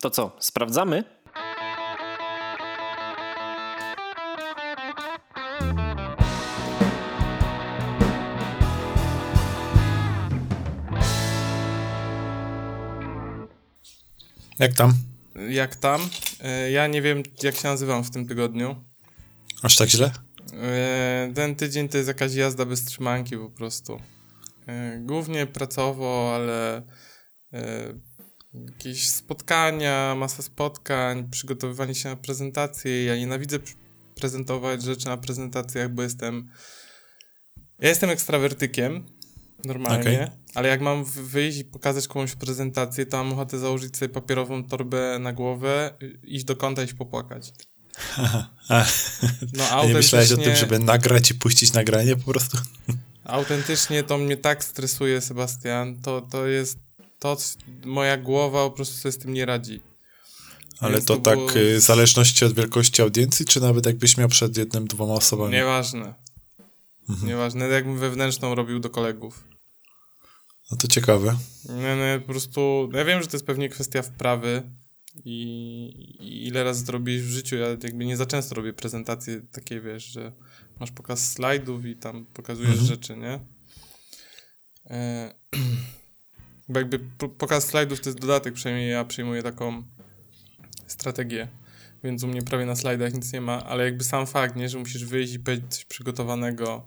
To co, sprawdzamy? Jak tam? Jak tam? E, Ja nie wiem, jak się nazywam w tym tygodniu. Aż tak źle? E, Ten tydzień to jest jakaś jazda bez trzymanki po prostu. E, Głównie pracowo, ale jakieś spotkania, masa spotkań, przygotowywanie się na prezentacje. Ja nienawidzę pr- prezentować rzeczy na prezentacjach, bo jestem. Ja jestem ekstrawertykiem, normalnie, Okej. ale jak mam wyjść i pokazać komuś prezentację, to mam ochotę założyć sobie papierową torbę na głowę, y, iść do kąta i iść popłakać. No, a nie myślałeś o tym, autentycznie- żeby nagrać i puścić nagranie po prostu? Autentycznie to mnie tak stresuje, Sebastian. To, to jest. To moja głowa po prostu sobie z tym nie radzi. Ale Więc to to tak było- y, w zależności od wielkości audiencji, czy nawet jakbyś miał przed jednym, dwoma osobami? Nieważne. Mhm. Nieważne. Jakbym wewnętrzną robił do kolegów. No to ciekawe. Nie, nie, po prostu. Ja wiem, że to jest pewnie kwestia wprawy. I, I ile razy zrobiłeś w życiu? Ja jakby nie za często robię prezentacje takie, wiesz, że masz pokaz slajdów i tam pokazujesz Mhm. rzeczy, nie? E, bo jakby po- pokaz slajdów to jest dodatek, przynajmniej ja przyjmuję taką strategię. Więc u mnie prawie na slajdach nic nie ma, ale jakby sam fakt, nie, że musisz wyjść i powiedzieć coś przygotowanego,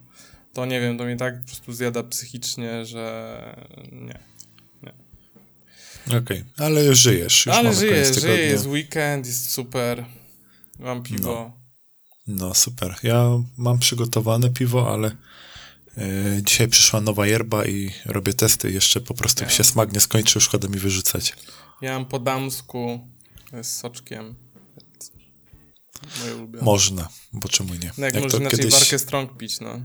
to nie wiem, to mnie tak po prostu zjada psychicznie, że nie. Okej, ale już żyjesz. Już Ale żyję, żyję, jest weekend, jest super. Mam piwo. No super. Ja mam przygotowane piwo, ale dzisiaj przyszła nowa yerba i robię testy. Jeszcze po prostu Ja. się smak nie skończy, szkoda mi wyrzucać. Ja mam po damsku z soczkiem. Moje ulubione. Można, bo czemu nie? No jak, Jak inaczej kiedyś- warkę strong pić, no.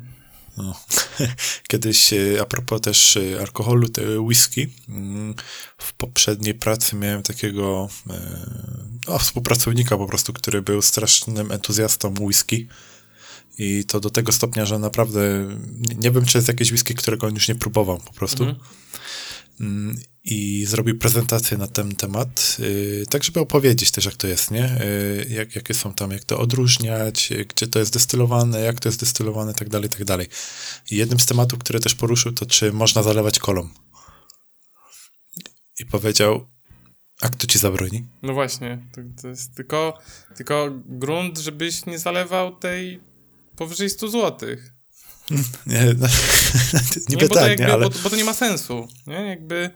No. Kiedyś, e, a propos też e, alkoholu, te whisky, mm, w poprzedniej pracy miałem takiego e, o, współpracownika po prostu, który był strasznym entuzjastą whisky i to do tego stopnia, że naprawdę nie, nie wiem, czy jest jakieś whisky, którego on już nie próbował po prostu. Mhm. Mm, I zrobił prezentację na ten temat, y, tak żeby opowiedzieć też, jak to jest, nie? Y, jak, jakie są tam, jak to odróżniać, y, gdzie to jest destylowane, jak to jest destylowane, tak dalej, tak dalej. I jednym z tematów, które też poruszył, to czy można zalewać kolą. I powiedział, a kto ci zabroni? No właśnie, to, to jest tylko, tylko grunt, żebyś nie zalewał tej powyżej 100 złotych. Nie, no, niby bo, to tak, jakby, nie, ale bo, bo to nie ma sensu, nie? Jakby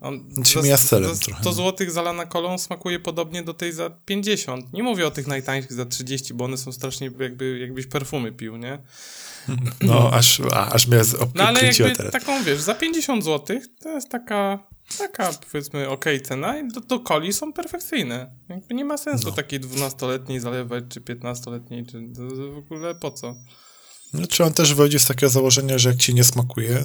on Się mija z celem za trochę, 100 no. złotych zalana kolą smakuje podobnie do tej za 50. Nie mówię o tych najtańszych za 30, bo one są strasznie jakby, jakbyś perfumy pił, nie? no, aż, a, aż mnie z- No ale jakby teraz. taką, wiesz, za 50 zł to jest taka, taka powiedzmy okej cena i do, do coli są perfekcyjne. Jakby nie ma sensu No. takiej 12-letniej zalewać, czy 15-letniej, czy to w ogóle po co? Znaczy on też wychodzi z takiego założenia, że jak ci nie smakuje, y,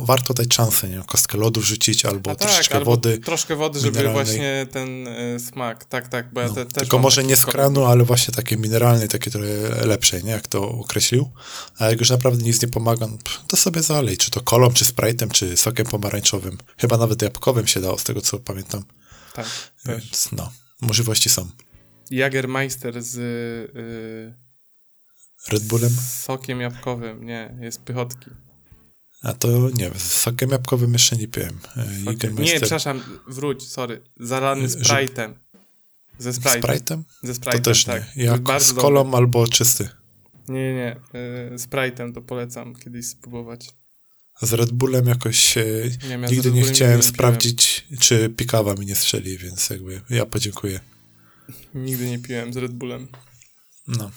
warto dać szansę, nie? Kostkę lodu wrzucić albo A troszeczkę tak, albo wody. troszkę wody, żeby mineralnej. właśnie ten y, smak, tak, tak, bo ja No, te, też tylko może nie z kranu, ale właśnie takie mineralne, takie trochę lepsze, nie? Jak to określił. A jak już naprawdę nic nie pomaga, no, to sobie zalej. Czy to kolą, czy sprite'em, czy sokiem pomarańczowym. Chyba nawet jabłkowym się dało, z tego co pamiętam. Tak, też. Więc no, możliwości są. Jagermeister z y, Red Bullem? z sokiem jabłkowym, nie, jest pychotki. A to nie z sokiem jabłkowym jeszcze nie piłem. E, Sokiem- Nie, przepraszam, wróć, sorry, zalany Sprite'em. Ze Sprite'em. Sprite'em? Ze To Sprite'em, też tak. nie. To Jak bardzo z kolą albo czysty. Nie, nie, nie. Yy, Sprite'em to polecam kiedyś spróbować. Z Red Bullem jakoś e, Nie ja nigdy nie chciałem nie sprawdzić, czy pikawa mi nie strzeli, więc jakby ja podziękuję. Nigdy nie piłem z Red Bullem. No,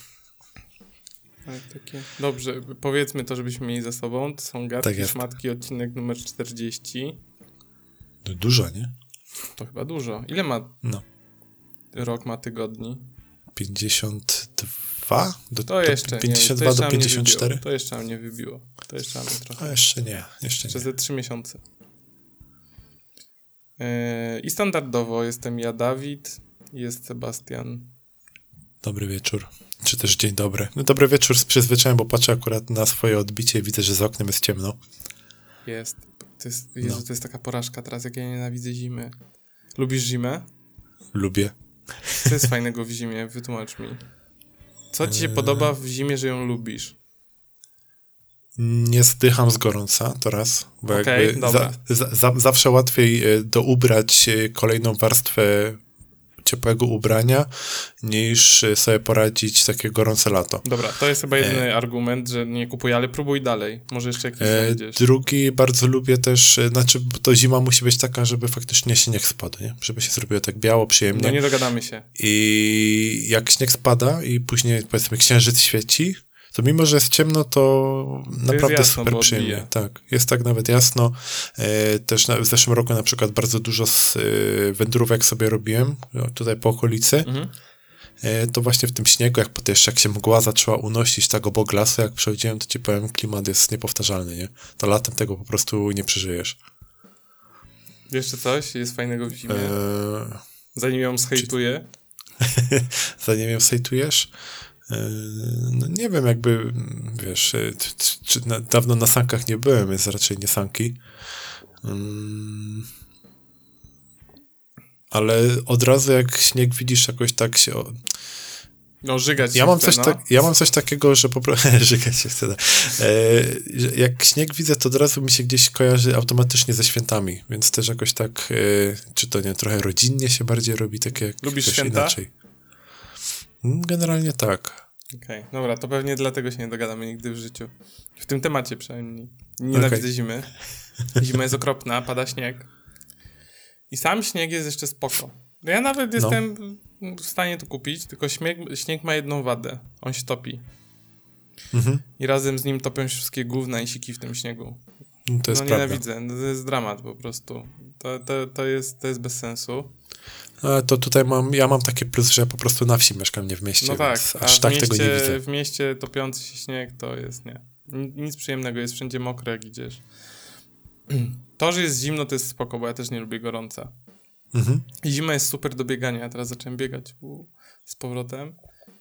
takie... Dobrze, powiedzmy to, żebyśmy mieli ze sobą. To są gadki, Tak szmatki, odcinek numer 40. to dużo, nie? To chyba dużo. Ile ma No. rok, ma tygodni? 52? Do, To do jeszcze nie. 52 to jeszcze do nam nie 54? wybiło. To jeszcze nam nie wybiło. To jeszcze mamy trochę. A jeszcze nie, jeszcze Jeszcze nie. ze trzy miesiące. Yy, I standardowo jestem ja, Dawid, jest Sebastian. Dobry wieczór. Czy też dzień dobry. No dobry wieczór z przyzwyczajem, bo patrzę akurat na swoje odbicie i widzę, że za oknem jest ciemno. Jest. To jest, Jezu, No. to jest taka porażka teraz, jak ja nienawidzę zimy. Lubisz zimę? lubię. Co jest fajnego w zimie? Wytłumacz mi. Co ci się podoba w zimie, że ją lubisz? Nie zdycham z gorąca, to raz, bo Okej, jakby dobra. za, za, za, zawsze łatwiej e, doubrać e, kolejną warstwę ciepłego ubrania, niż e, sobie poradzić takie gorące lato. Dobra, to jest chyba jedyny argument, że nie kupuję, ale próbuj dalej. Może jeszcze jakiś E, znajdziesz. drugi bardzo lubię też, e, znaczy bo to zima musi być taka, żeby faktycznie śnieg spadł, nie? Żeby się zrobiło tak biało, przyjemnie. No nie dogadamy się. I jak śnieg spada i później powiedzmy księżyc świeci, to mimo, że jest ciemno, to naprawdę jasno, super przyjemnie. Tak, jest tak nawet jasno. E, też na, w zeszłym roku na przykład bardzo dużo z e, wędrówek sobie robiłem, tutaj po okolicy. Mhm. E, to właśnie w tym śniegu, jak potem jeszcze jak się mgła zaczęła unosić tak obok lasu, jak przechodziłem, to ci powiem, klimat jest niepowtarzalny, nie? To latem tego po prostu nie przeżyjesz. Jeszcze coś jest fajnego w zimie? Zanim ją zhejtuję. zanim ją sejtujesz. Yy, No nie wiem, jakby, wiesz, yy, czy, na, dawno na sankach nie byłem, więc raczej nie sanki. Mm. Ale od razu jak śnieg widzisz jakoś tak się... No, żygać Ja się mam, coś no. tak, ja mam coś takiego, że po prostu... Żygać się chce. tak. E, jak śnieg widzę, to od razu mi się gdzieś kojarzy automatycznie ze świętami, więc też jakoś tak, e, czy to nie, trochę rodzinnie się bardziej robi, takie jak Lubisz święta? inaczej. Mm, Generalnie tak. Okej, dobra, to pewnie dlatego się nie dogadamy nigdy w życiu. W tym temacie przynajmniej. Nienawidzę Okej. zimy. Zima jest okropna, pada śnieg. I sam śnieg jest jeszcze spoko. No Ja nawet No. jestem w stanie to kupić, tylko śnieg, śnieg ma jedną wadę. On się topi. Mhm. I razem z nim topią się wszystkie gówna i siki w tym śniegu. No, To jest no prawda. nienawidzę, no, to jest dramat po prostu. To, to, to, jest, to jest bez sensu. A to tutaj mam, ja mam taki plus, że ja po prostu na wsi mieszkam, nie w mieście, No tak, a aż tak mieście, tego nie widzę. w mieście topiący się śnieg to jest nie. Ni- Nic przyjemnego, jest wszędzie mokre jak idziesz. To, że jest zimno to jest spoko, bo ja też nie lubię gorąca. Mhm. I zima jest super do biegania, ja teraz zacząłem biegać u, z powrotem.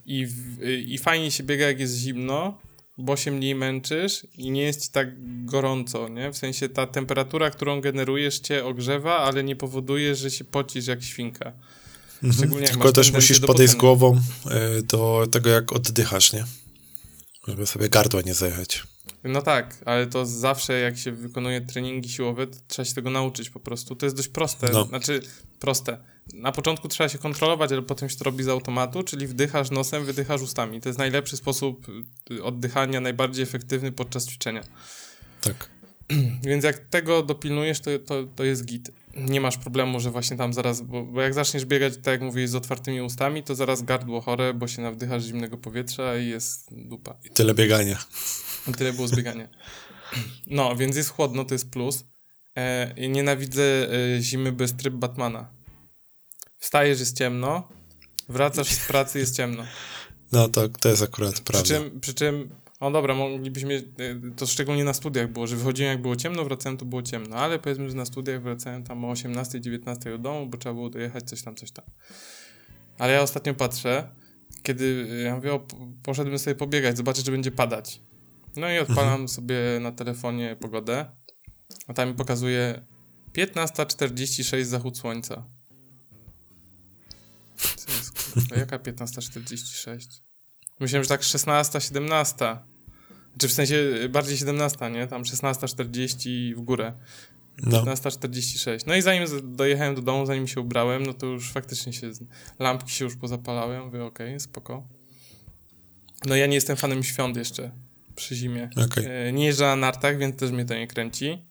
I, w, I fajnie się biega jak jest zimno, bo się mniej męczysz i nie jest ci tak gorąco, nie? W sensie ta temperatura, którą generujesz cię ogrzewa, ale nie powoduje, że się pocisz jak świnka. Szczególnie jak Tylko też musisz podejść pocenia. głową y, do tego, jak oddychasz, nie? Żeby sobie gardła nie zajechać. No tak, ale to zawsze jak się wykonuje treningi siłowe, to trzeba się tego nauczyć po prostu. To jest dość proste, No. znaczy proste. Na początku trzeba się kontrolować, ale potem się to robi z automatu, czyli wdychasz nosem, wydychasz ustami. To jest najlepszy sposób y, oddychania, najbardziej efektywny podczas ćwiczenia. Tak. Więc jak tego dopilnujesz, to, to, to jest git. Nie masz problemu, że właśnie tam zaraz, bo, bo jak zaczniesz biegać, tak jak mówiłeś, z otwartymi ustami, to zaraz gardło chore, bo się nawdychasz zimnego powietrza i jest dupa. I tyle biegania. I tyle było zbiegania. No, więc jest chłodno, to jest plus. E, nienawidzę e, zimy bez tryb Batmana. Wstajesz, jest ciemno, wracasz z pracy, jest ciemno. No to, to jest akurat Przy prawda. czym, przy czym, o dobra, moglibyśmy, e, to szczególnie na studiach było, że wychodziłem jak było ciemno, wracałem to było ciemno, ale powiedzmy, że na studiach wracałem tam o 18, 19 do domu, bo trzeba było dojechać coś tam, coś tam. Ale ja ostatnio patrzę, kiedy, e, ja mówię, o, po- poszedłem sobie pobiegać, zobaczyć, czy będzie padać. No i odpalam sobie na telefonie pogodę, a tam mi pokazuje 15.46 zachód słońca. Co jest, kurwa, jaka 15.46? Myślałem, że tak 16, 17. Czy w sensie bardziej 17, nie? Tam 16.40 w górę. No. 15.46. No i zanim dojechałem do domu, zanim się ubrałem, no to już faktycznie się lampki się już pozapalały. Mówię, okej, spoko. No ja nie jestem fanem świąt jeszcze przy zimie. Okej. E, Nie jeżdżę na nartach, więc też mnie to nie kręci.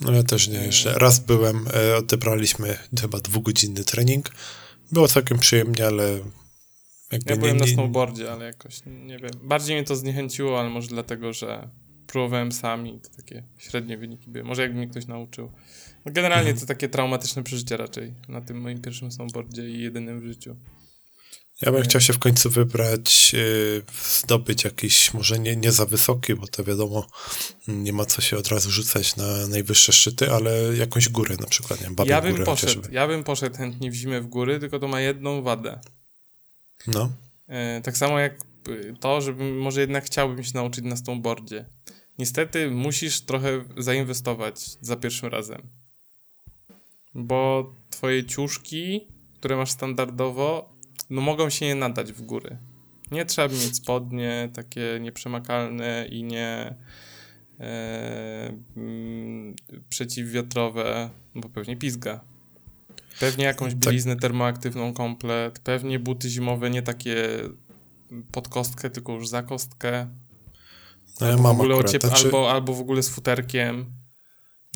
No ja też nie jeszcze. Raz byłem, e, odebraliśmy chyba dwugodzinny trening. Było całkiem przyjemnie, ale jakby Ja nie, byłem na nie, snowboardzie, ale jakoś, nie wiem. Bardziej mnie to zniechęciło, ale może dlatego, że próbowałem sami, to takie średnie wyniki były. Może jakby mnie ktoś nauczył. No generalnie Mhm. to takie traumatyczne przeżycie raczej na tym moim pierwszym snowboardzie i jedynym w życiu. Ja bym chciał się w końcu wybrać, yy, zdobyć jakiś, może nie, nie za wysoki, bo to wiadomo, nie ma co się od razu rzucać na najwyższe szczyty, ale jakąś górę na przykład, nie wiem, Ja bym górę poszedł, chociażby. ja bym poszedł chętnie w zimę w góry, tylko to ma jedną wadę. No, E, tak samo jak y, to, żebym może jednak chciałbym się nauczyć na snowboardzie. Niestety musisz trochę zainwestować za pierwszym razem. Bo twoje ciuszki które masz standardowo, no mogą się nie nadać w góry. Nie trzeba mieć spodnie takie nieprzemakalne i nie e, mm, przeciwwiatrowe, bo pewnie pizga. Pewnie jakąś Tak. bieliznę termoaktywną komplet, pewnie buty zimowe nie takie pod kostkę, tylko już za kostkę. No ja w mam ogóle akurat. ociep- Znaczy, albo, albo w ogóle z futerkiem.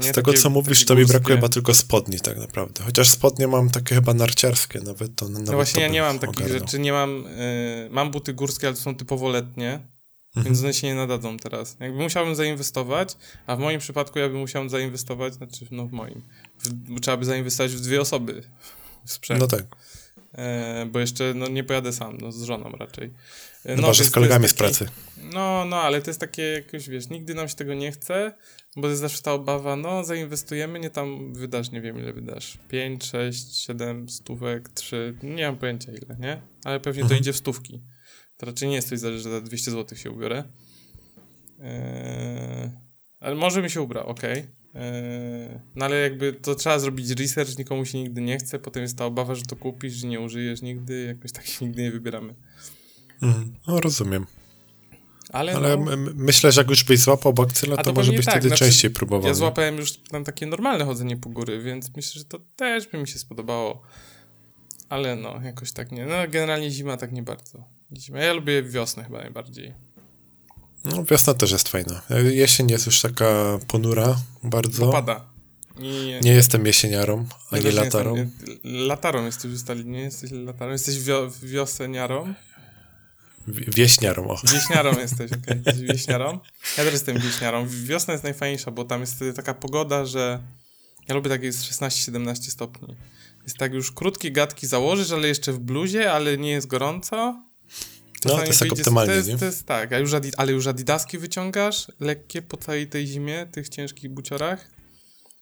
Z Nie tego, takie- co mówisz, to mi brakuje chyba tylko spodni tak naprawdę. Chociaż spodnie mam takie chyba narciarskie, nawet to nawet No właśnie, ja nie mam takich ogarnął. rzeczy, nie mam, y, mam buty górskie, ale to są typowo letnie, Mhm. więc one się nie nadadzą teraz. Jakby musiałbym zainwestować, a w moim przypadku ja bym musiał zainwestować, znaczy no w moim, w, bo trzeba by zainwestować w dwie osoby w sprzęt, No tak, e, bo jeszcze no nie pojadę sam, no z żoną raczej. E, chyba, że z kolegami z taki- pracy. No, no, ale to jest takie jakoś, wiesz, nigdy nam się tego nie chce, bo jest zawsze ta obawa, no, zainwestujemy, nie tam wydasz, nie wiem ile wydasz, 5, 6, 7 stówek, 3, nie mam pojęcia ile, nie? Ale pewnie to Mhm. idzie w stówki. To raczej nie jest coś, że za 200 zł się ubiorę. Eee, ale może mi się ubrał, okej. Eee, no ale jakby to trzeba zrobić research, nikomu się nigdy nie chce, potem jest ta obawa, że to kupisz, że nie użyjesz nigdy, jakoś tak się nigdy nie wybieramy. Mhm. No rozumiem. Ale, Ale no, myślę, że jak już byś złapał bakcyla, A to, może byś tak, wtedy znaczy, częściej próbował. Ja nie? złapałem już tam takie normalne chodzenie po góry, więc myślę, że to też by mi się spodobało. Ale no, jakoś tak nie. No, generalnie zima tak nie bardzo. Zima. Ja lubię wiosnę chyba najbardziej. No, wiosna też jest fajna. Jesień jest już taka ponura bardzo. Bo pada. I Nie jestem jesieniarą, ani nie latarą. Jestem, latarą jesteś ustali, nie jesteś latarą. Jesteś wio, wioseniarą. Wi- Wieśniarą, o. Wieśniarą jesteś, okej. Jesteś wieśniarą. Ja też jestem wieśniarą. Wiosna jest najfajniejsza, bo tam jest wtedy taka pogoda, że ja lubię tak jest 16-17 stopni. Jest tak już krótkie gadki założysz, ale jeszcze w bluzie, ale nie jest gorąco. No, to jest tak optymalnie, to jest, nie? To jest tak, a już adi- ale już adidaski wyciągasz, lekkie po całej tej zimie, tych ciężkich buciorach.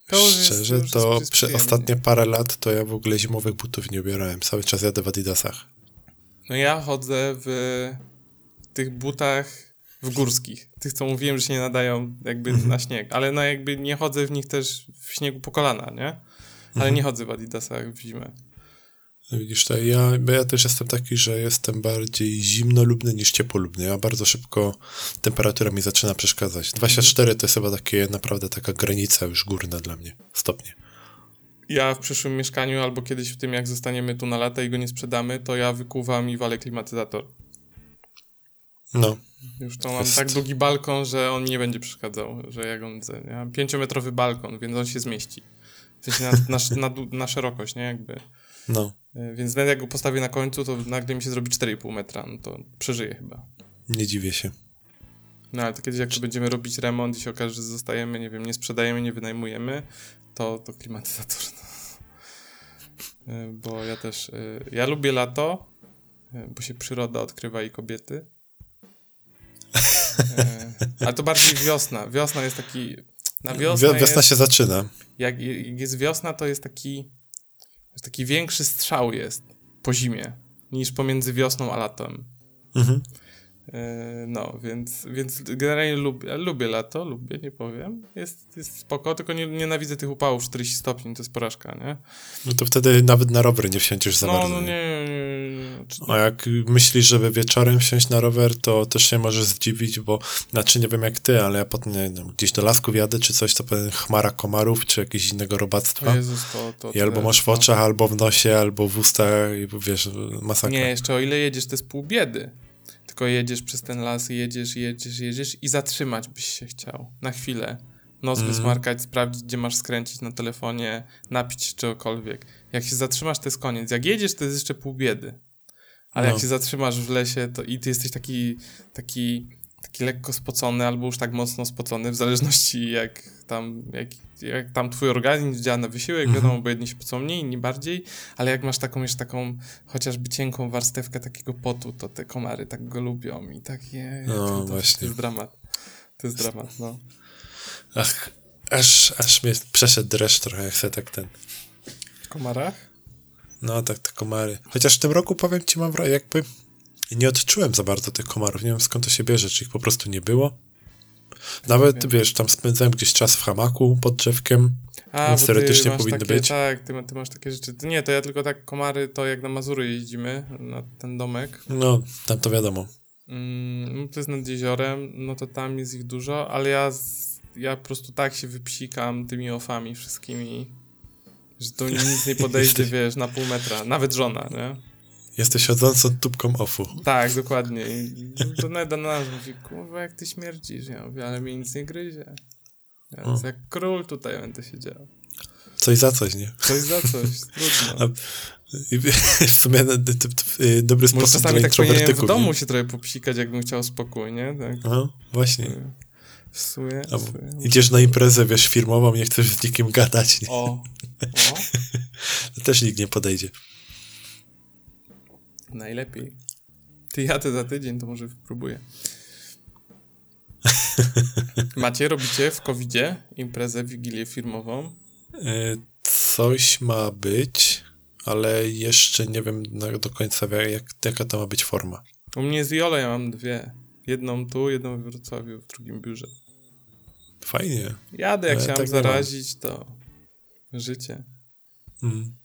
To Szczerze, jest to przy- przez ostatnie parę lat to ja w ogóle zimowych butów nie ubierałem. Cały czas jadę w adidasach. No ja chodzę w tych butach w górskich. Tych, co mówiłem, że się nie nadają jakby Mhm. na śnieg. Ale no jakby nie chodzę w nich też w śniegu po kolana, nie? Ale Mhm. nie chodzę w adidasach w zimę. No Widzisz, to ja, bo ja też jestem taki, że jestem bardziej zimnolubny niż ciepłolubny. Ja bardzo szybko temperatura mi zaczyna przeszkadzać. 24 to jest chyba takie naprawdę taka granica już górna dla mnie. Stopnie. Ja w przyszłym mieszkaniu albo kiedyś w tym, jak zostaniemy tu na lata i go nie sprzedamy, to ja wykuwam i walę klimatyzator. No, Już to mam Jest. tak długi balkon, że on nie będzie przeszkadzał, że jak on... Ja mam pięciometrowy balkon, więc on się zmieści. W sensie na, na, na, na szerokość, nie? Jakby. no. E, Więc nawet jak go postawię na końcu, to nagle mi się zrobi 4,5 metra, no to przeżyję chyba. Nie dziwię się. No ale to kiedyś jak będziemy robić remont i się okaże, że zostajemy, nie wiem, nie sprzedajemy, nie wynajmujemy, to, to klimatyzator. E, Bo ja też, e, ja lubię lato, e, bo się przyroda odkrywa i kobiety. Ale to bardziej wiosna. Wiosna jest taki, na wiosnę Wio- wiosna jest, się zaczyna. jak, jak jest wiosna, to jest taki, jest taki większy strzał jest po zimie, niż pomiędzy wiosną a latem. Mhm. E, No, więc, więc generalnie lubię, lubię lato, lubię, nie powiem. Jest, jest spoko, tylko nie, nienawidzę tych upałów 40 stopni, to jest porażka, nie? No to wtedy nawet na rower nie wsiądziesz za No, bardzo. no nie? nie, nie, A jak myślisz, żeby wieczorem wsiąść na rower, to też się możesz zdziwić, bo znaczy nie wiem jak ty, ale ja potem nie, wiem, gdzieś do lasków jadę czy coś, to powiem chmara komarów, czy jakiegoś innego robactwa. Jezus, to... to I albo masz w no. oczach, albo w nosie, albo w ustach i wiesz, masakra. Nie, jeszcze o ile jedziesz, to jest pół biedy. Tylko jedziesz przez ten las, jedziesz, jedziesz, jedziesz i zatrzymać byś się chciał. Na chwilę. Nos Mhm. wysmarkać, sprawdzić, gdzie masz skręcić na telefonie, napić czegokolwiek. Jak się zatrzymasz, to jest koniec. Jak jedziesz, to jest jeszcze pół biedy. Ale No. jak się zatrzymasz w lesie, to i ty jesteś taki, taki, taki lekko spocony, albo już tak mocno spocony, w zależności jak tam, jak, jak tam twój organizm działa na wysiłek, Mhm. wiadomo, bo jedni się pocą mniej, inni bardziej, ale jak masz taką jeszcze taką chociażby cienką warstewkę takiego potu, to te komary tak go lubią i tak je, No, to, to, właśnie. to jest dramat. To jest dramat, no. Ach, aż, aż mnie przeszedł dreszcz trochę, jak sobie tak ten... W komarach? No tak, te komary. Chociaż w tym roku, powiem ci, mam jakby nie odczułem za bardzo tych komarów. Nie wiem skąd to się bierze, czy ich po prostu nie było. Nawet, wiesz, tam spędzałem gdzieś czas w hamaku pod drzewkiem. A, Więc teoretycznie powinny takie, być. Tak, ty, ty masz takie rzeczy. Nie, to ja tylko tak komary, to jak na Mazury jeździmy, na ten domek, No, tam to wiadomo. Mm, no to jest nad jeziorem, no to tam jest ich dużo, ale ja, ja po prostu tak się wypsikam tymi ofami wszystkimi, że to nic nie podejdzie, wiesz, na pół metra. Nawet żona, nie? Jesteś chodzącą tubką ofu. Tak, dokładnie. I to Neda na nas mówi, kurwa, jak ty śmierdzisz. Ja mówię, ale mnie nic nie gryzie. Ja O. jak król tutaj będę siedział. Coś za coś, nie? Coś za coś, trudno. I w sumie ty- ty- ty- dobry Może sposób dla tak powinienem w introwertyków. domu nie? się trochę popsikać, jakbym chciał spokój, nie? Tak. No, właśnie. W sumie. A, w sumie. Idziesz na imprezę, wiesz, firmową, nie chcesz z nikim gadać, nie? O, o. Też nikt nie podejdzie. Najlepiej. Ty jadę za tydzień, to może spróbuję. Macie, robicie w COVID-zie imprezę, wigilię firmową? E, Coś ma być, ale jeszcze nie wiem do końca, jak, jaka to ma być forma. U mnie z Jolo ja mam dwie. Jedną tu, jedną w Wrocławiu, w drugim biurze. Fajnie. Jadę, jak Ale się mam tak zarazić, to życie. Mm.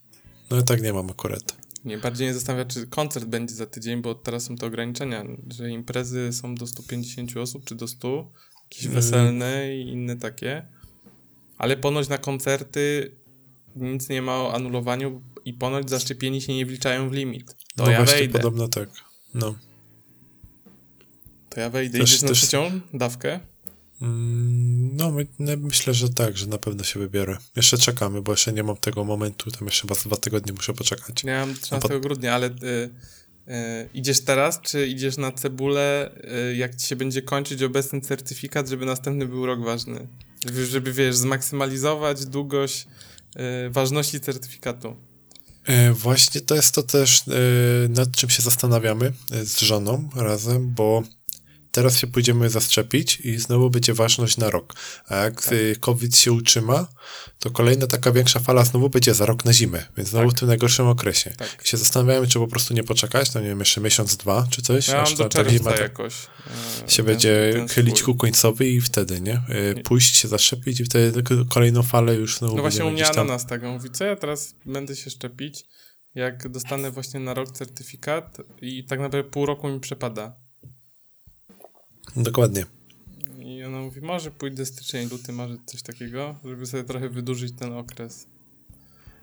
No i tak nie mam akurat. Mnie bardziej nie zastanawia, czy koncert będzie za tydzień, bo teraz są te ograniczenia, że imprezy są do 150 osób, czy do 100, jakieś Mm. weselne i inne takie. Ale ponoć na koncerty nic nie ma o anulowaniu i ponoć zaszczepieni się nie wliczają w limit. To no ja właśnie, wejdę. podobno tak. No. To ja wejdę. Też- Idziesz na też- trzecią dawkę? Mm, No, my, no, myślę, że tak, że na pewno się wybiorę. Jeszcze czekamy, bo jeszcze nie mam tego momentu, tam jeszcze chyba dwa tygodnie muszę poczekać. Mam 13 po- grudnia, ale y, y, idziesz teraz, czy idziesz na cebulę, y, jak ci się będzie kończyć obecny certyfikat, żeby następny był rok ważny? Żeby, wiesz, zmaksymalizować długość y, ważności certyfikatu. E, Właśnie to jest to też, e, nad czym się zastanawiamy e, z żoną razem, bo teraz się pójdziemy zaszczepić i znowu będzie ważność na rok. A jak Tak. e, COVID się utrzyma, to kolejna taka większa fala znowu będzie za rok na zimę, więc znowu Tak. w tym najgorszym okresie. Tak. I się zastanawiamy, czy po prostu nie poczekać, no nie wiem, jeszcze miesiąc, dwa, czy coś, Ja aż do ta, zima jakoś. y, się ten- będzie ten chylić ku końcowi i wtedy, nie? E, Nie. Pójść się zaszczepić i wtedy kolejną falę już znowu No właśnie u mnie tam... ananas tak, mówi, co ja teraz będę się szczepić, jak dostanę właśnie na rok certyfikat i tak naprawdę pół roku mi przepada. Dokładnie. I ona mówi, może pójdę styczeń, luty, może coś takiego, żeby sobie trochę wydłużyć ten okres.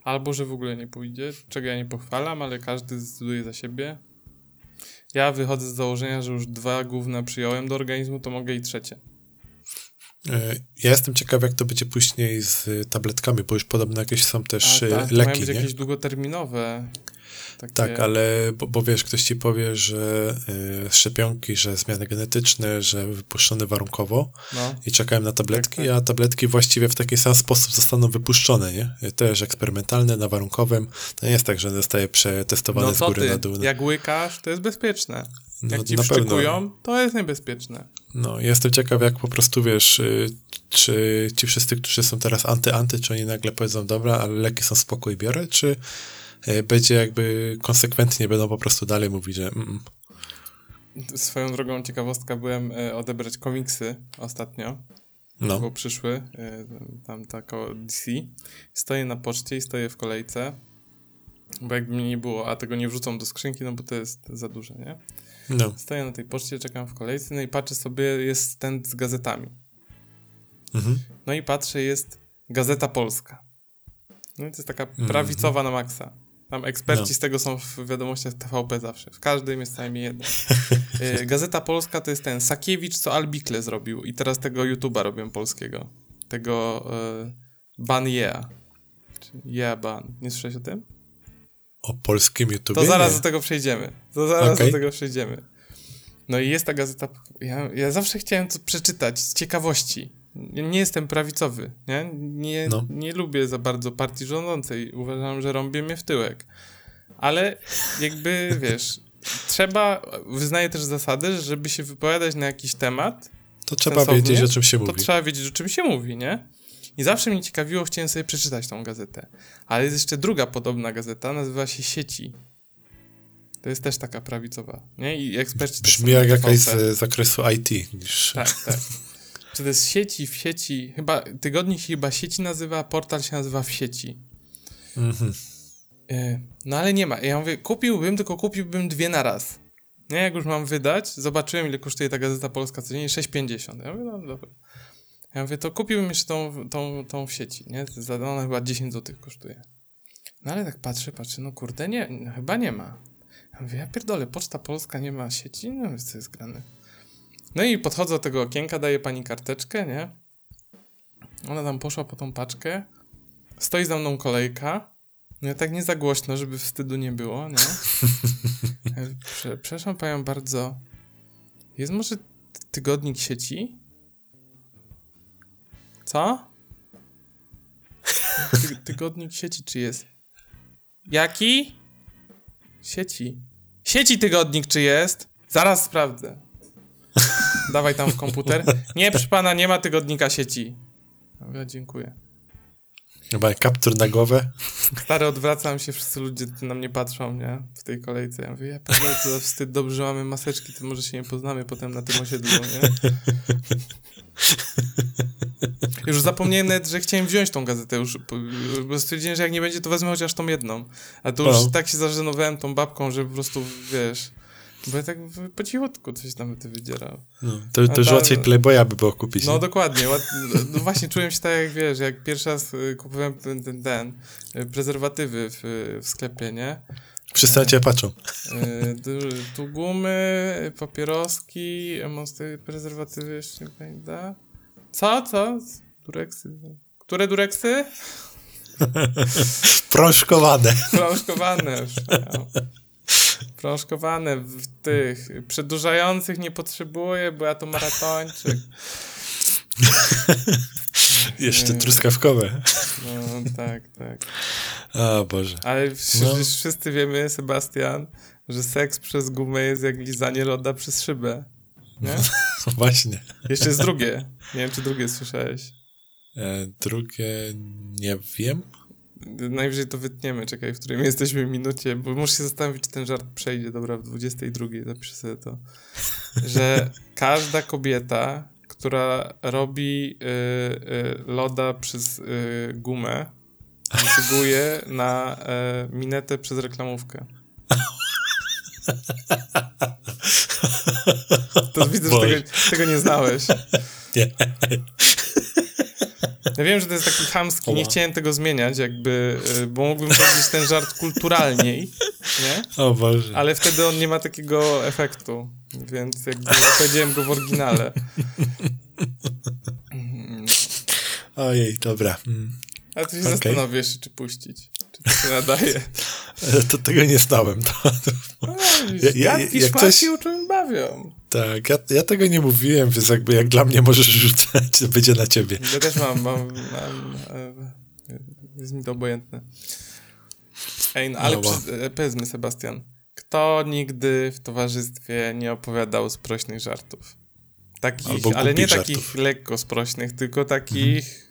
Albo, że w ogóle nie pójdzie, czego ja nie pochwalam, ale każdy zdecyduje za siebie. Ja wychodzę z założenia, że już dwa główne przyjąłem do organizmu, to mogę i trzecie. E, Ja jestem ciekaw, jak to będzie później z tabletkami, bo już podobno jakieś są też A, y, tak, to mają leki, być nie? jakieś długoterminowe. Takie... Tak, ale bo, bo wiesz, ktoś ci powie, że y, szczepionki, że zmiany genetyczne, że wypuszczone warunkowo No. i czekałem na tabletki, Tak, tak. a tabletki właściwie w taki sam sposób zostaną wypuszczone, nie? Y, Też eksperymentalne, na warunkowym. To nie jest tak, że zostaje przetestowane No z góry ty, na dół. jak łykasz, to jest bezpieczne. no, Jak ci na pewno. wszczekują, to jest niebezpieczne. No, jestem ciekaw, jak po prostu wiesz, y, czy ci wszyscy, którzy są teraz anty-anty, czy oni nagle powiedzą, dobra, ale leki są spokój, biorę, czy będzie jakby konsekwentnie będą po prostu dalej mówić, że mm, Swoją drogą ciekawostka, byłem e, odebrać komiksy ostatnio, no, bo przyszły e, tam tako DC. Stoję na poczcie i stoję w kolejce, bo jakby mnie nie było, a tego nie wrzucą do skrzynki, no bo to jest za duże, nie? no, Stoję na tej poczcie, czekam w kolejce, no i patrzę sobie, jest stand z gazetami. mhm, No i patrzę, jest Gazeta Polska. No i to jest taka Mhm. prawicowa na maksa. Tam eksperci No. z tego są w wiadomościach TVP zawsze. W każdym jest co najmniej jeden. Y, Gazeta Polska to jest ten Sakiewicz, co Albikle zrobił i teraz tego YouTube'a robią polskiego. Tego y, Ban Yeah. Yeah Ban. Nie słyszałeś o tym? o polskim YouTube. To zaraz do tego przejdziemy. To zaraz Okej. do tego przejdziemy. No i jest ta gazeta. Ja, ja zawsze chciałem to przeczytać z ciekawości. Nie, jestem prawicowy, nie? Nie, No. nie lubię za bardzo partii rządzącej. Uważam, że rąbie mnie w tyłek. Ale jakby, wiesz, trzeba, wyznaję też zasadę, że żeby się wypowiadać na jakiś temat, To trzeba wiedzieć, o czym się to mówi. trzeba wiedzieć, o czym się mówi, nie? I zawsze mnie ciekawiło, chciałem sobie przeczytać tą gazetę. Ale jest jeszcze druga podobna gazeta, nazywa się Sieci. To jest też taka prawicowa, nie? I eksperci... Brzmi jak jakaś z zakresu IT. Niż... Tak, tak. Czy to jest sieci w sieci? Chyba tygodnik się chyba sieci nazywa, portal się nazywa w sieci. Mhm. E, No ale nie ma. Ja mówię, kupiłbym, tylko kupiłbym dwie na raz. Nie, jak już mam wydać, zobaczyłem ile kosztuje ta Gazeta Polska codziennie, 6,50. Ja mówię, no dobra. Ja mówię, to kupiłbym jeszcze tą, tą, tą w sieci, nie? Za- Ona chyba 10 zł kosztuje. No ale tak patrzę, patrzę, no kurde, nie, no, chyba nie ma. Ja mówię, ja pierdolę, Poczta Polska nie ma sieci? No co jest grane. No i podchodzę do tego okienka, daje pani karteczkę, nie? Ona tam poszła po tą paczkę. Stoi za mną kolejka. No ja tak nie za głośno, żeby wstydu nie było, nie? Prze, przepraszam panią bardzo. Jest może ty- tygodnik sieci? Co? Ty, tygodnik sieci czy jest? Jaki? Sieci. Sieci tygodnik czy jest? Zaraz sprawdzę. Dawaj tam w komputer. Nie, proszę pana, nie ma tygodnika sieci. Dobra, dziękuję. Chyba kaptur na głowę. Stary, odwracam się, wszyscy ludzie na mnie patrzą, nie? W tej kolejce. Ja mówię, ja pierdolę, to za wstyd, dobrze, mamy maseczki, to może się nie poznamy potem na tym osiedlu, nie? Już zapomniałem nawet, że chciałem wziąć tą gazetę już, bo stwierdziłem, że jak nie będzie, to wezmę chociaż tą jedną. A to już No. tak się zażenowałem tą babką, że po prostu, wiesz... Bo ja tak po cichutku coś tam ty wydzierał. No, to, to już łatwiej Playboya by było kupić. No nie? dokładnie. Ład... No właśnie czułem się tak jak wiesz, jak pierwszy raz y, kupowałem ten, ten, ten y, prezerwatywy w, w sklepie, nie? Wszyscy na ciebie patrzą. Y, tu, gumy, papieroski, mosty, prezerwatywy jeszcze nie pamiętam. Co? Co? Dureksy. Które dureksy? Prążkowane. Prążkowane. Prążkowane w tych przedłużających nie potrzebuję, bo ja to maratończyk. Jeszcze Nie. truskawkowe. No tak, tak. O Boże. Ale No. wszyscy wiemy, Sebastian, że seks przez gumę jest jak lizanie loda przez szybę. Nie? Właśnie. Jeszcze jest drugie. Nie wiem, czy drugie słyszałeś. E, drugie nie wiem. Najwyżej to wytniemy, czekaj, w której my jesteśmy minucie, bo muszę się zastanowić, czy ten żart przejdzie, dobra, w 22 zapiszę sobie to. Że każda kobieta, która robi y, y, loda przez y, gumę, zasługuje na y, minetę przez reklamówkę. To widzę, że tego, tego nie znałeś. Nie. Ja wiem, że to jest taki chamski, nie chciałem tego zmieniać, jakby, y, bo mógłbym powiedzieć ten żart kulturalniej, nie? O Boże. Ale wtedy on nie ma takiego efektu, więc jakby powiedziałem go w oryginale. Ojej, dobra. Mm. A tu się jeszcze, czy puścić. Czy to się nadaje. E, To tego nie znałem. To, to, No, Ja- ja- Gadki, jak coś- uczą i bawią. Tak, ja, ja tego nie mówiłem, więc jakby jak dla mnie możesz rzucać, to będzie na ciebie. Ja też mam, mam, mam e, jest mi to obojętne. Ej, no ale No, Sebastian, kto nigdy w towarzystwie nie opowiadał sprośnych żartów? Takich, ale nie takich żartów. Mhm. lekko sprośnych, tylko takich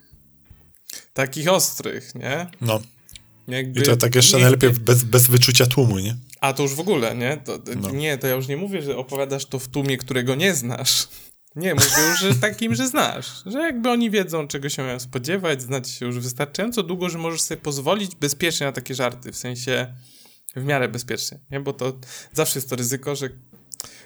takich ostrych, nie? No. Jakby I to tak jeszcze najlepiej bez, bez wyczucia tłumu, nie? A to już w ogóle, nie? To, No. Nie, to ja już nie mówię, że opowiadasz to w tłumie, którego nie znasz. Nie, mówię już, że takim, że znasz. Że jakby oni wiedzą, czego się mają spodziewać, znać się już wystarczająco długo, że możesz sobie pozwolić bezpiecznie na takie żarty. W sensie w miarę bezpiecznie, nie? Bo to zawsze jest to ryzyko, że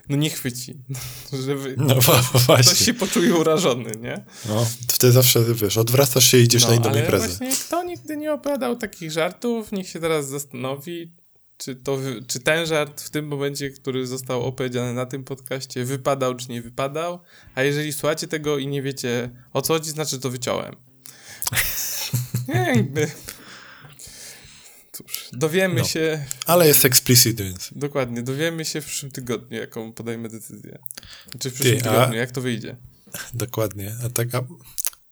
no nie chwyci. Że wy, No wa- ktoś właśnie. się poczuje urażony, nie? No, to wtedy zawsze, wiesz, odwracasz się i idziesz na inną ale imprezę. właśnie kto nigdy nie opowiadał takich żartów, niech się teraz zastanowi, czy, to, czy ten żart w tym momencie, który został opowiedziany na tym podcaście, wypadał czy nie wypadał, a jeżeli słuchacie tego i nie wiecie o co chodzi, znaczy, to wyciąłem. Nie, jakby... Cóż, dowiemy No. się, Ale jest explicit, więc... dokładnie, dowiemy się w przyszłym tygodniu, jaką podejmę decyzję. Czy w przyszłym Ty, a- tygodniu, jak to wyjdzie. Dokładnie. A tak, a...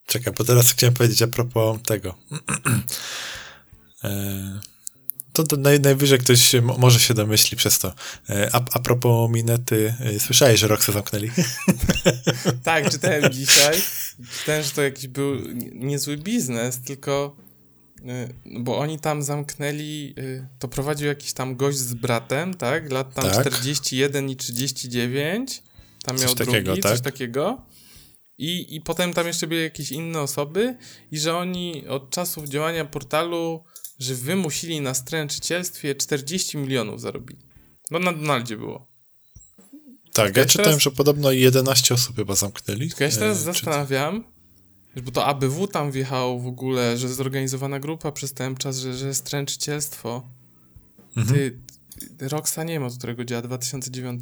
Czekaj, bo teraz chciałem powiedzieć a propos tego. e... To, to naj, najwyżej ktoś mo- może się domyśli przez to. E, A, a propos minety, e, słyszałeś, że Roxy zamknęli? Tak, czytałem dzisiaj. Czytałem, że to jakiś był nie- niezły biznes, tylko y, bo oni tam zamknęli, to prowadził jakiś tam gość z bratem, tak? Lat tam Tak. 41 i 39. Tam Coś miał takiego, drugi, tak? coś takiego. I, I potem tam jeszcze były jakieś inne osoby i że oni od czasów działania portalu, że wymusili na stręczycielstwie 40 milionów zarobili. No na Donaldzie było. Tak, ja, ja czytałem, teraz... że podobno 11 osób chyba zamknęli. Tylko ja się teraz e, zastanawiam, bo to ABW tam wjechało w ogóle, że zorganizowana grupa czas, że, że stręczycielstwo. Mhm. Ty, Roxa nie ma od którego działa? 2009?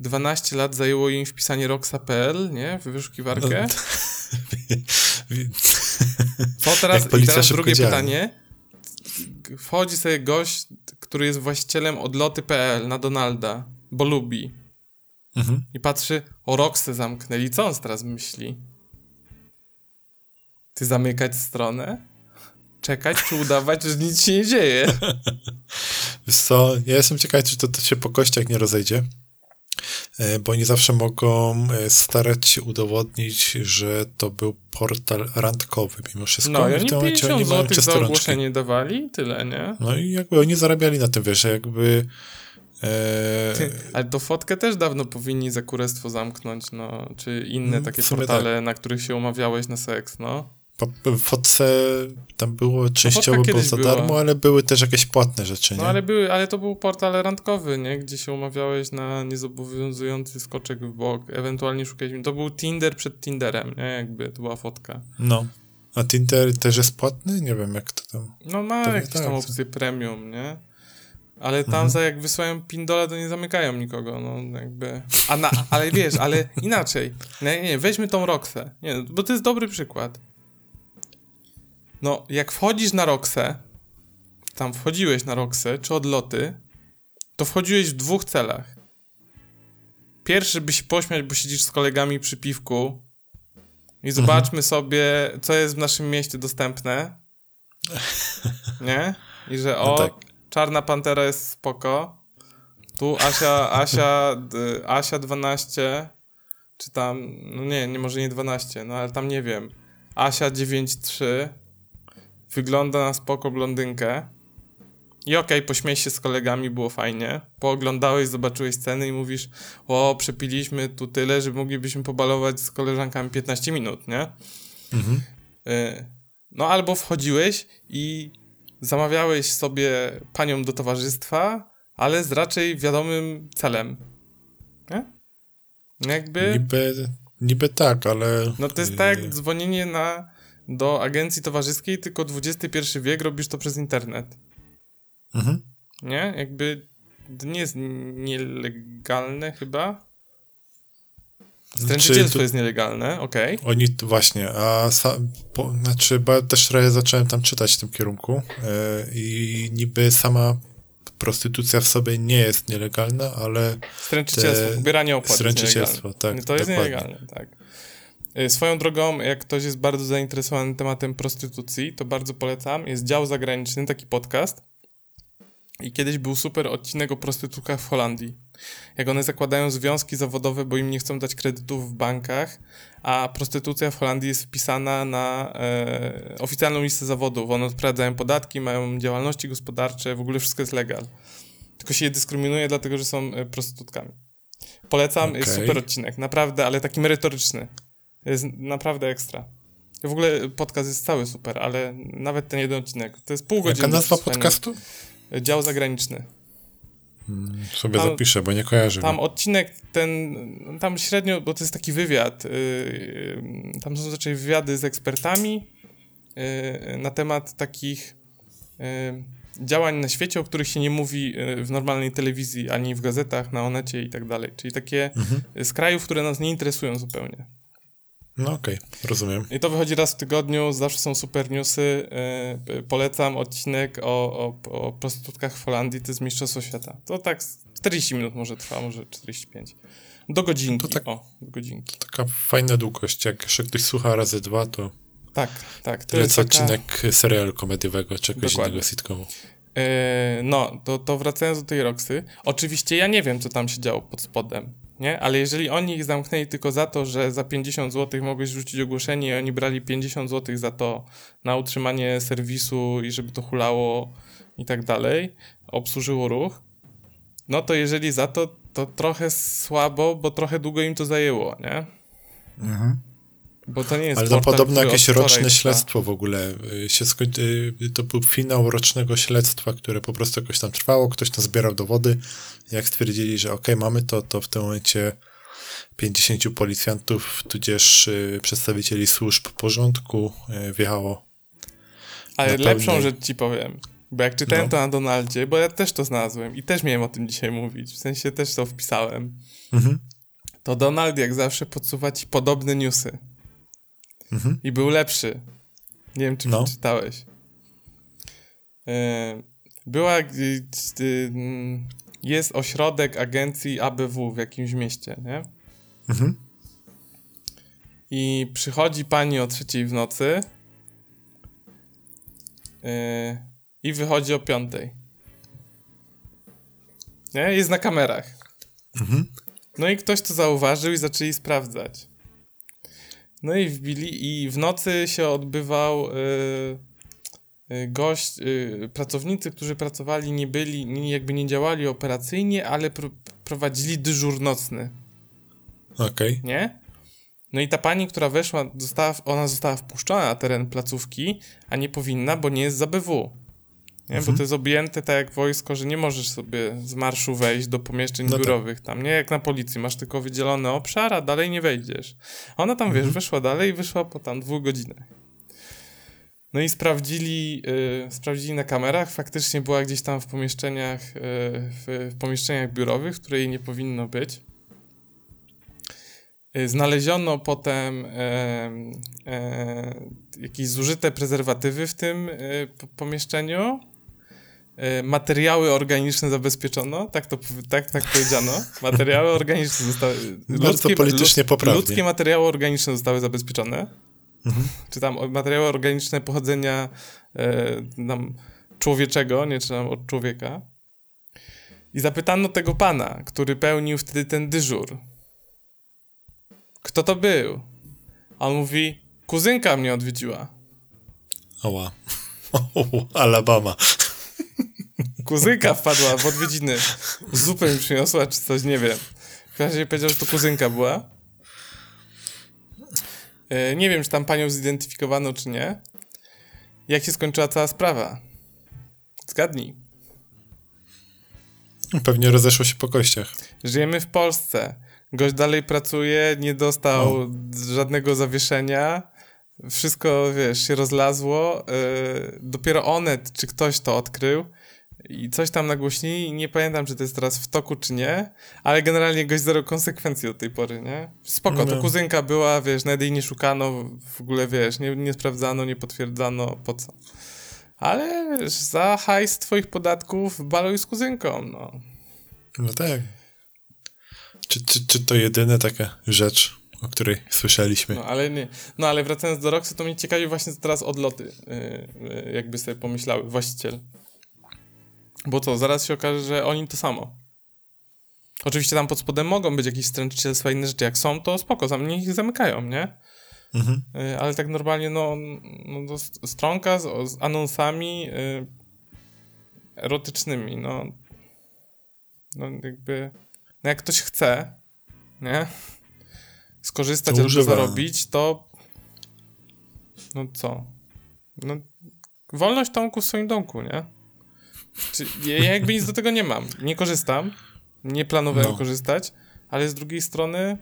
12 lat zajęło im wpisanie roxa.pl, nie? W wyszukiwarkę. No, Co teraz? I teraz drugie działa. pytanie. Wchodzi sobie gość, który jest właścicielem odloty.pl na Donalda, bo lubi. Mhm. I patrzy, o Roxę zamknęli. Co on teraz myśli? Ty zamykać stronę? Czekać czy udawać, że nic się nie dzieje? Wiesz co, ja jestem ciekaw, czy to, to się po kościach nie rozejdzie. E, bo oni zawsze mogą e, starać się udowodnić, że to był portal randkowy mimo wszystko. No i oni w tym momencie oni mają za ogłoszenie dawali tyle, nie? No i jakby oni zarabiali na tym, wiesz, jakby... E... Ty, ale to fotkę też dawno powinni za kurestwo zamknąć, no, czy inne mm, takie portale, tak. na których się umawiałeś na seks, no w fotce tam było częściowo było za darmo, ale były też jakieś płatne rzeczy, no, nie? No ale, były, ale to był portal randkowy, nie? Gdzie się umawiałeś na niezobowiązujący skoczek w bok, ewentualnie szukaliśmy. To był Tinder przed Tinderem, nie? Jakby to była fotka. No. A Tinder też jest płatny? Nie wiem, jak to tam... No ma jakieś tak, tam opcje premium, nie? Ale tam mhm. za jak wysyłają pindola, to nie zamykają nikogo, no jakby... A na, ale wiesz, ale inaczej. Nie, nie, weźmy tą Roxę. Nie, bo to jest dobry przykład no, jak wchodzisz na Roxę, tam wchodziłeś na Roxę, czy odloty, to wchodziłeś w dwóch celach. Pierwszy, by się pośmiać, bo siedzisz z kolegami przy piwku i zobaczmy mhm. sobie, co jest w naszym mieście dostępne. Nie? I że o, no tak. Czarna Pantera jest spoko. Tu Asia, Asia, Asia 12, czy tam, no nie, nie może nie 12, no ale tam nie wiem. Asia 9.3 wygląda na spoko blondynkę. I okej, okay, pośmiej się z kolegami, było fajnie. Pooglądałeś, zobaczyłeś sceny i mówisz, o, przepiliśmy tu tyle, że moglibyśmy pobalować z koleżankami 15 minut, nie? Mhm. Y no albo wchodziłeś i zamawiałeś sobie panią do towarzystwa, ale z raczej wiadomym celem. Nie? Jakby... Niby, niby tak, ale... No to jest tak jak dzwonienie na do agencji towarzyskiej, tylko XXI wiek robisz to przez internet. Mhm. Nie? Jakby to nie jest nielegalne chyba. Stręczycielstwo to... jest nielegalne, okej. Okay. Oni właśnie, a sa, po, znaczy, bo ja też trochę zacząłem tam czytać w tym kierunku yy, i niby sama prostytucja w sobie nie jest nielegalna, ale... Stręczycielstwo, te... pobieranie opłat Stręczycielstwo, tak. To jest dokładnie. nielegalne, tak. Y, swoją drogą, jak ktoś jest bardzo zainteresowany tematem prostytucji, to bardzo polecam. Jest dział zagraniczny, taki podcast. I kiedyś był super odcinek o prostytutkach w Holandii. Jak one zakładają związki zawodowe, bo im nie chcą dać kredytów w bankach, a prostytucja w Holandii jest wpisana na e, oficjalną listę zawodów. One odprowadzają podatki, mają działalności gospodarcze, w ogóle wszystko jest legal. Tylko się je dyskryminuje, dlatego że są e, prostytutkami. Polecam, okay. jest super odcinek, naprawdę, ale taki merytoryczny. Jest naprawdę ekstra. W ogóle podcast jest cały super, ale nawet ten jeden odcinek. To jest pół godziny. Jaka nazwa podcastu? Dział zagraniczny. Hmm, sobie tam, zapiszę, bo nie kojarzę. Tam odcinek ten, tam średnio, bo to jest taki wywiad. Yy, tam są raczej wywiady z ekspertami yy, na temat takich yy, działań na świecie, o których się nie mówi y, w normalnej telewizji, ani w gazetach, na Onecie i tak dalej. Czyli takie mhm. z krajów, które nas nie interesują zupełnie. No okej, okay, rozumiem. I to wychodzi raz w tygodniu, zawsze są super newsy. Yy, polecam odcinek o, o, o prostytutkach w Holandii, to jest Mistrzostwo Świata. To tak 40 minut może trwa, może 45. Do godzinki, to tak, o, do godzinki. To taka fajna długość, jak jeszcze ktoś słucha razy dwa, to... Tak, tak. To jest taka... odcinek serialu komediowego, czy czegoś Dokładnie. innego sitcomu. Yy, no, to, to wracając do tej Roxy, oczywiście ja nie wiem, co tam się działo pod spodem nie? Ale jeżeli oni ich zamknęli tylko za to, że za 50 zł mogłeś rzucić ogłoszenie i oni brali 50 zł za to na utrzymanie serwisu i żeby to hulało i tak dalej, obsłużyło ruch, no to jeżeli za to, to trochę słabo, bo trochę długo im to zajęło, nie? Mhm. Bo to nie jest Ale to podobno jakieś roczne śledztwo w ogóle y, się y, To był finał rocznego śledztwa, które po prostu jakoś tam trwało, ktoś tam zbierał dowody. Jak stwierdzili, że okej, mamy to, to w tym momencie 50 policjantów, tudzież y, przedstawicieli służb porządku wjechało. Ale lepszą rzecz ci powiem. Bo jak czytałem No. to na Donaldzie, bo ja też to znalazłem i też miałem o tym dzisiaj mówić, w sensie też to wpisałem, Mhm. to Donald jak zawsze podsuwa ci podobne newsy. Mhm. I był lepszy. Nie wiem, czy No. przeczytałeś. E, Była. y, mm, Jest ośrodek agencji ABW w jakimś mieście, nie? Mhm. I przychodzi pani o trzeciej w nocy i wychodzi o piątej. Nie? Jest na kamerach. Mhm. No i ktoś to zauważył i zaczęli sprawdzać. No i wbili i w nocy się odbywał yy, gość, yy, pracownicy, którzy pracowali, nie byli, nie, jakby nie działali operacyjnie, ale pr prowadzili dyżur nocny Okej. nie? No i ta pani, która weszła, została, ona została wpuszczona na teren placówki, a nie powinna, bo nie jest z ABW. Nie? Bo to jest objęte tak jak wojsko, że nie możesz sobie z marszu wejść do pomieszczeń No tak. biurowych tam, nie? Jak na policji, masz tylko wydzielony obszar, a dalej nie wejdziesz. A Ona tam, wiesz, weszła dalej i wyszła po tam dwóch godzinach. No i sprawdzili, y, sprawdzili na kamerach, faktycznie była gdzieś tam w pomieszczeniach, y, w, w pomieszczeniach biurowych, w której nie powinno być. Y, Znaleziono potem jakieś zużyte prezerwatywy w tym po- pomieszczeniu. E, materiały organiczne zabezpieczono, tak to tak, tak powiedziano. Materiały organiczne zostały. Bardzo politycznie poprawnie. Ludzkie materiały organiczne zostały zabezpieczone. Czy tam materiały organiczne pochodzenia e, nam człowieczego, nie czy tam od człowieka. I zapytano tego pana, który pełnił wtedy ten dyżur. Kto to był? A on mówi, kuzynka mnie odwiedziła. Oła. Alabama. Kuzynka wpadła w odwiedziny. Zupę mi przyniosła, czy coś, nie wiem. W każdym razie powiedział, że to kuzynka była. E, nie wiem, czy tam panią zidentyfikowano, czy nie. Jak się skończyła cała sprawa? Zgadnij. Pewnie rozeszło się po kościach. Żyjemy w Polsce. Gość dalej pracuje, nie dostał żadnego zawieszenia. Wszystko, wiesz, się rozlazło. Yy, dopiero Onet, czy ktoś to odkrył i coś tam nagłośnili. Nie pamiętam, czy to jest teraz w toku, czy nie, ale generalnie gość zero konsekwencji do tej pory, nie? Spoko, to No. kuzynka była, wiesz, nawet jej nie szukano, w ogóle, wiesz, nie, nie sprawdzano, nie potwierdzano, po co. Ale wiesz, za hajs twoich podatków baluj z kuzynką, no. No tak. Czy, czy, czy to jedyna taka rzecz, o której słyszeliśmy? No ale nie. No ale wracając do Roxy, to mnie ciekawi właśnie teraz odloty, yy, yy, jakby sobie pomyślały właściciel. Bo co, zaraz się okaże, że oni to samo. Oczywiście tam pod spodem mogą być jakieś stręczycielstwa, inne rzeczy. Jak są, to spoko, za mnie ich zamykają, nie? Mhm. Yy, ale tak normalnie, no, no to st- stronka z, z anonsami yy, erotycznymi, no. No jakby, no jak ktoś chce, nie? Skorzystać albo zarobić, to no co? No wolność Tomku w swoim domku, nie? Czy, ja ja jakby nic do tego nie mam. Nie korzystam. Nie planowałem No. korzystać, ale z drugiej strony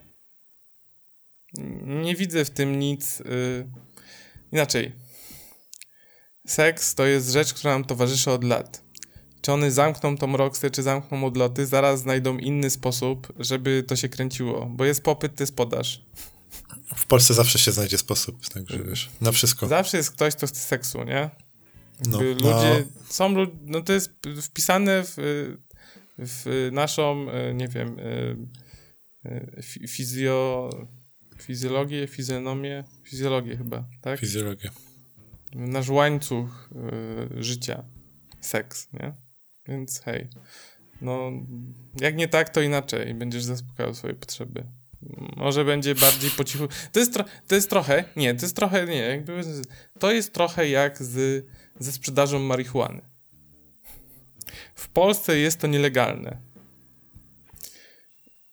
nie widzę w tym nic. Y... Inaczej. Seks to jest rzecz, która nam towarzyszy od lat. Czy one zamkną tą Roxę, czy zamkną odloty, zaraz znajdą inny sposób, żeby to się kręciło. Bo jest popyt, to jest podaż. W Polsce zawsze się znajdzie sposób, także wiesz, na wszystko. Zawsze jest ktoś, kto chce seksu, nie? No, Jakby no, ludzie, są ludzie, no to jest wpisane w, w naszą, e, nie wiem, e, e, fi- fizjo, fizjologię, fizjonomię, fizjologię chyba, tak? fizjologia. Nasz łańcuch życia, seks, nie? Więc hej, no jak nie tak, to inaczej będziesz zaspokajał swoje potrzeby. Może będzie bardziej po cichu. To jest, to jest trochę, nie, to jest trochę, nie, jakby, to jest trochę jak z, ze sprzedażą marihuany. W Polsce jest to nielegalne.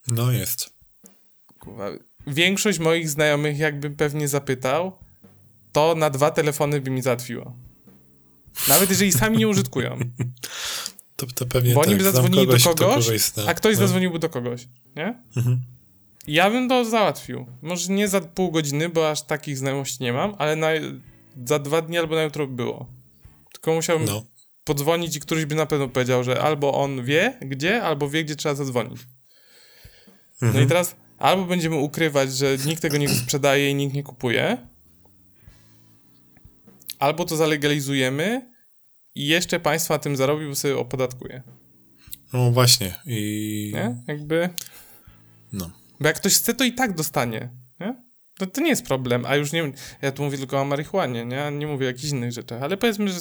No jest. Kurwa, większość moich znajomych, jakbym pewnie zapytał, to na dwa telefony by mi załatwiło. Nawet jeżeli sami nie użytkują. To, to pewnie Bo oni tak. zadzwonili kogoś, do kogoś, zna. a ktoś No. zadzwoniłby do kogoś, nie? Mhm. Ja bym to załatwił. Może nie za pół godziny, bo aż takich znajomości nie mam, ale na, za dwa dni albo na jutro by było. Tylko musiałbym No. podzwonić i któryś by na pewno powiedział, że albo on wie gdzie, albo wie, gdzie trzeba zadzwonić. No Mhm. i teraz albo będziemy ukrywać, że nikt tego nie sprzedaje i nikt nie kupuje, albo to zalegalizujemy i jeszcze państwo na tym zarobi, bo sobie opodatkuje. No właśnie. I. Nie? Jakby... No. Bo jak ktoś chce, to i tak dostanie. Nie? To, to nie jest problem. A już nie. Ja tu mówię tylko o marihuanie, nie? Nie mówię o jakichś innych rzeczach. Ale powiedzmy, że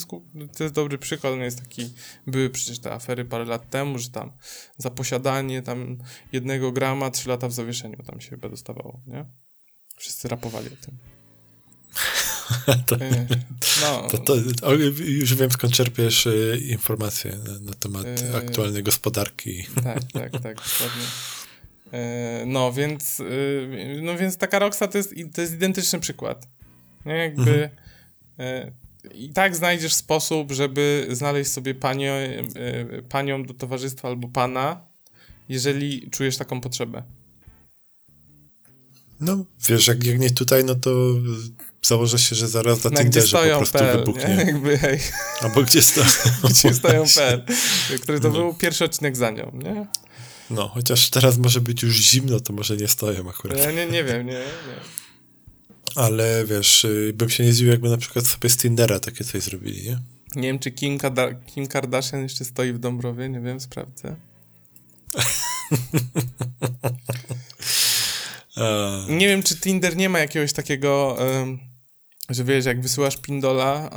to jest dobry przykład. On jest taki. Były przecież te afery parę lat temu, że tam za posiadanie tam jednego grama, trzy lata w zawieszeniu tam się chyba dostawało, nie? Wszyscy rapowali o tym. To- E, No, To, to, już wiem, skąd czerpiesz y, informacje na, na temat Yy. aktualnej gospodarki. tak, tak, tak, dokładnie. E, No, więc, no więc taka Roxa to jest, to jest identyczny przykład. Nie, jakby e, i tak znajdziesz sposób, żeby znaleźć sobie panią, e, panią do towarzystwa albo pana, jeżeli czujesz taką potrzebę. No, wiesz, jak, jak nie tutaj, no to założę się, że zaraz na Na Tinderze po prostu PL, wybuchnie. nie? Jakby, hej, Albo gdzie stoją. gdzie stoją PL, który to No. był pierwszy odcinek za nią, nie? No, chociaż teraz może być już zimno, to może nie stoją akurat. Ja nie, nie wiem, nie, nie. Ale wiesz, y, bym się nie zdziwił, jakby na przykład sobie z Tindera takie coś zrobili, nie? Nie wiem, czy Kim, Kada- Kim Kardashian jeszcze stoi w Dąbrowie, nie wiem, sprawdzę. Nie wiem, czy Tinder nie ma jakiegoś takiego, że wiesz, jak wysyłasz pindola,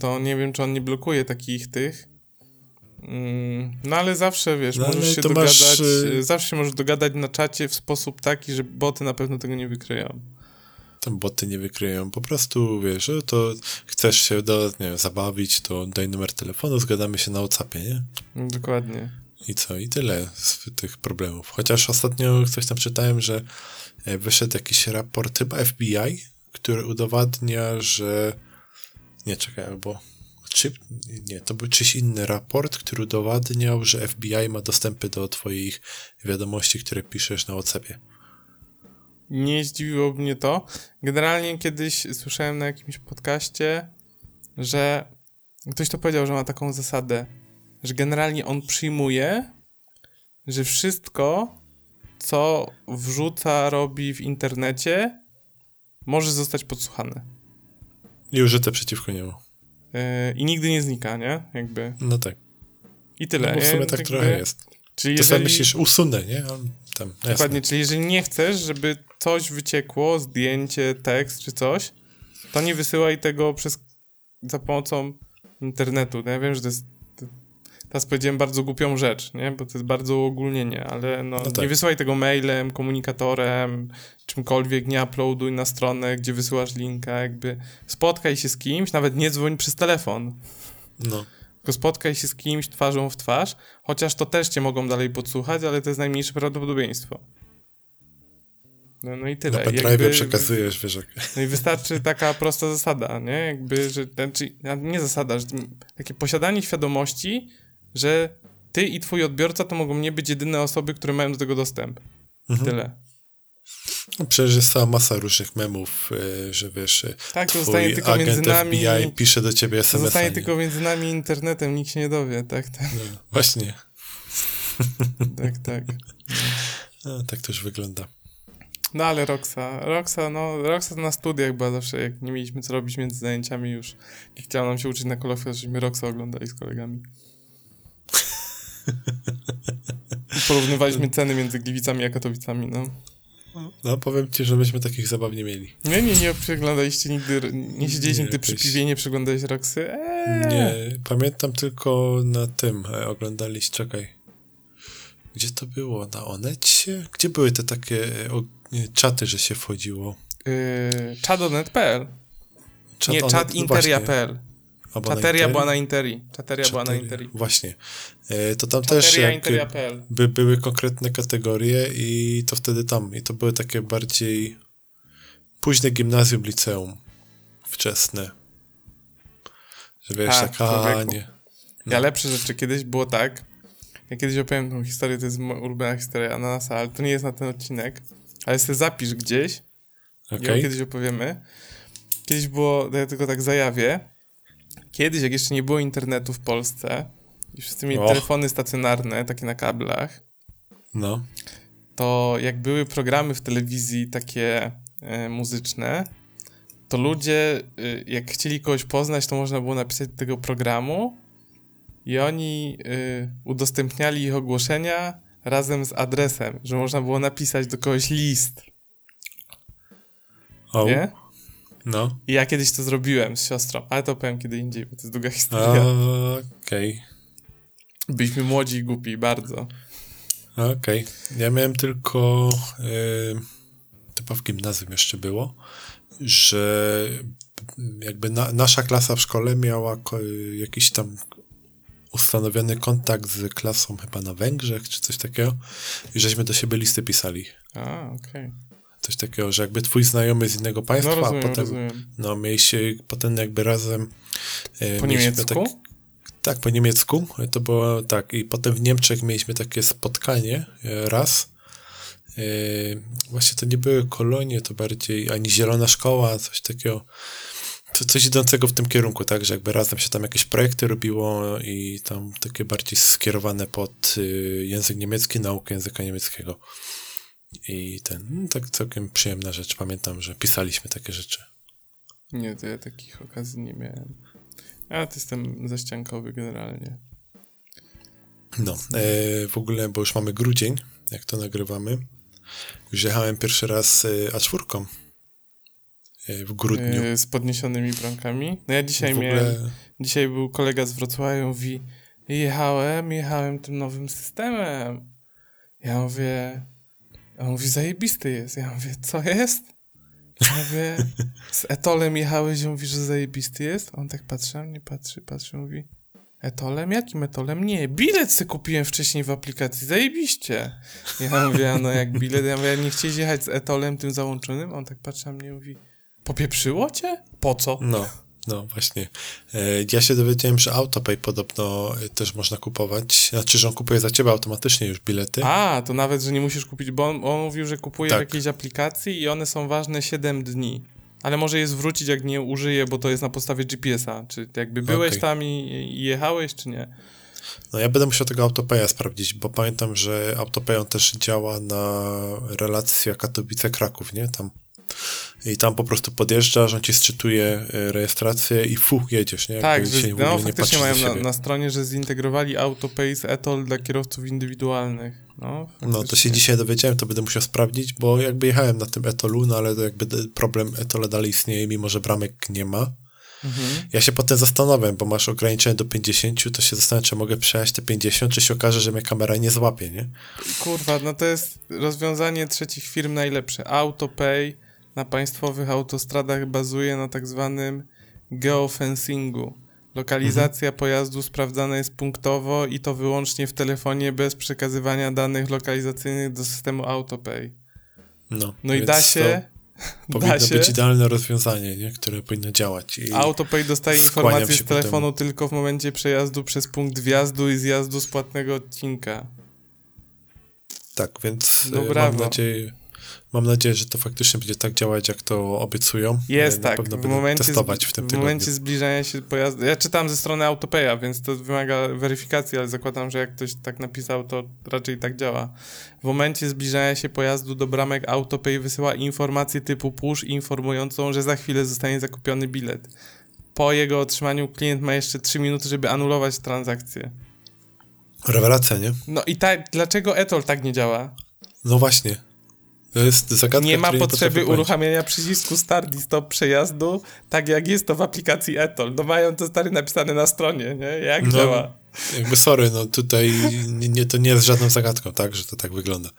to nie wiem, czy on nie blokuje takich tych. Mm, No ale zawsze, wiesz, No, możesz się dogadać, masz, y- y, zawsze się możesz dogadać na czacie w sposób taki, że boty na pewno tego nie wykryją. tam boty nie wykryją. Po prostu, wiesz, że to chcesz się do, nie wiem, zabawić, to daj numer telefonu, zgadamy się na Whatsappie, nie? Dokładnie. I co? I tyle z tych problemów. Chociaż ostatnio coś tam czytałem, że e, wyszedł jakiś raport chyba FBI, który udowadnia, że... Nie, czekaj, albo... Czy... Nie, to był czyś inny raport, który udowadniał, że FBI ma dostępy do twoich wiadomości, które piszesz na Whatsappie. Nie zdziwiłoby mnie to. Generalnie kiedyś słyszałem na jakimś podcaście, że ktoś to powiedział, że ma taką zasadę, że generalnie on przyjmuje, że wszystko, co wrzuca, robi w internecie, może zostać podsłuchane. I użyte przeciwko niemu. Yy, I nigdy nie znika, nie? Jakby. No tak. I tyle. No, w sumie tak Jakby- trochę jest. Czyli Czasami jeżeli... myślisz, usunę, nie? Tam, jasne. Dokładnie, czyli jeżeli nie chcesz, żeby coś wyciekło, zdjęcie, tekst czy coś, to nie wysyłaj tego przez za pomocą internetu. No Ja wiem, że to jest. Teraz powiedziałem bardzo głupią rzecz, nie? Bo to jest bardzo uogólnienie, ale no, No tak. nie wysyłaj tego mailem, komunikatorem, czymkolwiek, nie uploaduj na stronę, gdzie wysyłasz linka, jakby spotkaj się z kimś, nawet nie dzwoń przez telefon. No. Tylko spotkaj się z kimś twarzą w twarz, chociaż to też cię mogą dalej podsłuchać, ale to jest najmniejsze prawdopodobieństwo. No, no i tyle. Na pendrive Jakby- przekazujesz, wiesz. No i wystarczy taka prosta zasada, nie? Jakby, że, znaczy, nie zasada, że takie posiadanie świadomości, że ty i twój odbiorca to mogą nie być jedyne osoby, które mają do tego dostęp. Mhm. Tyle. No, przecież jest cała masa różnych memów, e, że wiesz, e, Tak, twój zostanie tylko agent między nami. FBI pisze do ciebie To SMS-a. zostanie nie? tylko między nami internetem, nikt się nie dowie, tak, tak, No, właśnie, tak, tak. no, tak to już wygląda. No ale Roxa, Roxa, no, Roxa to na studiach była zawsze, jak nie mieliśmy co robić między zajęciami już. Nie chciała nam się uczyć na kolokwiach, żeśmy Roxa oglądali z kolegami. Porównywaliśmy ceny między Gliwicami a Katowicami, no. No, powiem ci, że myśmy takich zabaw nie mieli. Nie, nie, nie przeglądaliście nigdy, nie siedzieliście Nie, nigdy przy jakoś- piwie, nie przeglądałeś Roxy? Eee. Nie, pamiętam tylko na tym, e, oglądaliście, czekaj. Gdzie to było? Na Onecie? Gdzie były te takie e, o, e, czaty, że się wchodziło? Yy, Chadonet.pl Czat Nie, Onet, czat no interia.pl Albo Czateria była na Interi. Czateria była na Interi. Właśnie. E, to tam też Czateria jak Interia.pl. by, były konkretne kategorie i to wtedy tam. I to były takie bardziej późne gimnazjum, liceum. Wczesne. Że wiesz, tak, a człowieku. nie. Ja lepsze rzeczy. Kiedyś było tak, ja kiedyś opowiem tą historię, to jest ulubiona historia Ananasa, ale to nie jest na ten odcinek, ale sobie zapisz gdzieś i ją Okej. kiedyś opowiemy. Kiedyś było, ja tylko tak zajawię, kiedyś jak jeszcze nie było internetu w Polsce i wszyscy mieli Och. telefony stacjonarne, takie na kablach, No. to jak były programy w telewizji takie e, muzyczne, to ludzie, y, jak chcieli kogoś poznać, to można było napisać do tego programu i oni y, udostępniali ich ogłoszenia razem z adresem, że można było napisać do kogoś list, O, nie? No. I ja kiedyś to zrobiłem z siostrą, ale to powiem kiedy indziej, bo to jest długa historia. Okej. Byliśmy młodzi i głupi, bardzo. Okej. Ja miałem tylko yy, chyba w gimnazjum jeszcze było, że jakby na, nasza klasa w szkole miała jakiś tam ustanowiony kontakt z klasą chyba na Węgrzech, czy coś takiego i żeśmy do siebie listy pisali. A, okej. Coś takiego, że jakby twój znajomy z innego państwa, No rozumiem, a potem rozumiem. no mieliście potem jakby razem e, Po mieliśmy niemiecku? Tak, tak, po niemiecku. To było tak. I potem w Niemczech mieliśmy takie spotkanie e, raz. E, Właśnie to nie były kolonie, to bardziej ani zielona szkoła, coś takiego. Coś idącego w tym kierunku, tak, że jakby razem się tam jakieś projekty robiło i tam takie bardziej skierowane pod język niemiecki, naukę języka niemieckiego. I ten, no, tak całkiem przyjemna rzecz. Pamiętam, że pisaliśmy takie rzeczy. Nie, to ja takich okazji nie miałem. Ja to jestem zaściankowy generalnie. No, e, w ogóle, bo już mamy grudzień, jak to nagrywamy. Już jechałem pierwszy raz e, A4 e, w grudniu. Yy, z podniesionymi bramkami. No ja dzisiaj w miałem, ogóle, dzisiaj był kolega z Wrocławia i mówi, jechałem, jechałem tym nowym systemem. Ja mówię, on mówi, zajebisty jest. Ja mówię, co jest? Ja mówię, z Etolem jechałeś i mówi, że zajebisty jest? On tak patrzy, na mnie patrzy, patrzy, mówi, Etolem? Jakim Etolem? Nie, bilet se kupiłem wcześniej w aplikacji, zajebiście. Ja mówię, a no jak bilet? Ja mówię, nie chcieliście jechać z Etolem tym załączonym? On tak patrzy na mnie i mówi, popieprzyło cię? Po co? no, no właśnie. E, ja się dowiedziałem, że Autopay podobno e, też można kupować. Znaczy, że on kupuje za ciebie automatycznie już bilety. A, to nawet, że nie musisz kupić, bo on, on mówił, że kupuje w Tak. jakiejś aplikacji i one są ważne 7 dni. Ale może je zwrócić, jak nie użyje, bo to jest na podstawie GPS-a. Czy jakby byłeś Okej. tam i, i jechałeś, czy nie? No ja będę musiał tego Autopaya sprawdzić, bo pamiętam, że Autopay on też działa na relacja Katowice-Kraków, nie? Tam. I tam po prostu podjeżdżasz, on ci sczytuje e, rejestrację i fu, jedziesz, nie? Tak, że, no nie faktycznie mają na, na stronie, że zintegrowali AutoPay z Etol dla kierowców indywidualnych. No, No, to się dzisiaj dowiedziałem, to będę musiał sprawdzić, bo jakby jechałem na tym Etolu, no ale to jakby problem Etola dalej istnieje, mimo że bramek nie ma. Mhm. Ja się potem zastanawiam, bo masz ograniczenie do 50, to się zastanawiam, czy mogę przejechać te 50, czy się okaże, że mnie kamera nie złapie, nie? Kurwa, no to jest rozwiązanie trzecich firm najlepsze. AutoPay na państwowych autostradach bazuje na tak zwanym geofencingu. Lokalizacja pojazdu sprawdzana jest punktowo i to wyłącznie w telefonie bez przekazywania danych lokalizacyjnych do systemu AutoPay. No, No i da się, To powinno da się. być idealne rozwiązanie, nie? które powinno działać. AutoPay dostaje się z temu. telefonu tylko w momencie przejazdu przez punkt wjazdu i zjazdu z płatnego odcinka. tak, więc No e, mam nadzieję, mam nadzieję, że to faktycznie będzie tak działać, jak to obiecują. Jest E, tak. Na pewno w momencie, testować w tym w tygodniu. momencie zbliżania się pojazdu. Ja czytam ze strony AutoPaya, więc to wymaga weryfikacji, ale zakładam, że jak ktoś tak napisał, to raczej tak działa. W momencie zbliżania się pojazdu do bramek AutoPay wysyła informację typu push informującą, że za chwilę zostanie zakupiony bilet. Po jego otrzymaniu klient ma jeszcze 3 minuty, żeby anulować transakcję. Rewelacja, nie? No i tak, dlaczego Etol tak nie działa? No właśnie. To jest zagadka, nie ma potrzeby uruchamiania przycisku start i stop przejazdu, tak jak jest to w aplikacji Etol. No mają to stary napisane na stronie, nie? Jak No. działa? jakby sorry, no tutaj nie, to nie jest żadną zagadką, tak, że to tak wygląda.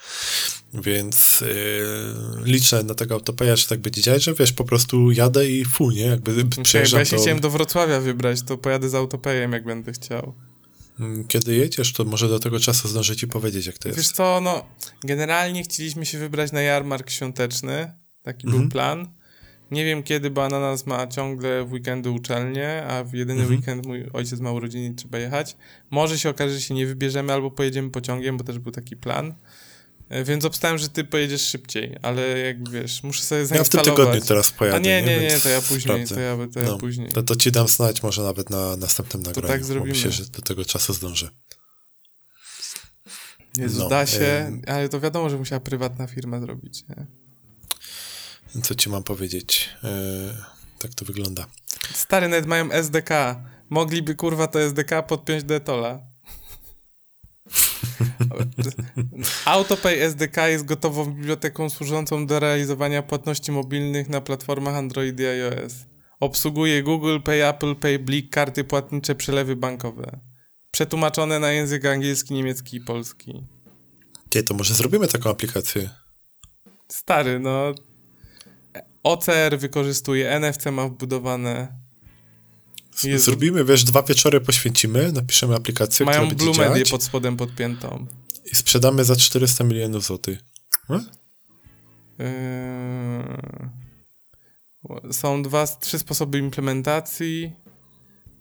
Więc yy, liczę na tego autopeja, że tak będzie działać, że wiesz, po prostu jadę i fu, nie? Jakby przyjeżdżam ja się to... chciałem do Wrocławia wybrać, to pojadę z autopejem, jak będę chciał. Mm, kiedy jedziesz, to może do tego czasu zdążę ci powiedzieć, jak to jest. Wiesz co, no, generalnie chcieliśmy się wybrać na jarmark świąteczny, taki mhm. był plan. Nie wiem kiedy, bo Ananas ma ciągle w weekendy uczelnię, a w jedyny mhm. weekend mój ojciec ma urodziny trzeba jechać. Może się okaże, że się nie wybierzemy albo pojedziemy pociągiem, bo też był taki plan. E, więc obstałem, że ty pojedziesz szybciej, ale jak wiesz, muszę sobie zainstalować. Ja w tym tygodniu teraz pojadę. A nie, nie, nie, to ja później, to ja, to ja no, później. To, to ci dam znać może nawet na następnym nagraniu. To tak zrobimy. Myślę, że do tego czasu zdążę. Jezu, no, da się, ale to wiadomo, że musiała prywatna firma zrobić, nie? Co ci mam powiedzieć? Yy, tak to wygląda. Stary, nawet mają SDK. Mogliby, kurwa, to SDK podpiąć do Etola. AutoPay SDK jest gotową biblioteką służącą do realizowania płatności mobilnych na platformach Android i iOS. Obsługuje Google Pay, Apple Pay, Blik, karty płatnicze, przelewy bankowe. Przetłumaczone na język angielski, niemiecki i polski. Ty, to może zrobimy taką aplikację? Stary, no OCR wykorzystuje, NFC ma wbudowane. Jezu. Zrobimy, wiesz, dwa wieczory poświęcimy, napiszemy aplikację, Mają która Blue Media pod spodem podpiętą. I sprzedamy za 400 milionów złotych. Hmm? Yy... Są dwa, trzy sposoby implementacji.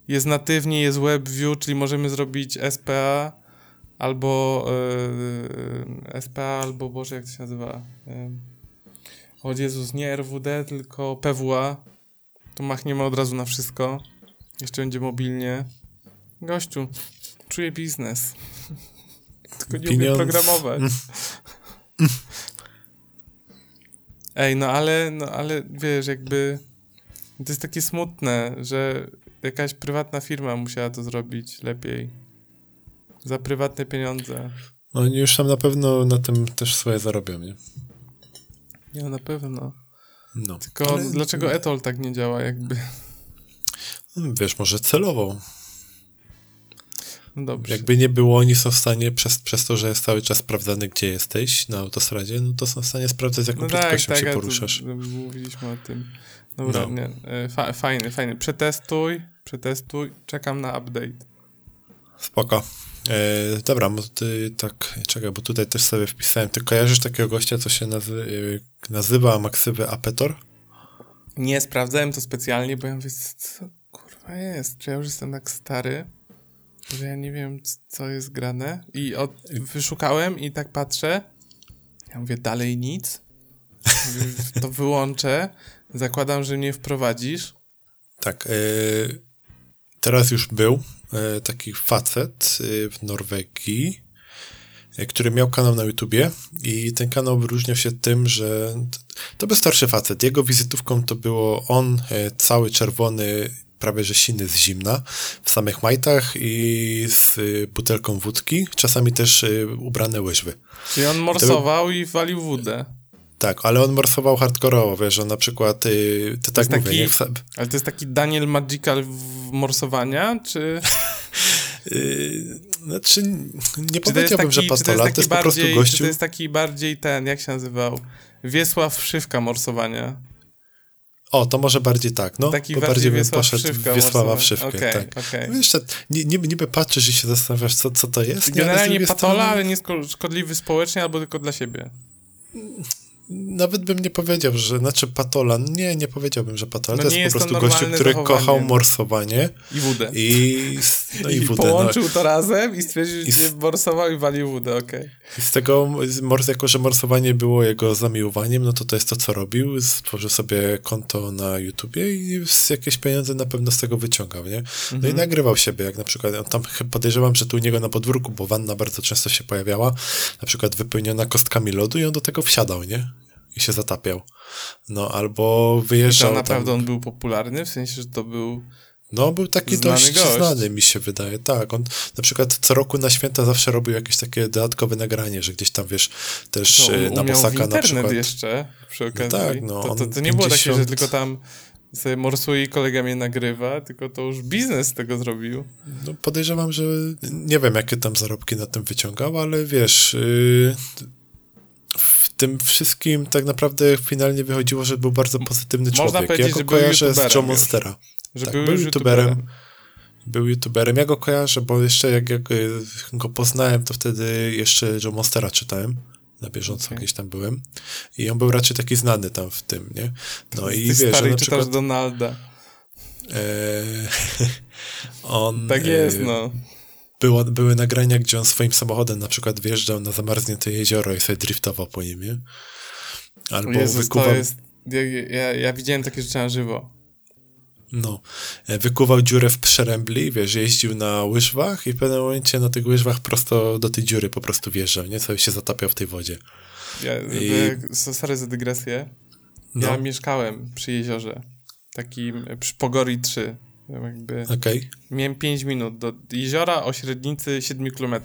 Jest natywnie, jest WebView, czyli możemy zrobić SPA albo yy, SPA, albo Boże, jak to się nazywa? Yy o Jezus, nie RWD, tylko PWA. To machniemy od razu na wszystko. Jeszcze będzie mobilnie. Gościu, czuję biznes. tylko nie Pieniądz. umiem programować. Ej, no ale, no ale wiesz, jakby to jest takie smutne, że jakaś prywatna firma musiała to zrobić lepiej. Za prywatne pieniądze. No oni już tam na pewno na tym też swoje zarobią, nie? Nie, na pewno. No. Tylko ale... dlaczego Etol tak nie działa jakby? Wiesz, może celowo. No dobrze. Jakby nie było, oni są w stanie, przez, przez to, że jest cały czas sprawdzany, gdzie jesteś na autostradzie, no to są w stanie sprawdzać, jaką no tak, prędkością tak, się poruszasz. Mówiliśmy o tym. Dobra, no. nie. E, fajny, fajny. Przetestuj, przetestuj. Czekam na update. Spoko. E, dobra, bo ty tak, czekaj, bo tutaj też sobie wpisałem. Ty kojarzysz takiego gościa, co się nazy e, nazywa Maksywy Apetor? Nie, sprawdzałem to specjalnie, bo ja mówię, co kurwa jest? Czy ja już jestem tak stary, że ja nie wiem, co jest grane? I od, wyszukałem i tak patrzę. Ja mówię, dalej nic. to wyłączę. Zakładam, że mnie wprowadzisz. Tak. Yy, teraz już był E, taki facet e, w Norwegii, e, który miał kanał na YouTubie i ten kanał wyróżniał się tym, że to był starszy facet. Jego wizytówką to było on cały czerwony, prawie że siny z zimna, w samych majtach i z butelką wódki, czasami też ubrane łyżwy. Czyli on morsował i, to... i walił wódę. Tak, ale on morsował hardkorowo, wiesz, on na przykład, yy, to, tak mówię, taki, nie Ale to jest taki Daniel Magical morsowania, czy... yy, znaczy, nie czy powiedziałbym, taki, że patola, to jest, to jest po prostu gościu... Czy to jest taki bardziej ten, jak się nazywał? Wiesław Wszywka morsowania. O, to może bardziej tak, no. Taki bo bardziej bym poszedł Wszywka Wiesława Wszywkę, okay, tak. Okay. No jeszcze niby, niby patrzysz i się zastanawiasz, co, co to jest. Generalnie patola, strony... ale nie szkodliwy społecznie albo tylko dla siebie nawet bym nie powiedział, że, znaczy patolan, nie, nie powiedziałbym, że patolan, no to jest po prostu jest gościu, który kochał morsowanie. I wódę. I, no i, I wódę, połączył no. to razem i stwierdził, I że morsował i walił wódę, okej. Okay. I z tego, jako że morsowanie było jego zamiłowaniem, no to to jest to, co robił, stworzył sobie konto na YouTubie i jakieś pieniądze na pewno z tego wyciągał, nie? No mhm. i nagrywał siebie, jak na przykład, on tam podejrzewam, że tu u niego na podwórku, bo wanna bardzo często się pojawiała, na przykład wypełniona kostkami lodu i on do tego wsiadał, nie? I się zatapiał. No, albo wyjeżdżał. I to naprawdę tam... on był popularny, w sensie, że to był. No, był taki znany dość gość. znany, mi się wydaje. Tak, on na przykład co roku na święta zawsze robił jakieś takie dodatkowe nagranie, że gdzieś tam, wiesz, też y, na Bosaka na przykład. jeszcze przy okazji. No tak, no, to, to, to nie 50... było takie, że tylko tam sobie morsuje i kolega mnie nagrywa, tylko to już biznes z tego zrobił. No podejrzewam, że nie wiem, jakie tam zarobki na tym wyciągał, ale wiesz, yy, tym wszystkim tak naprawdę finalnie wychodziło, że był bardzo pozytywny Można człowiek. powiedzieć, ja go że kojarzę z Joe. Monstera. Że Tak, był, był youtuberem. youtuberem. Był youtuberem. Ja go kojarzę, bo jeszcze jak, jak go poznałem, to wtedy jeszcze Joe Monstera czytałem. Na bieżąco Okej. gdzieś tam byłem. I on był raczej taki znany tam w tym, nie? No i Ty wiesz, że stary na czytasz przykład... Donalda. E, on... Tak jest, e, no. Było, były nagrania, gdzie on swoim samochodem na przykład wjeżdżał na zamarznięte jezioro i sobie driftował po nim, nie? Albo Jezus, wykuwał, jest... Ja, ja, ja widziałem takie rzeczy na żywo. no, e, wykuwał dziurę w przerębli, wiesz, jeździł na łyżwach i w pewnym momencie na tych łyżwach prosto do tej dziury po prostu wjeżdżał, nie? Sobie się zatapiał w tej wodzie. Ja, I- I... Sorry za dygresję. No, Ja mieszkałem przy jeziorze. Takim e, przy Pogori 3. Jakby okej. miałem 5 minut do jeziora o średnicy 7 km.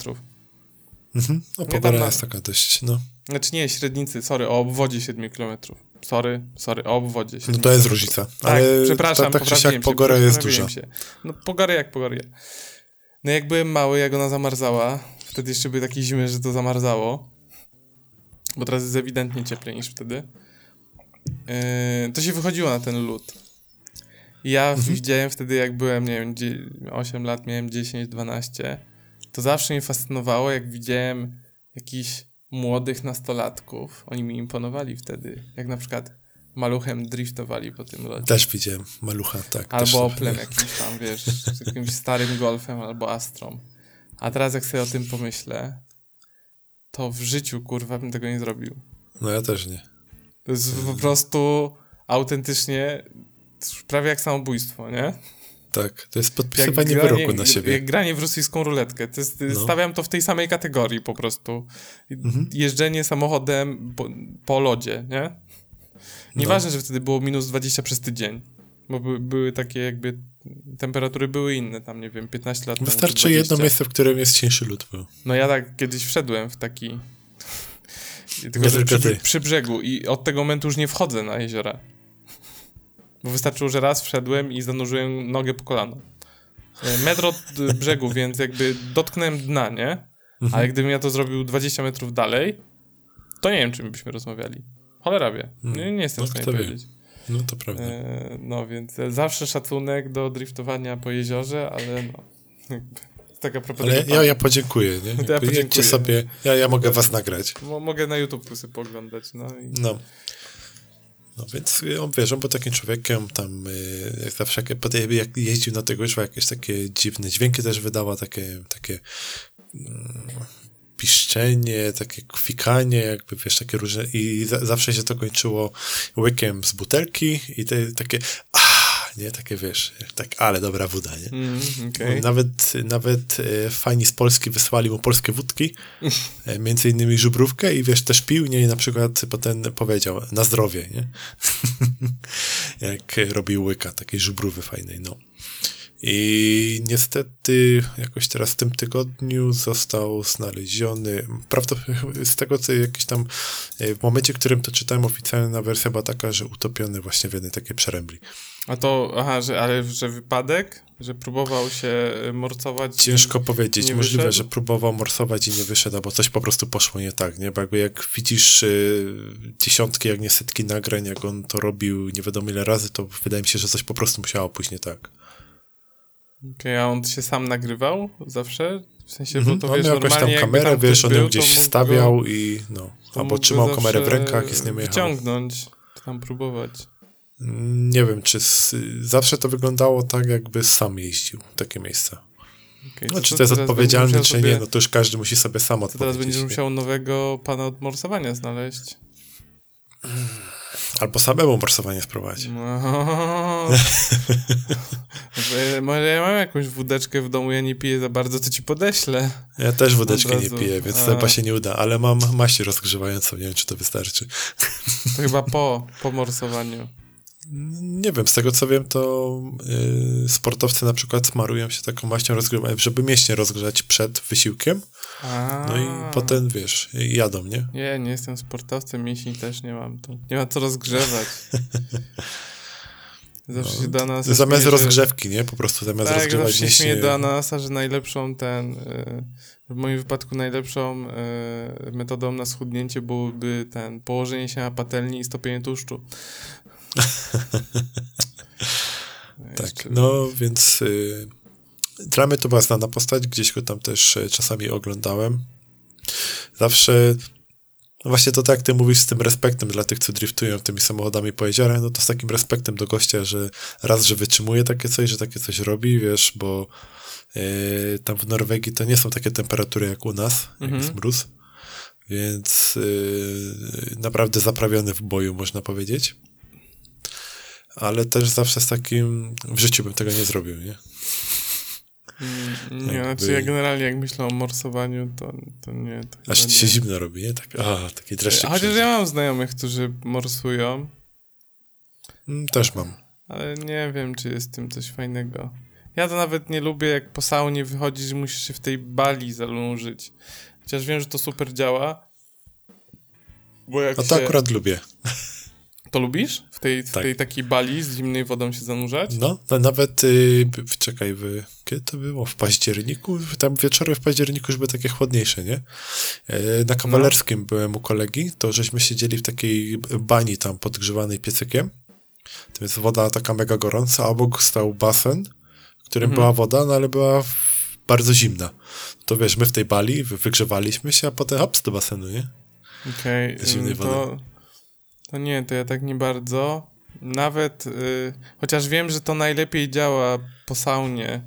Mhm. No, jest taka dość, no. Znaczy nie, średnicy, sorry, o obwodzie 7 km. Sorry, sorry, o obwodzie 7 No to jest różnica. Tak, Ale przepraszam, tak, tak się, pogora jest duża. Się. No pogory jak pogory. No jak byłem mały, jak ona zamarzała, wtedy jeszcze były takie zimy, że to zamarzało, bo teraz jest ewidentnie cieplej niż wtedy, yy, to się wychodziło na ten lód. Ja Mhm. widziałem wtedy, jak byłem, nie wiem, dzie- 8 lat, miałem 10, 12, to zawsze mnie fascynowało, jak widziałem jakichś młodych nastolatków. Oni mi imponowali wtedy. Jak na przykład maluchem driftowali po tym lodzie. Też widziałem malucha, tak. Albo Oplem jakimś tam, wiesz, z jakimś starym Golfem albo Astrą. A teraz jak sobie o tym pomyślę, to w życiu, kurwa, bym tego nie zrobił. No ja też nie. To jest po prostu autentycznie prawie jak samobójstwo, nie? Tak, to jest Jak podpisywanie granie, wyroku na siebie. Jak granie w rosyjską ruletkę. To jest, No. Stawiam to w tej samej kategorii po prostu. Mhm. Jeżdżenie samochodem po, po lodzie, nie? Nieważne, że wtedy było minus 20 przez tydzień. Bo by, były takie jakby... Temperatury były inne, tam nie wiem, 15 lat temu. czy Wystarczy jedno 20. miejsce, w którym jest cieńszy lód był. No ja tak kiedyś wszedłem w taki... Nie Tylko, że tylko przy, przy brzegu i od tego momentu już nie wchodzę na jeziora. Bo wystarczyło, że raz wszedłem i zanurzyłem nogę po kolano. E, Metr od brzegu, więc jakby dotknąłem dna, nie? Mhm. Ale gdybym ja to zrobił 20 metrów dalej, to nie wiem, czym byśmy rozmawiali. Cholera wie. Nie, nie jestem No, w stanie kto wie. powiedzieć. No to prawda. E, no więc e, zawsze szacunek do driftowania po jeziorze, ale no. Taka propos Ale ja, ja podziękuję, nie? To ja jedźcie podziękuję. sobie, ja, ja mogę was nagrać. Mo- mogę na YouTube sobie poglądać, no i... No. No więc y, on wiesz, on był takim człowiekiem, tam y, jak zawsze jak, jak jeździł na tego łyżwa, jakieś takie dziwne dźwięki też wydała, takie, takie mm, piszczenie, takie kwikanie, jakby wiesz, takie różne i za, zawsze się to kończyło łykiem z butelki i te takie nie, takie wiesz, tak, ale dobra woda, nie? Mm, okej. Nawet, nawet e, fani z Polski wysłali mu polskie wódki, e, między innymi żubrówkę i wiesz, też pił, nie? I na przykład potem powiedział, na zdrowie, nie? Jak robił łyka takiej żubrówy fajnej, no. I niestety jakoś teraz w tym tygodniu został znaleziony, prawdopodobnie z tego co jakiś tam, e, w momencie, w którym to czytałem, oficjalna wersja była taka, że utopiony właśnie w jednej takiej przerębli. A to, aha, że, ale że wypadek? Że próbował się y, morcować? Ciężko powiedzieć. Możliwe, wyszedł? że próbował morsować i nie wyszedł, albo coś po prostu poszło nie tak, nie? Bo jakby jak widzisz y, dziesiątki, jak nie setki nagrań, jak on to robił nie wiadomo ile razy, to wydaje mi się, że coś po prostu musiało pójść nie tak. Okej, a on się sam nagrywał zawsze? W sensie, Mhm. bo to on wiesz, miał jakąś tam kamerę, tam wiesz, on ją to gdzieś stawiał go- i no, to albo trzymał kamerę w rękach i z nią jechał. Wyciągnąć, czy tam próbować. Nie wiem, czy z, zawsze to wyglądało tak, jakby sam jeździł w takie miejsca. Okay, No, czy to jest odpowiedzialne, czy nie, no to już każdy musi sobie sam To teraz odpowiedzieć. będziesz musiał nowego pana od morsowania znaleźć. Albo samemu morsowanie sprowadzić. No. Może ja mam jakąś wódeczkę w domu, ja nie piję za bardzo, to ci podeślę. Ja też wódeczki nie piję, więc A. to chyba się nie uda, ale mam maść rozgrzewającą, nie wiem, czy to wystarczy. To chyba po, po morsowaniu. Nie wiem, z tego co wiem, to yy, sportowcy na przykład smarują się taką maścią żeby mięśnie rozgrzać przed wysiłkiem, A. no i potem, wiesz, jadą, nie? Nie, nie jestem sportowcem, mięśni też nie mam. To nie ma co rozgrzewać. Zawsze No, się do nas Zamiast śmieje, rozgrzewki, nie? Po prostu zamiast Tak, rozgrzewać zawsze się nie śmieję do ananasa, że najlepszą ten, y, w moim wypadku najlepszą y, metodą na schudnięcie byłoby ten, położenie się na patelni i stopienie tłuszczu. Tak, no więc y, to była znana postać, gdzieś go tam też y, czasami oglądałem. Zawsze, no właśnie to tak jak ty mówisz z tym respektem dla tych, co driftują tymi samochodami po jeziorach, no to z takim respektem do gościa, że raz, że wytrzymuje takie coś, że takie coś robi, wiesz, bo y, tam w Norwegii to nie są takie temperatury jak u nas, jak Mhm. jest mróz, więc y, naprawdę zaprawiony w boju, można powiedzieć. Ale też zawsze z takim, w życiu bym tego nie zrobił, nie? Nie, jakby- znaczy ja generalnie jak myślę o morsowaniu, to, to nie. To Aż ci się nie. zimno robi, nie? Tak, a, taki dreszczyk. Chociaż przychodzi. ja mam znajomych, którzy morsują, Mm, Też mam. ale nie wiem, czy jest w tym coś fajnego. Ja to nawet nie lubię, jak po saunie wychodzisz musisz się w tej bali zanurzyć. Chociaż wiem, że to super działa. Bo jak A to się... akurat lubię. To lubisz? W tej, w Tak. tej takiej bali z zimnej wodą się zanurzać? No, no nawet, y, b- czekaj, kiedy to było? W październiku? Tam wieczory w październiku już były takie chłodniejsze, nie? E, Na Kawalerskim byłem u kolegi, to żeśmy siedzieli w takiej bani tam podgrzewanej piecykiem. To jest woda taka mega gorąca, a obok stał basen, w którym Mhm. była woda, no ale była bardzo zimna. To wiesz, my w tej bali wy- wygrzewaliśmy się, a potem hops do basenu, nie? Okej, Z zimnej ym, to, to nie, to ja tak nie bardzo. Nawet, y, chociaż wiem, że to najlepiej działa po saunie.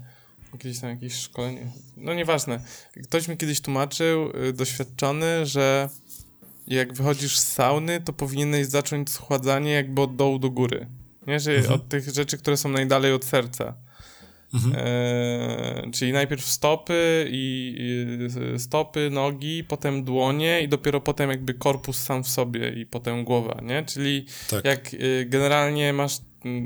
Jakieś tam jakieś szkolenie. No nieważne. Ktoś mi kiedyś tłumaczył, y, doświadczony, że jak wychodzisz z sauny, to powinieneś zacząć schładzanie jakby od dołu do góry. Nie, że Mhm. od tych rzeczy, które są najdalej od serca. Mhm. E, czyli najpierw stopy i, i stopy, nogi, potem dłonie i dopiero potem jakby korpus sam w sobie i potem głowa, nie? Czyli Tak. jak y, generalnie masz,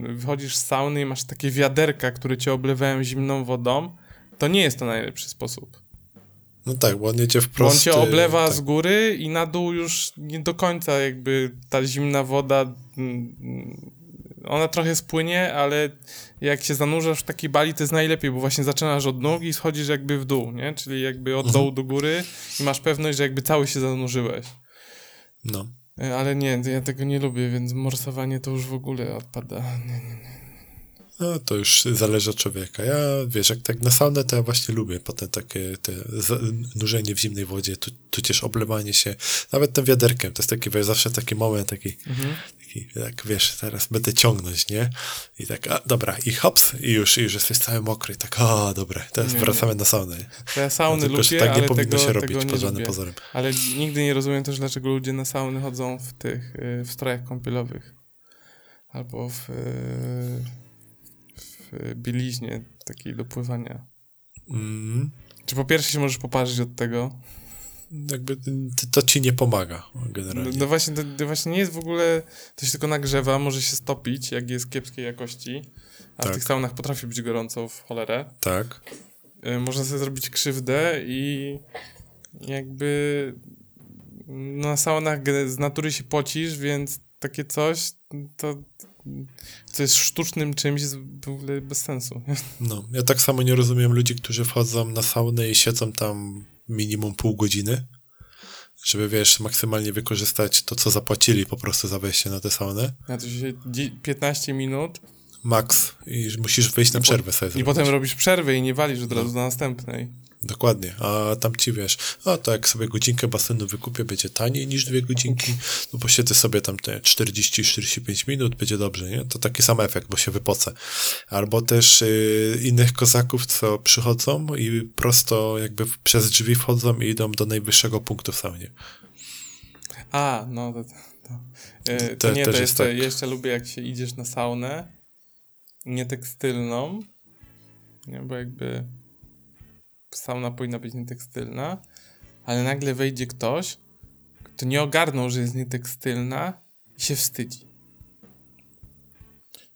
wychodzisz z sauny i masz takie wiaderka, które cię oblewają zimną wodą, to nie jest to najlepszy sposób. No tak, jedzie Bo wprost. on cię oblewa tak. z góry i na dół już nie do końca jakby ta zimna woda mm, ona trochę spłynie, ale jak się zanurzasz w takiej bali, to jest najlepiej, bo właśnie zaczynasz od nóg i schodzisz jakby w dół, nie? Czyli jakby od Mhm. dołu do góry i masz pewność, że jakby cały się zanurzyłeś. No. E, Ale nie, ja tego nie lubię, więc morsowanie to już w ogóle odpada. Nie, nie, nie. No, to już zależy od człowieka. Ja, wiesz, jak tak na saunę, to ja właśnie lubię potem takie te nurzenie w zimnej wodzie, tu, tudzież oblewanie się, nawet tym wiaderkiem. To jest taki, wiesz, zawsze taki moment, taki, Mhm. taki, tak, wiesz, teraz będę ciągnąć, nie? I tak, a, dobra, i hops, i już, i już jesteś cały mokry, i tak, a, dobra, teraz Nie, wracamy na saunę. To ja sauny No, tylko, lubię, tak nie ale powinno tego, się robić nie pod żadnym lubię. pozorem. Ale nigdy nie rozumiem też, dlaczego ludzie na sauny chodzą w tych, y, w strojach kąpielowych. Albo w, y, w bieliźnie takiej do pływania. Mm, Czy po pierwsze się możesz poparzyć od tego? jakby to, ci nie pomaga, No, generalnie. no właśnie, to, to właśnie nie jest w ogóle, to się tylko nagrzewa, może się stopić, jak jest kiepskiej jakości. A Tak. w tych saunach potrafi być gorąco w cholerę. Tak. Y, można sobie zrobić krzywdę i jakby no, na saunach z natury się pocisz, więc takie coś to co jest sztucznym czymś jest w ogóle bez sensu. No, ja tak samo nie rozumiem ludzi, którzy wchodzą na saunę i siedzą tam minimum pół godziny, żeby, wiesz, maksymalnie wykorzystać to, co zapłacili po prostu za wejście na tę saunę. Na to się dzi- 15 minut Max. I musisz wyjść na przerwę sobie i potem robisz przerwę i nie walisz od razu No. do następnej. Dokładnie. A tam ci, wiesz, a to jak sobie godzinkę basenu wykupię, będzie taniej niż dwie godzinki, no bo siedzę sobie tam te 40-45 minut, będzie dobrze, nie? To taki sam efekt, bo się wypocę. Albo też y, innych kozaków, co przychodzą i prosto jakby przez drzwi wchodzą i idą do najwyższego punktu w saunie. A, no to, to, e, to Te- nie, to jest jeszcze, tak. jeszcze lubię jak się idziesz na saunę nietekstylną, nie, bo jakby sauna powinna być nietekstylna, ale nagle wejdzie ktoś, kto nie ogarnął, że jest nietekstylna i się wstydzi.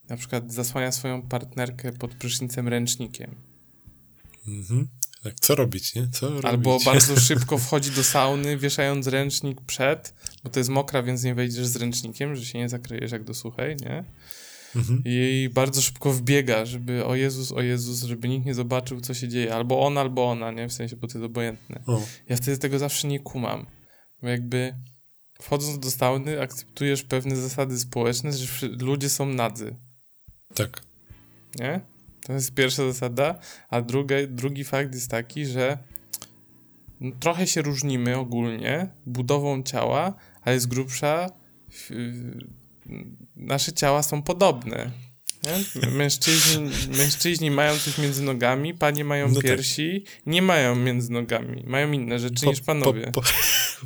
Na przykład zasłania swoją partnerkę pod prysznicem ręcznikiem. Mhm. Tak, co robić, nie? Co robić? Albo bardzo szybko wchodzi do sauny, wieszając ręcznik przed, bo to jest mokra, więc nie wejdziesz z ręcznikiem, że się nie zakryjesz jak do suchej, nie? Mhm. i bardzo szybko wbiega, żeby o Jezus, o Jezus, żeby nikt nie zobaczył, co się dzieje. Albo on, albo ona, nie? W sensie, bo to jest obojętne. O. Ja wtedy tego zawsze nie kumam. Bo jakby wchodząc do sauny akceptujesz pewne zasady społeczne, że ludzie są nadzy. Tak. Nie? To jest pierwsza zasada. A druga, drugi fakt jest taki, że no, trochę się różnimy ogólnie budową ciała, ale z grubsza nasze ciała są podobne. Nie? Mężczyźni, mężczyźni mają coś między nogami, panie mają no tak. piersi, tak. nie mają między nogami. Mają inne rzeczy po, niż panowie. Po, po,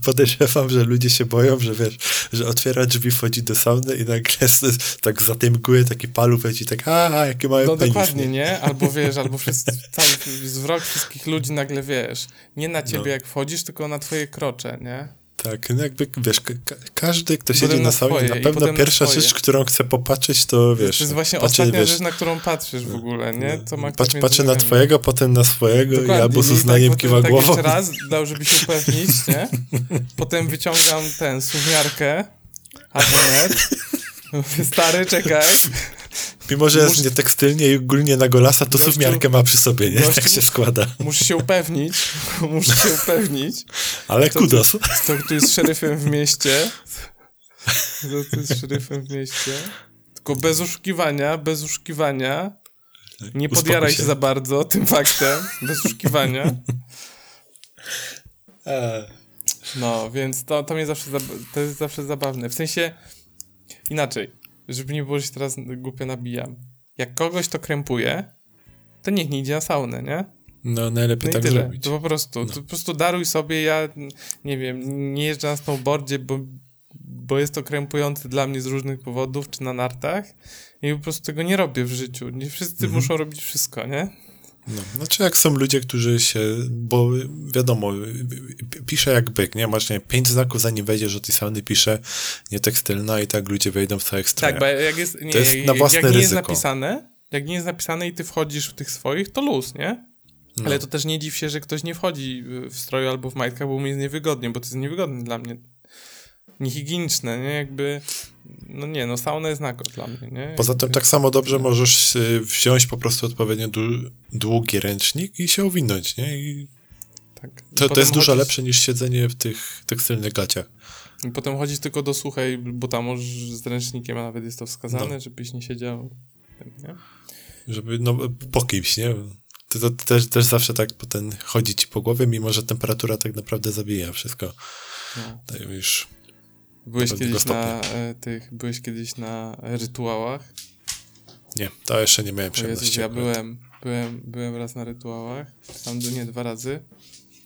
podejrzewam, że ludzie się boją, że wiesz, że otwiera drzwi, wchodzi do sauny i nagle tak za tej mgły taki paluch i tak, a, jakie mają No penis, dokładnie, nie? nie? Albo wiesz, albo wszyscy, cały zwrok wszystkich ludzi nagle wiesz, nie na ciebie no. jak wchodzisz, tylko na twoje krocze, nie? Tak, no jakby, wiesz, ka każdy, kto siedzi na sali, na pewno pierwsza na rzecz, którą chce popatrzeć, to wiesz... To jest właśnie patrzeć, ostatnia wiesz, rzecz, na którą patrzysz w ogóle, nie? To ma Patrz, patrzę na twojego, potem na swojego Dokładnie, i albo z uznaniem tak, kiwa tak głową. jeszcze raz, dał, żeby się upewnić, nie? Potem wyciągam ten, suwniarkę, Aponet. Stary, czekaj. Mimo, że jest nie tekstylnie i ogólnie na golasa, to gościu, suwmiarkę ma przy sobie, nie? Gościu, tak się składa. Muszę się upewnić, muszę się upewnić. Ale kudos. Kto, kto jest szeryfem w mieście. Kto jest szeryfem w mieście. Tylko bez oszukiwania, bez oszukiwania. Nie podjaraj się. się za bardzo tym faktem, bez oszukiwania. No, więc to, to mnie zawsze, to jest zawsze zabawne. W sensie, inaczej żeby nie było, że się teraz głupio nabijam. Jak kogoś to krępuje, to niech nie idzie na saunę, nie? No, najlepiej no tak tyle. zrobić. To po prostu, no. to po prostu daruj sobie, ja nie wiem, nie jeżdżę na snowboardzie, bo, bo jest to krępujące dla mnie z różnych powodów, czy na nartach i po prostu tego nie robię w życiu. Nie wszyscy mhm. muszą robić wszystko, nie? No, znaczy jak są ludzie, którzy się, bo wiadomo, pisze jak byk, nie? Masz nie, pięć znaków zanim wejdziesz do tej sauny, pisze nietekstylna i tak ludzie wejdą w całych strojach. Tak, bo jak jest, nie, to jest na własne jak nie ryzyko. jest napisane, jak nie jest napisane i ty wchodzisz w tych swoich, to luz, nie? No. Ale to też nie dziw się, że ktoś nie wchodzi w stroju albo w majtkach, bo mu jest niewygodnie, bo to jest niewygodne dla mnie. Niehigieniczne, nie? Jakby no nie, no sauna jest nagor dla mnie, nie? Poza tym tak samo dobrze możesz y, wziąć po prostu odpowiednio długi ręcznik i się owinąć, nie? I tak. to, to jest dużo lepsze niż siedzenie w tych tekstylnych gaciach. I potem chodzić tylko do suchej, bo tam możesz z ręcznikiem, a nawet jest to wskazane, no. żebyś nie siedział, nie? Żeby, no, po kimś, nie? To, to, to też, też zawsze tak potem chodzi ci po głowie, mimo że temperatura tak naprawdę zabija wszystko. No. To już Byłeś kiedyś na e, tych, byłeś kiedyś na rytuałach? Nie, to jeszcze nie miałem przyjemności. Jezus, ja byłem, byłem, byłem raz na rytuałach, tam nie dwa razy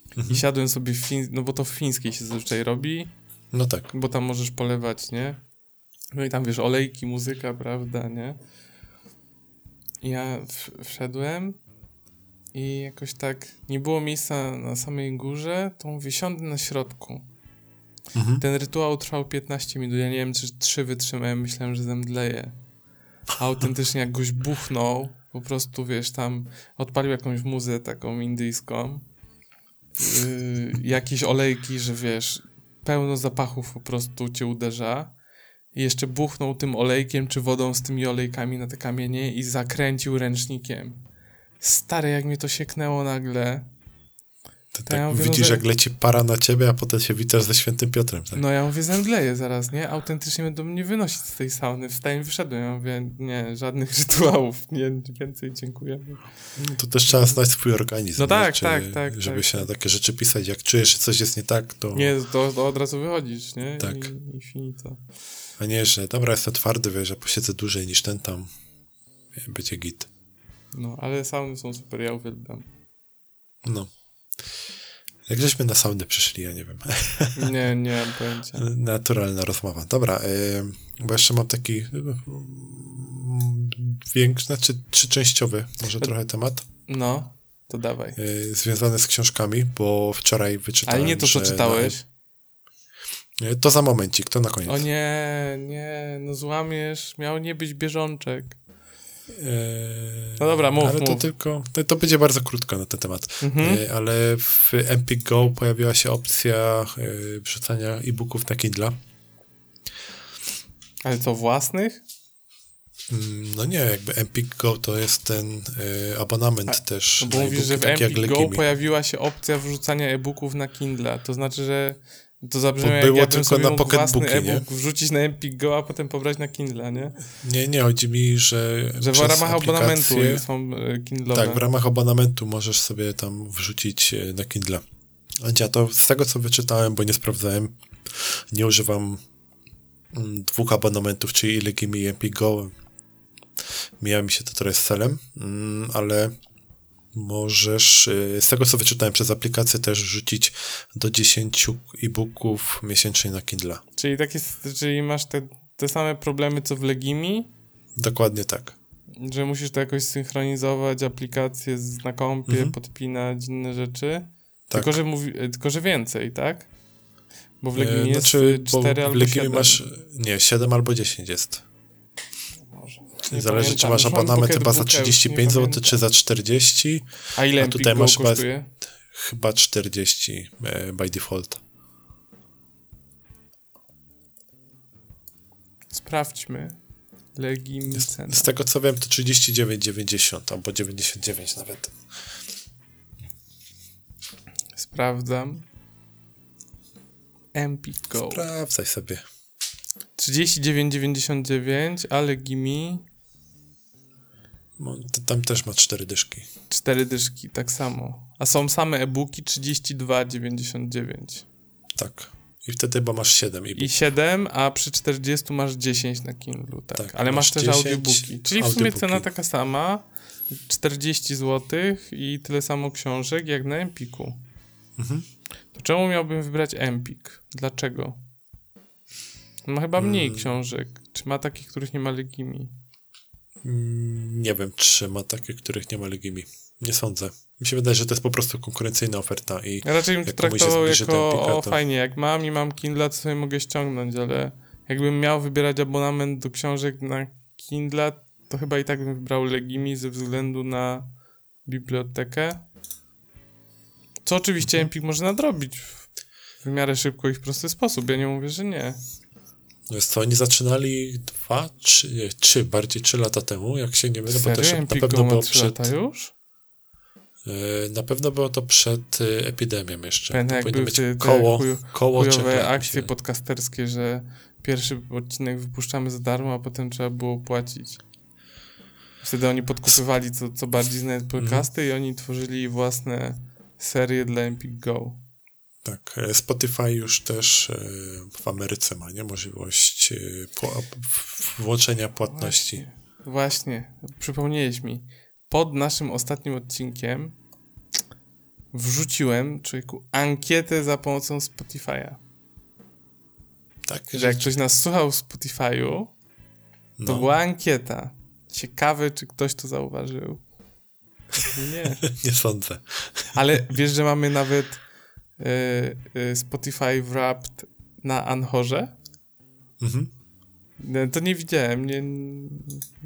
mhm. i siadłem sobie w fin... no bo to w fińskiej się zazwyczaj robi. No tak. Bo tam możesz polewać, nie? No i tam wiesz, olejki, muzyka, prawda, nie? I ja wszedłem i jakoś tak nie było miejsca na samej górze, to mówię, siądę na środku. Mhm. Ten rytuał trwał 15 minut. Ja nie wiem, czy trzy wytrzymałem. Myślałem, że zemdleję. Autentycznie jak goś buchnął, po prostu, wiesz, tam odpalił jakąś muzę taką indyjską. Yy, jakieś olejki, że wiesz, pełno zapachów po prostu cię uderza. I jeszcze buchnął tym olejkiem czy wodą z tymi olejkami na te kamienie i zakręcił ręcznikiem. Stary, jak mnie to sieknęło nagle. Ty tak ja mówię, no, widzisz, no, jak leci para na ciebie, a potem się witasz ze świętym Piotrem. Tak? No ja mówię, zemdleję zaraz, nie? Autentycznie będą mnie wynosić z tej sauny. Wstałem wyszedłem. Ja mówię, nie, żadnych rytuałów, nie, więcej dziękuję. No to też trzeba znać swój organizm. No tak, Czy, tak, tak. Żeby tak, się tak. na takie rzeczy pisać. Jak czujesz, że coś jest nie tak, to... Nie, to, to od razu wychodzisz, nie? Tak. I, i finito. A nie, że dobra, jestem twardy, wiesz, że posiedzę dłużej niż ten tam. Będzie git. No, ale sauny są super, ja uwielbiam. No. Jak żeśmy na sauny przyszli, ja nie wiem. Nie, nie mam pojęcia. Naturalna rozmowa. Dobra, bo jeszcze mam taki większy, znaczy trzyczęściowy może trochę temat. No, to dawaj. Związany z książkami, bo wczoraj wyczytałem, Ale nie to, co czytałeś. To za momencik, to na koniec. O nie, nie, no złamiesz, miał nie być bieżączek. Eee, no dobra, mów, Ale mów. to tylko, to, to, będzie bardzo krótko na ten temat. Mhm. Eee, ale w Empik Go pojawiła się opcja wrzucania e-booków na Kindle. Ale co, własnych? No nie, jakby Empik Go to jest ten y, abonament A, też. Bo mówisz, że w Empik Go pojawiła się opcja wrzucania e-booków na Kindle. To znaczy, że to zabrzmi jak było ja tylko na własny e-book wrzucić na Empik Go, a potem pobrać na Kindle, nie? Nie, nie, chodzi mi, że Że w ramach abonamentu są e, Kindle. Tak, w ramach abonamentu możesz sobie tam wrzucić e, na Kindle. Ja to z tego, co wyczytałem, bo nie sprawdzałem, nie używam mm, dwóch abonamentów, czyli Illegimi i Empik Go. Mija mi się to trochę z celem, mm, ale możesz, y, z tego co wyczytałem przez aplikację, też rzucić do 10 e-booków miesięcznie na Kindle. Czyli, tak jest, czyli masz te, te same problemy co w Legimi? Dokładnie tak. Że musisz to jakoś synchronizować, aplikacje na kompie, mhm. podpinać, inne rzeczy. Tak. Tylko, że mówi, tylko, że więcej, tak? Bo w Legimi e, jest znaczy, 4 albo w Legimi 7. masz, nie, 7 albo 10 jest. Nie Zależy, pamiętam. czy masz abonament chyba za 35 zł, czy za 40. A ile A tutaj masz chyba, chyba 40 e, by default. Sprawdźmy. Legim cena. Z, z tego co wiem, to 39,90 albo 99 nawet. Sprawdzam. Empik Go. Sprawdzaj sobie. 39,99, ale Gimi no, tam też ma cztery dyszki. Cztery dyszki, tak samo. A są same e-booki 32,99. Tak. I wtedy bo masz 7 e-booków. I 7, a przy 40 masz 10 na Kindle, tak. tak Ale masz, masz też audiobooki. Czyli w sumie cena taka sama, 40 zł i tyle samo książek jak na Empiku. Mhm. To czemu miałbym wybrać Empik? Dlaczego? Ma chyba mniej hmm. książek. Czy ma takich, których nie ma Legimi? Nie wiem, czy ma takie, których nie ma Legimi. Nie sądzę. Mi się wydaje, że to jest po prostu konkurencyjna oferta i ja raczej bym to traktował jako o, to... fajnie, jak mam i mam Kindle, to sobie mogę ściągnąć, ale jakbym miał wybierać abonament do książek na Kindle, to chyba i tak bym wybrał Legimi ze względu na bibliotekę. Co oczywiście mhm. Empik może nadrobić w miarę szybko i w prosty sposób. Ja nie mówię, że nie. Jest to oni zaczynali dwa, trzy, trzy, bardziej trzy lata temu, jak się nie mylę, bo też na pewno było przed... lata już? E, na pewno było to przed e, epidemią jeszcze. Pamiętam, jak były koło, koło chujowe akcje podcasterskie, że pierwszy odcinek wypuszczamy za darmo, a potem trzeba było płacić. Wtedy oni podkupywali co, co bardziej znane podcasty mm. i oni tworzyli własne serie dla Empik Go. Tak, e, Spotify już też e, w Ameryce ma nie możliwość e, włączenia płatności. Właśnie, właśnie, przypomniałeś mi. Pod naszym ostatnim odcinkiem wrzuciłem, człowieku, ankietę za pomocą Spotify'a. Tak, że jak ktoś nas słuchał w Spotify'u, to no. była ankieta. Ciekawe, czy ktoś to zauważył. Nie. Nie sądzę. Ale wiesz, że mamy nawet Spotify Wrapped na Anchorze. Mhm. To nie widziałem, nie,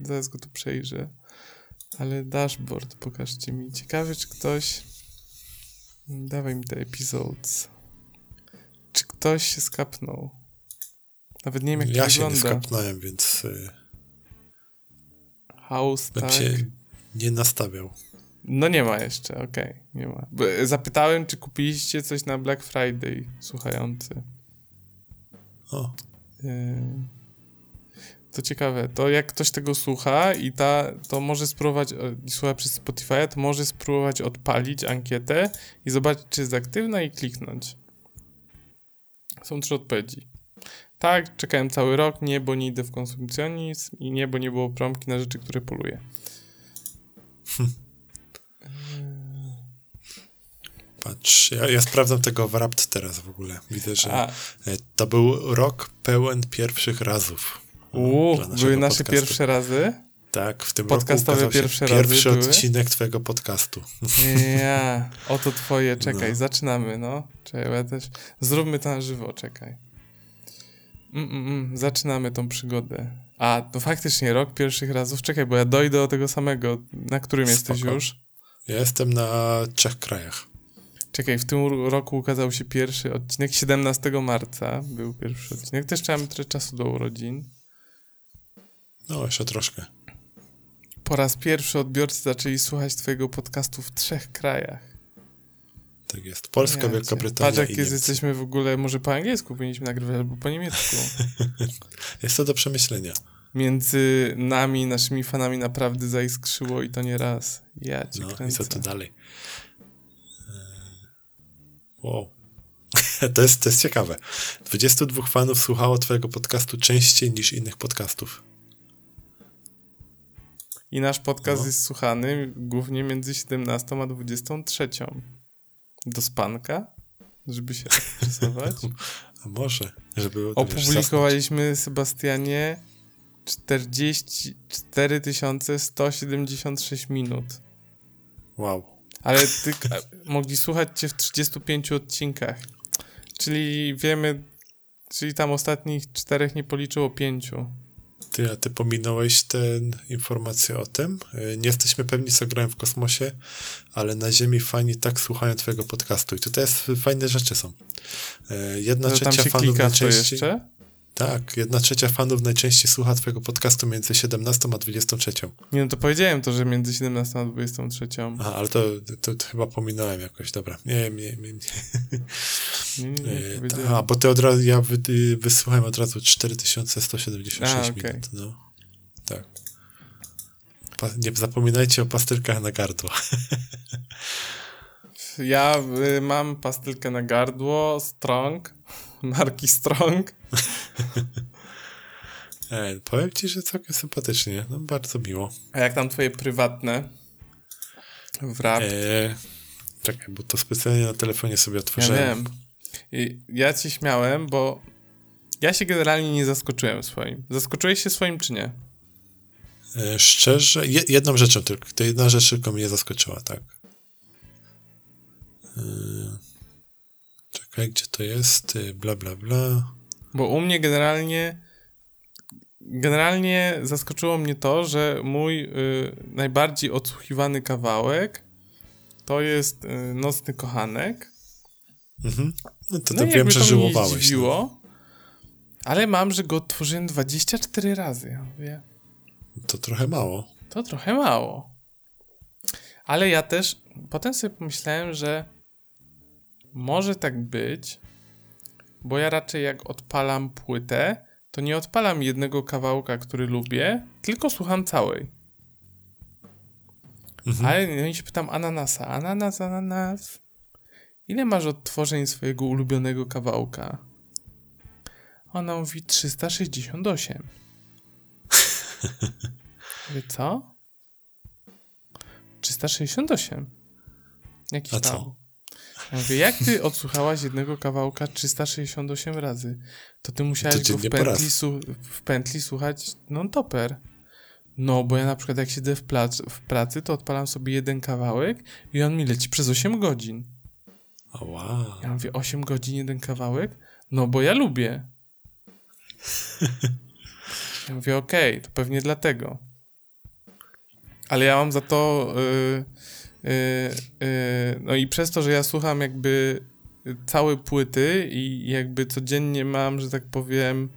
zaraz go tu przejrzę. Ale dashboard, pokażcie mi. Ciekawe, czy ktoś... Dawaj mi te episodes. Czy ktoś się skapnął? Nawet nie wiem, jak ja to wygląda. Ja się nie skapnąłem, więc... Y, House, tak. się nie nastawiał. No nie ma jeszcze, okej, okay, nie ma. Zapytałem, czy kupiliście coś na Black Friday, słuchający. O. Y, to ciekawe, to jak ktoś tego słucha i ta, to może spróbować, i słucha przez Spotify, to może spróbować odpalić ankietę i zobaczyć, czy jest aktywna i kliknąć. Są trzy odpowiedzi. Tak, czekałem cały rok, nie, bo nie idę w konsumpcjonizm i nie, bo nie było promki na rzeczy, które poluję. Hm. Patrz, ja, ja sprawdzam tego w Rapt teraz w ogóle. Widzę, że A. E, to był rok pełen pierwszych razów. Uuu, były nasze podcastu. pierwsze razy? Tak, w tym Podcastowe roku pierwsze pierwszy razy odcinek były? twojego podcastu. Ja, oto twoje, czekaj, no. zaczynamy, no. Czekaj, ja też... Zróbmy to na żywo, czekaj. Mm, mm, mm, zaczynamy tą przygodę. A, to faktycznie rok pierwszych razów. Czekaj, bo ja dojdę do tego samego. Na którym Spoko. jesteś już? Ja jestem na trzech krajach. Czekaj, w tym roku ukazał się pierwszy odcinek, 17 marca był pierwszy odcinek. Też trzeba trochę czasu do urodzin. No, jeszcze troszkę. Po raz pierwszy odbiorcy zaczęli słuchać twojego podcastu w trzech krajach. Tak jest. Polska, Ja Wielka cię. Brytania Patrz, jak jest, jesteśmy w ogóle, może po angielsku powinniśmy nagrywać, albo po niemiecku. Jest to do przemyślenia. Między nami, naszymi fanami naprawdę zaiskrzyło i to nie raz. Ja cię No i kręcę. co tu dalej? Eee, Wow. To jest, to jest ciekawe. 22 fanów słuchało twojego podcastu częściej niż innych podcastów. I nasz podcast No. jest słuchany głównie między 17 a 23. Do spanka, żeby się stresować. A może, żeby Opublikowaliśmy, Sebastianie, 44 176 minut. Wow. Ale ty, mogli słuchać cię w 35 odcinkach. Czyli wiemy, czyli tam ostatnich czterech nie policzyło pięciu. Ty, a ty pominąłeś tę informację o tym? E, Nie jesteśmy pewni, co grałem w kosmosie, ale na Ziemi fani tak słuchają twojego podcastu. I tutaj jest, fajne rzeczy są. E, Jedna tam trzecia fanów najczęściej... jeszcze? Tak, jedna trzecia fanów najczęściej słucha twojego podcastu między 17 a 23. Nie, no to powiedziałem to, że między 17 a 23. Aha, ale to, to, to chyba pominąłem jakoś, dobra. Nie, nie, nie. nie. Nie, nie, E, a, bo ty od razu, ja wy, y, wysłuchałem od razu 4176 A, okej. minut, no. Tak. Pa, nie zapominajcie o pastylkach na gardło. Ja y, mam pastylkę na gardło, Strong, marki Strong. E, powiem ci, że całkiem sympatycznie, no bardzo miło. A jak tam twoje prywatne? Wrap. E, czekaj, bo to specjalnie na telefonie sobie ja otworzyłem. wiem. I ja ci śmiałem, bo ja się generalnie nie zaskoczyłem swoim. Zaskoczyłeś się swoim czy nie? E, szczerze, je, jedną rzeczą tylko, to jedna rzecz tylko mnie zaskoczyła, tak. E, czekaj, gdzie to jest? E, Bla, bla, bla. Bo u mnie generalnie generalnie zaskoczyło mnie to, że mój y, najbardziej odsłuchiwany kawałek to jest y, Nocny Kochanek. Mhm. No to, No to wiem, że to mnie żyłowałeś. no. zdziwiło, ale mam, że go odtworzyłem 24 razy. Ja mówię, To trochę mało. to trochę mało. Ale ja też potem sobie pomyślałem, że może tak być, bo ja raczej jak odpalam płytę, to nie odpalam jednego kawałka, który lubię, tylko słucham całej. Mhm. Ale no i się pytam Ananasa, Ananas, Ananas, ile masz odtworzeń swojego ulubionego kawałka? Ona mówi 368. Mówię, co? 368. Jakiś A tam. co? Mówię, jak ty odsłuchałaś jednego kawałka 368 razy? To ty musiałeś go w pętli, w pętli słuchać non-toper. No, bo ja na przykład jak siedzę w, plac- w pracy, to odpalam sobie jeden kawałek i on mi leci przez 8 godzin. O, wow. Ja mówię, 8 godzin jeden kawałek? No, bo ja lubię. Ja mówię, okej, to pewnie dlatego. Ale ja mam za to... Yy, no i przez to, że ja słucham jakby całe płyty i jakby codziennie mam, że tak powiem,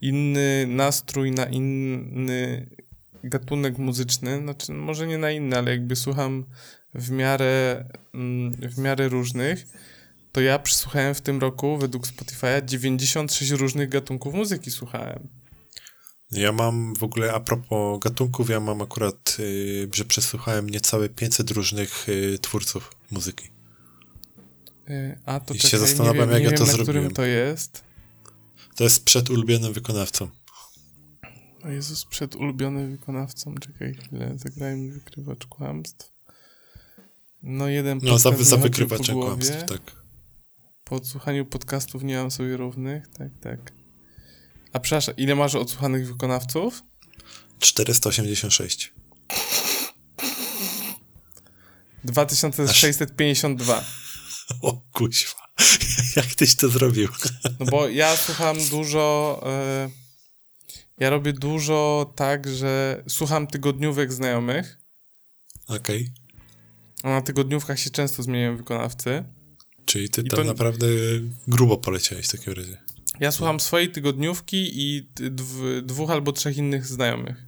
inny nastrój na inny gatunek muzyczny, znaczy może nie na inny, ale jakby słucham w miarę, mm, w miarę różnych, to ja przysłuchałem w tym roku według Spotify'a 96 różnych gatunków muzyki słuchałem. Ja mam w ogóle, a propos gatunków, ja mam akurat, y, że przesłuchałem niecałe 500 różnych y, twórców muzyki. Y, A to I się czekaj, zastanawiam, nie wiem, jak nie ja to wiem, zrobiłem. którym to jest. To jest przed ulubionym wykonawcą. O Jezus, przed ulubionym wykonawcą. Czekaj chwilę, zagraj mi wykrywacz kłamstw. No jeden No, za, za wykrywaczem kłamstw, tak. Po odsłuchaniu podcastów nie mam sobie równych, tak, tak. A przepraszam, ile masz odsłuchanych wykonawców? 486. 2652. O kuźwa. Jak tyś to zrobił? No bo ja słucham dużo. E, ja robię dużo tak, że słucham tygodniówek znajomych. Okej. A na tygodniówkach się często zmieniają wykonawcy. Czyli ty I tam to- naprawdę grubo poleciałeś w takim razie. Ja słucham swojej tygodniówki i dwóch albo trzech innych znajomych.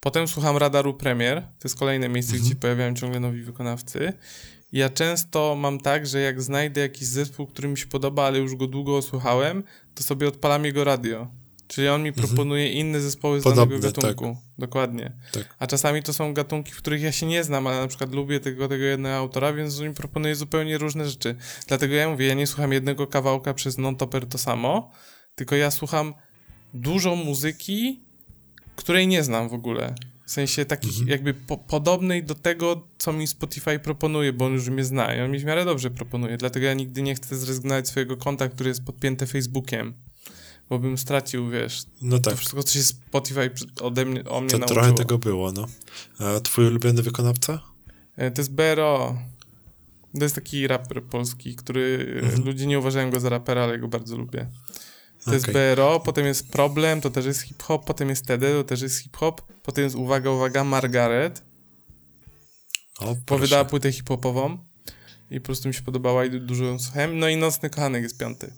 Potem słucham Radaru Premier, to jest kolejne miejsce, mhm. gdzie pojawiają ciągle nowi wykonawcy. Ja często mam tak, że jak znajdę jakiś zespół, który mi się podoba, ale już go długo słuchałem, to sobie odpalam jego radio. Czyli on mi mhm. proponuje inne zespoły z Podobne, danego gatunku. Tak. Dokładnie. Tak. A czasami to są gatunki, w których ja się nie znam, ale na przykład lubię tego, tego jednego autora, więc on mi proponuje zupełnie różne rzeczy. Dlatego ja mówię, ja nie słucham jednego kawałka przez non-topper to samo, tylko ja słucham dużo muzyki, której nie znam w ogóle. W sensie takich mhm. jakby po, podobnej do tego, co mi Spotify proponuje, bo on już mnie zna i on mi w miarę dobrze proponuje. Dlatego ja nigdy nie chcę zrezygnować swojego konta, który jest podpięty Facebookiem. Bo bym stracił, wiesz, no tak. to wszystko, co się Spotify ode mnie, o mnie to nauczyło. Trochę tego było, no. A twój ulubiony wykonawca? E, to jest Bero. To jest taki raper polski, który mhm. ludzie nie uważają go za rapera, ale go bardzo lubię. To okay. jest BRO, potem jest Problem, to też jest hip-hop, potem jest TD, to też jest hip-hop, potem jest, uwaga, uwaga, Margaret. O, Powydała płytę hip-hopową i po prostu mi się podobała i dużo ją słuchałem. No i Nocny Kochanek jest piąty.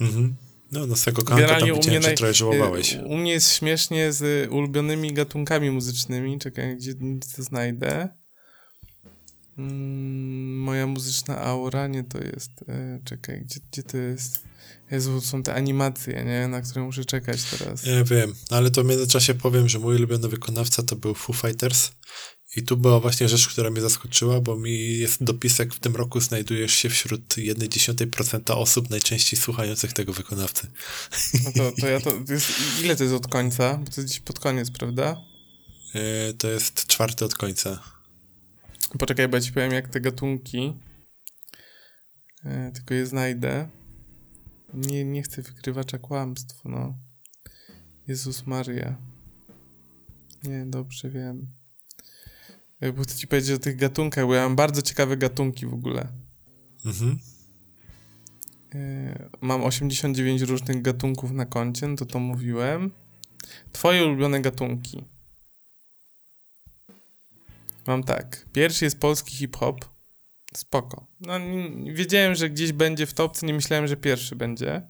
Mhm. No, Nocnego Kochanka Generalnie tam u mnie naj... trochę żałowałeś. U mnie jest śmiesznie z ulubionymi gatunkami muzycznymi. Czekaj, gdzie to znajdę. Mm, moja muzyczna aura, nie to jest. E, czekaj, gdzie, gdzie to jest? Jezu, są te animacje, nie? Na które muszę czekać teraz. Ja wiem, ale to w międzyczasie powiem, że mój ulubiony wykonawca to był Foo Fighters i tu była właśnie rzecz, która mnie zaskoczyła, bo mi jest dopisek, w tym roku znajdujesz się wśród 1,1% osób najczęściej słuchających tego wykonawcy. No to, to ja to, to jest, ile to jest od końca? Bo to jest gdzieś pod koniec, prawda? Yy, to jest czwarty od końca. Poczekaj, bo ja ci powiem jak te gatunki. Yy, tylko je znajdę. Nie, nie chcę wykrywacza kłamstw, no. Jezus Maria. Nie, dobrze wiem. Bo chcę ci powiedzieć o tych gatunkach, bo ja mam bardzo ciekawe gatunki w ogóle. Mhm. E, mam 89 różnych gatunków na koncie, no to to mówiłem. Twoje ulubione gatunki. Mam tak. Pierwszy jest polski hip-hop. Spoko. No, wiedziałem, że gdzieś będzie w topce, nie myślałem, że pierwszy będzie.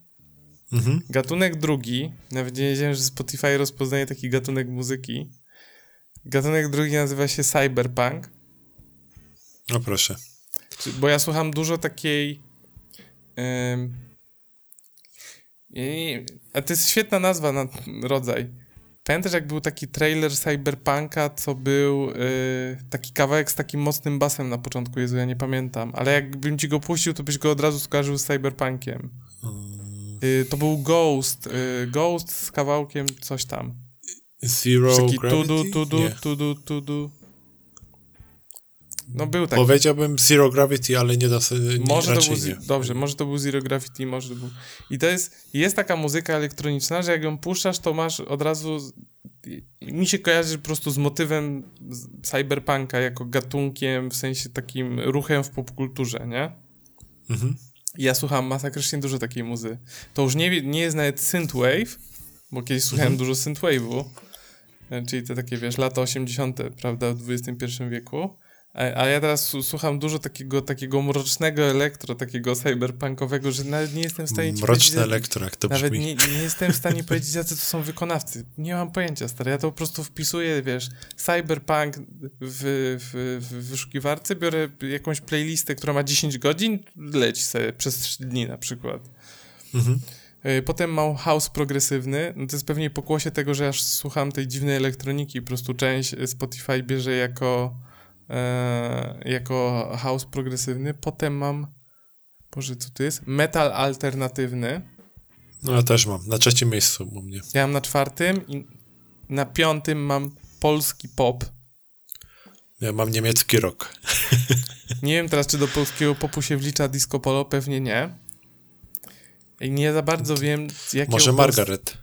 Mhm. Gatunek drugi, nawet nie wiedziałem, że Spotify rozpoznaje taki gatunek muzyki. Gatunek drugi nazywa się cyberpunk. No proszę. Bo ja słucham dużo takiej... a to jest świetna nazwa na rodzaj. Pamiętasz, jak był taki trailer Cyberpunka, co był yy, taki kawałek z takim mocnym basem na początku, Jezu, ja nie pamiętam, ale jakbym ci go puścił, to byś go od razu skojarzył z Cyberpunkiem. Yy, to był Ghost, yy, Ghost z kawałkiem coś tam. Zero Taki Gravity? Tudu, tudu, nie. tudu, tudu. No był taki. Powiedziałbym Zero Gravity, ale nie da sobie. Może to był, nie. Dobrze, może to był Zero Gravity, może to był. I to jest, jest taka muzyka elektroniczna, że jak ją puszczasz, to masz od razu. Mi się kojarzy po prostu z motywem cyberpunka jako gatunkiem, w sensie takim ruchem w popkulturze, nie? Mhm. ja słucham masakrycznie dużo takiej muzy. To już nie, nie jest nawet synthwave, bo kiedyś słuchałem mhm. dużo synthwave'u, czyli te takie, wiesz, lata 80., prawda, w XXI wieku. A, ja teraz słucham dużo takiego, takiego mrocznego elektro, takiego cyberpunkowego, że nawet nie jestem w stanie ci Mroczne elektro, jak to brzmi. Nawet nie, nie jestem w stanie powiedzieć, jacy to są wykonawcy. Nie mam pojęcia, stary. Ja to po prostu wpisuję, wiesz, cyberpunk w, w, w wyszukiwarce, biorę jakąś playlistę, która ma 10 godzin, leci sobie przez 3 dni na przykład. Mhm. E, potem mam house progresywny, no to jest pewnie pokłosie tego, że aż słucham tej dziwnej elektroniki, po prostu część Spotify bierze jako e, jako house progresywny. Potem mam, Boże, co to jest? Metal alternatywny. No ja też mam, na trzecim miejscu u mnie. Ja mam na czwartym i na piątym mam polski pop. Ja mam niemiecki rock. Nie wiem teraz, czy do polskiego popu się wlicza disco polo, pewnie nie. I nie za bardzo wiem, jakie. Może Margaret.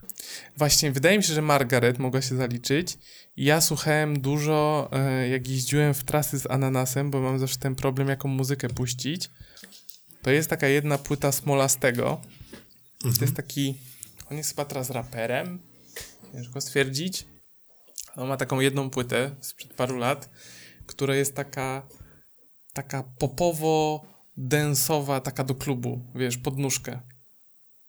Właśnie, wydaje mi się, że Margaret mogła się zaliczyć. Ja słuchałem dużo, e, jak jeździłem w trasy z Ananasem, bo mam zawsze ten problem, jaką muzykę puścić. To jest taka jedna płyta Smolastego. Mhm. To jest mhm. taki, on jest chyba teraz raperem, ciężko stwierdzić. On ma taką jedną płytę sprzed paru lat, która jest taka, taka popowo densowa, taka do klubu, wiesz, pod nóżkę.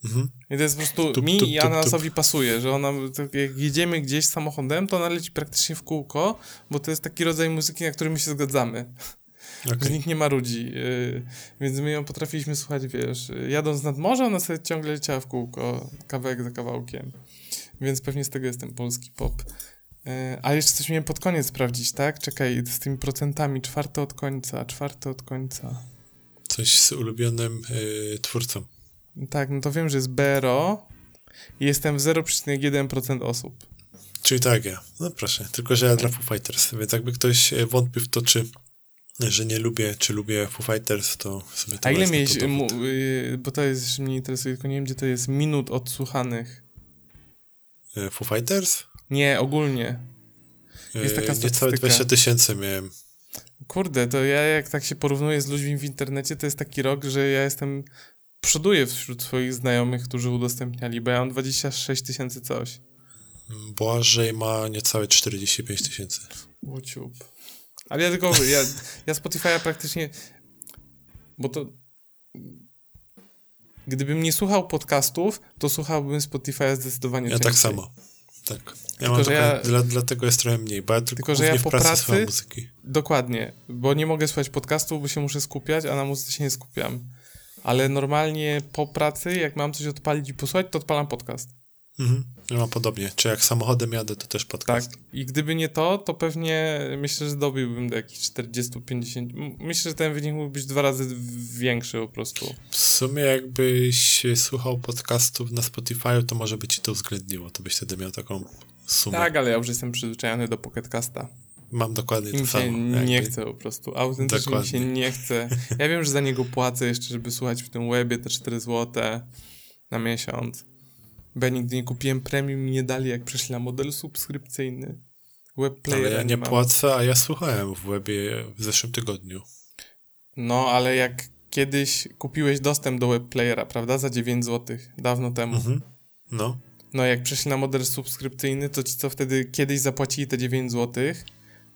Mhm. I to jest po prostu Tup, mi tup, i ananasowi pasuje, że ona, tak jak jedziemy gdzieś samochodem, to ona leci praktycznie w kółko, bo to jest taki rodzaj muzyki, na który my się zgadzamy. Że Okay. nikt nie marudzi. Yy, więc my ją potrafiliśmy słuchać, wiesz, jadąc nad morze, ona sobie ciągle leciała w kółko, kawałek za kawałkiem. Więc pewnie z tego jest ten polski pop. Yy, ale jeszcze coś miałem pod koniec sprawdzić, tak? Czekaj, z tymi procentami, czwarte od końca, czwarte od końca. Coś z ulubionym y, twórcą. Tak, no to wiem, że jest BRO i jestem w 0,1% osób. Czyli tak ja. No proszę, tylko że ja dla Foo Fighters, więc jakby ktoś e, wątpił w to, czy że nie lubię, czy lubię Foo Fighters, to sobie to A ile mu, yy, bo to jest, że mnie interesuje, tylko nie wiem, gdzie to jest, minut odsłuchanych. E, Foo Fighters? Nie, ogólnie. Jest taka E, Niecałe statystyka. 20 tysięcy miałem. Kurde, to ja jak tak się porównuję z ludźmi w internecie, to jest taki rok, że ja jestem, przoduję wśród swoich znajomych, którzy udostępniali, bo ja mam 26 tysięcy coś. Błażej ma niecałe 45 tysięcy. Łuciup. Ale ja tylko, ja, ja Spotify'a praktycznie, bo to, gdybym nie słuchał podcastów, to słuchałbym Spotify'a zdecydowanie Ja tak częściej. samo. Tak. Ja Tylko, mam że ja- dla, dlatego jest trochę mniej, bo ja tylko, Tylko, że ja w po pracy, pracy- słucham muzyki. Dokładnie, bo nie mogę słuchać podcastów, bo się muszę skupiać, a na muzyce się nie skupiam. Ale normalnie po pracy, jak mam coś odpalić i posłuchać, to odpalam podcast. Mhm. Ja mam podobnie. Czy jak samochodem jadę, to też Tak. podcast. I gdyby nie to, to pewnie myślę, że dobiłbym do jakichś 40-50. M- Myślę, że ten wynik mógł być dwa razy większy po prostu. W sumie jakbyś słuchał podcastów na Spotify, to może by ci to uwzględniło. To byś wtedy miał taką sumę. Tak, ale ja już jestem przyzwyczajony do Pocketcasta. Mam dokładnie to samo. nie jakby. chce po prostu. Autentycznie mi się Dokładnie. nie chce. Ja wiem, że za niego płacę jeszcze, żeby słuchać w tym webie te 4 zł na miesiąc. Bo ja nigdy nie kupiłem premium nie dali, jak przeszli na model subskrypcyjny. Web Ale ja nie mam. płacę, a ja słuchałem w webie w zeszłym tygodniu. No, ale jak kiedyś kupiłeś dostęp do webplayera, prawda, za 9 zł, dawno temu. Mhm. No. No, jak przeszli na model subskrypcyjny, to ci, co wtedy kiedyś zapłacili te 9 zł,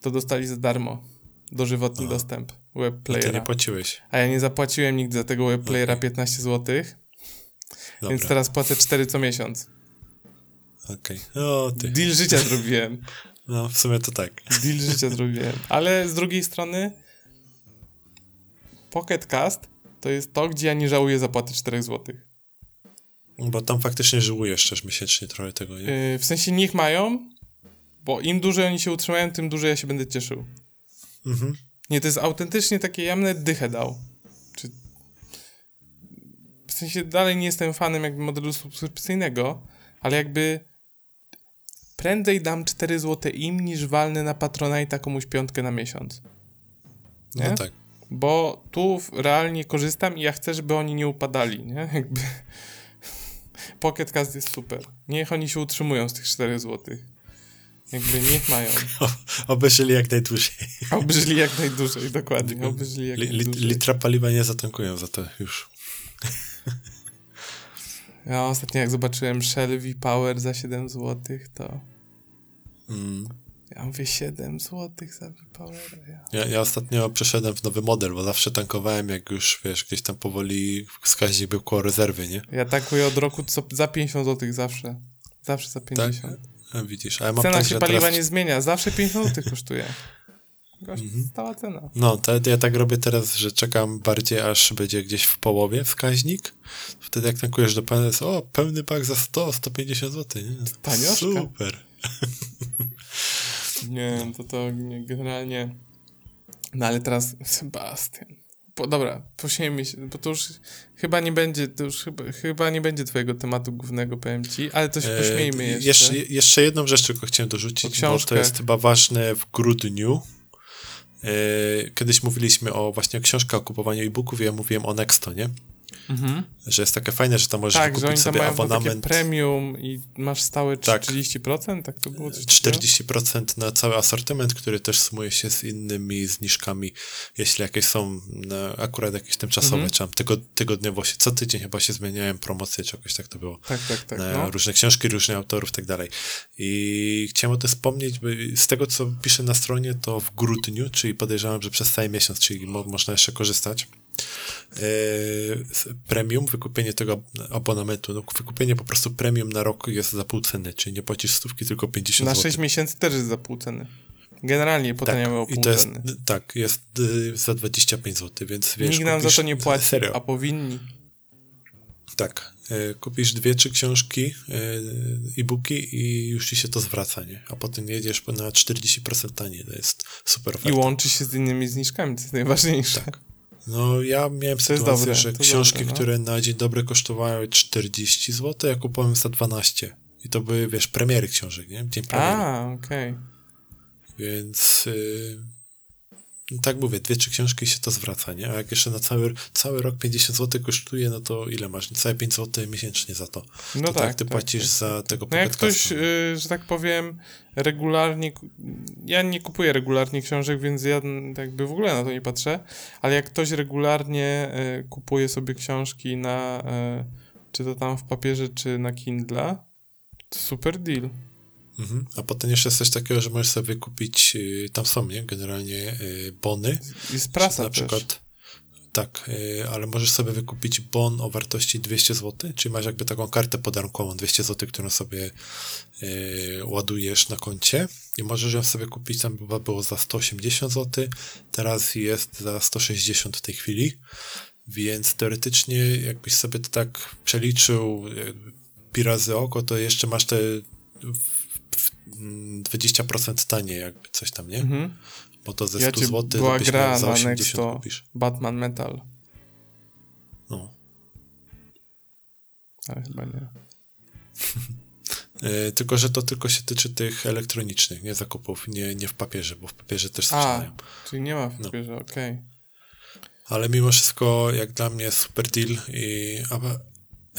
to dostali za darmo dożywotni Aha. dostęp A ty nie webplayera. płaciłeś. A ja nie zapłaciłem nigdy za tego webplayera Okej. 15 zł, Dobra, więc teraz płacę 4 co miesiąc. okej. O, ty. Deal życia zrobiłem. No, w sumie to tak. Deal życia zrobiłem. Ale z drugiej strony Pocket Cast to jest to, gdzie ja nie żałuję zapłaty 4 zł. Bo tam faktycznie żyłujesz też miesięcznie trochę tego, nie? Yy, w sensie niech mają, bo im dłużej oni się utrzymają, tym dłużej ja się będę cieszył. Mhm. Nie, to jest autentycznie takie, ja nawet dychę dał. Czy... W sensie dalej nie jestem fanem jakby modelu subskrypcyjnego, ale jakby prędzej dam 4 zł im, niż walnę na Patronite'a komuś piątkę na miesiąc. Nie? No tak. Bo tu realnie korzystam i ja chcę, żeby oni nie upadali, nie? Jakby... Pocket Cast jest super. Niech oni się utrzymują z tych 4 zł. Jakby niech mają. Obejrzeli jak najdłużej. Obyżyli jak najdłużej, dokładnie. Obyżyli jak najdłużej. litra paliwa nie zatankują za to już. Ja ostatnio jak zobaczyłem Shell V-Power za 7 zł, to Mm. ja mówię 7 zł za V-Power. Ja. Ja, ja ostatnio przeszedłem w nowy model, bo zawsze tankowałem, jak już, wiesz, gdzieś tam powoli wskaźnik był koło rezerwy, nie? ja tankuję od roku co, za 50 zł zawsze. Zawsze za 50. A widzisz, a ja mam Cena tak, się paliwa teraz... nie zmienia, zawsze 50 zł kosztuje. Gość, Mhm. stała cena. No, to ja tak robię teraz, że czekam bardziej, aż będzie gdzieś w połowie wskaźnik. Wtedy jak tankujesz do pełna, jest o, pełny pak za 100, 150 zł, nie? Tanioszka. Super. Nie, to to nie, generalnie... No ale teraz Sebastian. Po, dobra, pośmiejmy się, bo to już chyba nie będzie, to już chyba, chyba nie będzie twojego tematu głównego, powiem ci, ale to się pośmiejmy E, jeszcze. jeszcze. Jeszcze jedną rzecz tylko chciałem dorzucić, bo to jest chyba ważne w grudniu. E, Kiedyś mówiliśmy o właśnie o książkach, o kupowaniu e-booków i ja mówiłem o Nexto, nie? Mhm. Że jest takie fajne, że tam możesz Tak, tam sobie abonament premium i masz stałe Tak. 30%, tak to było? Coś takiego? 40% na cały asortyment, który też sumuje się z innymi zniżkami, jeśli jakieś są na, akurat jakieś tymczasowe, Mhm. czy tam tygo, tygodniowo się, co tydzień chyba się zmieniają promocje, czy jakoś tak to było. Tak, tak, tak. No. różne książki, różnych autorów i tak dalej. I chciałem o tym wspomnieć, bo z tego, co piszę na stronie, to w grudniu, czyli podejrzewam, że przez cały miesiąc, czyli mo można jeszcze korzystać, premium, wykupienie tego abonamentu, no wykupienie po prostu premium na rok jest za pół ceny, czyli nie płacisz stówki, tylko 50 Na zł. 6 miesięcy też jest za pół ceny. Generalnie potaniały tak, o pół i jest, ceny. Tak, jest y, za 25 zł, więc wiesz, Nikt nam za to nie płaci, Serio. a powinni. Tak. E, Kupisz dwie, trzy książki, e, e-booki i już ci się to zwraca, nie? A potem jedziesz na 40% taniej. To jest super I oferta. łączy się z innymi zniżkami, to jest najważniejsze. Tak. No ja miałem jest sytuację, dobre, że to książki, dobre, no. które na dzień dobry kosztowały 40 zł, ja kupowałem za 12. I to były, wiesz, premiery książek, nie? Dzień premiery. A, okej. Więc y, tak mówię, dwie, trzy książki się to zwraca, nie? A jak jeszcze na cały, cały rok 50 zł kosztuje, no to ile masz? Niecałe 5 zł miesięcznie za to. No to tak, tak, ty tak, płacisz tak, za tego No jak ktoś, y, że tak powiem, regularnie. Ja nie kupuję regularnie książek, więc ja jakby w ogóle na to nie patrzę. Ale jak ktoś regularnie y, kupuje sobie książki na. y, czy to tam w papierze, czy na Kindle, to super deal. Mhm. A potem jeszcze jest coś takiego, że możesz sobie kupić, y, tam są, nie? Generalnie y, bony. I z prasa na też. przykład. Tak, y, ale możesz sobie wykupić bon o wartości 200 zł, czyli masz jakby taką kartę podarunkową 200 zł, którą sobie ładujesz na koncie i możesz ją sobie kupić, tam chyba było za 180 zł, teraz jest za 160 w tej chwili, więc teoretycznie jakbyś sobie to tak przeliczył pi razy oko, to jeszcze masz te 20% taniej jakby coś tam, nie? Mhm. Bo to ze Ja 100 cię- zł była gra za na 80 Nexto. kupisz. Batman Metal, No. ale chyba nie. E, tylko, że to tylko się tyczy tych elektronicznych, nie zakupów, nie, nie w papierze, bo w papierze też A, sprzedają. czyli nie ma w No. papierze, okej. Ale mimo wszystko, jak dla mnie super deal i a-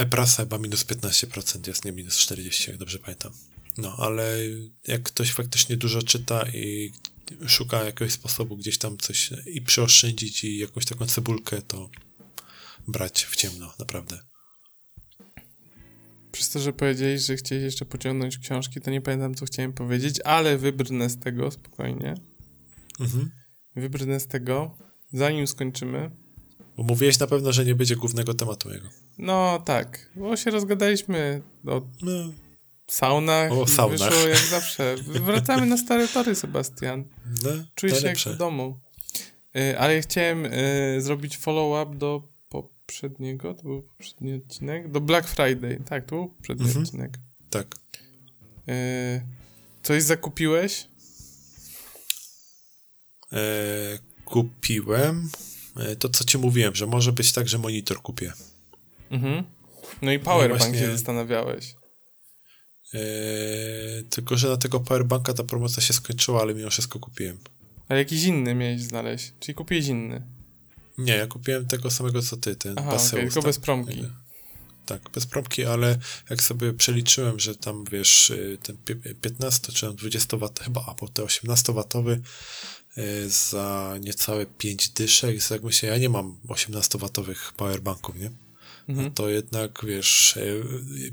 e-prasa chyba minus 15% jest, nie minus 40, jak dobrze pamiętam. No, ale jak ktoś faktycznie dużo czyta i szuka jakiegoś sposobu gdzieś tam coś i przeoszczędzić i jakąś taką cebulkę, to brać w ciemno, naprawdę. Przez to, że powiedziałeś, że chciałeś jeszcze pociągnąć książki, to nie pamiętam, co chciałem powiedzieć, ale wybrnę z tego spokojnie. Mhm. Wybrnę z tego, zanim skończymy. Bo mówiłeś na pewno, że nie będzie głównego tematu jego. No tak, bo się rozgadaliśmy o No, saunach. O saunach. Wyszło jak zawsze. Wracamy na stare tory, Sebastian. no Czuję się jak najlepsze. w domu. Y, ale chciałem y, zrobić follow-up do poprzedniego, to był poprzedni odcinek, do Black Friday. Tak, to był poprzedni Mhm. odcinek. Tak. Y, coś zakupiłeś? E, kupiłem e, to, co ci mówiłem, że może być tak, że monitor kupię. Mhm. No i powerbank właśnie- się zastanawiałeś. E, tylko, że na tego powerbanka ta promocja się skończyła, ale mimo wszystko kupiłem. Ale jakiś inny miałeś znaleźć. Czyli kupiłeś inny. Nie, ja kupiłem tego samego co ty, ten Aha, Baseus, okej, tylko tak. bez promki. Tak, bez promki, ale jak sobie przeliczyłem, że tam wiesz, y, ten pi- 15 czy tam 20 W, chyba, albo te 18 watowy y, za niecałe 5 dyszek, jak myślę, ja nie mam 18 watowych powerbanków, nie? Mhm. To jednak, wiesz, y,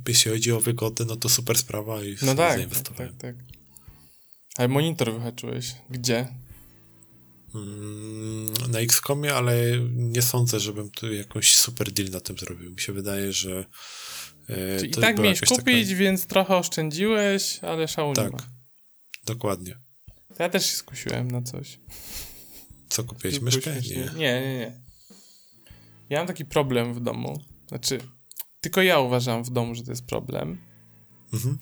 jeśli chodzi o wygodę, no to super sprawa i No tak, tak, zainwestowałem. tak, tak. Ale monitor wyhaczyłeś. Gdzie? Mm, Na XCOMie, ale nie sądzę, żebym tu jakoś super deal na tym zrobił. Mi się wydaje, że Czyli i tak miałeś kupić, taka... więc trochę oszczędziłeś, ale szału Tak, dokładnie. Ja też się skusiłem na coś. Co kupiłeś? Myszkę? Nie. nie, nie, nie. Ja mam taki problem w domu. Znaczy, tylko ja uważam w domu, że to jest problem. Mhm.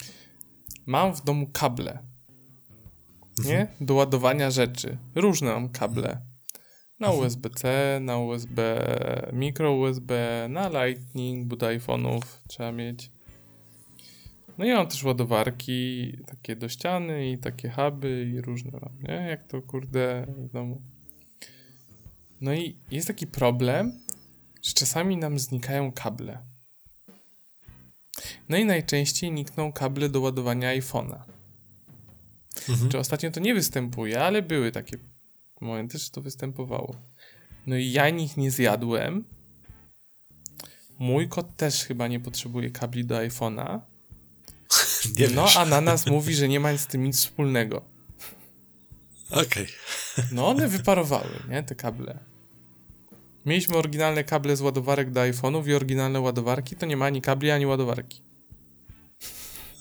Mam w domu kable. Nie? Mhm. Do ładowania rzeczy. Różne mam kable. Na USB-C, na USB, micro USB, na Lightning, bo do iPhone'ów trzeba mieć. No i mam też ładowarki takie do ściany i takie huby i różne mam, nie? Jak to kurde w domu. No i jest taki problem, że czasami nam znikają kable. No i najczęściej nikną kable do ładowania iPhone'a. Mhm. Czy ostatnio to nie występuje, ale były takie momenty, że to występowało. No i ja nich nie zjadłem. Mój kot też chyba nie potrzebuje kabli do iPhone'a. No, a na nas mówi, że nie ma z tym nic wspólnego. Okej. No, one wyparowały, nie, te kable. Mieliśmy oryginalne kable z ładowarek do iPhone'ów i oryginalne ładowarki, to nie ma ani kabli, ani ładowarki.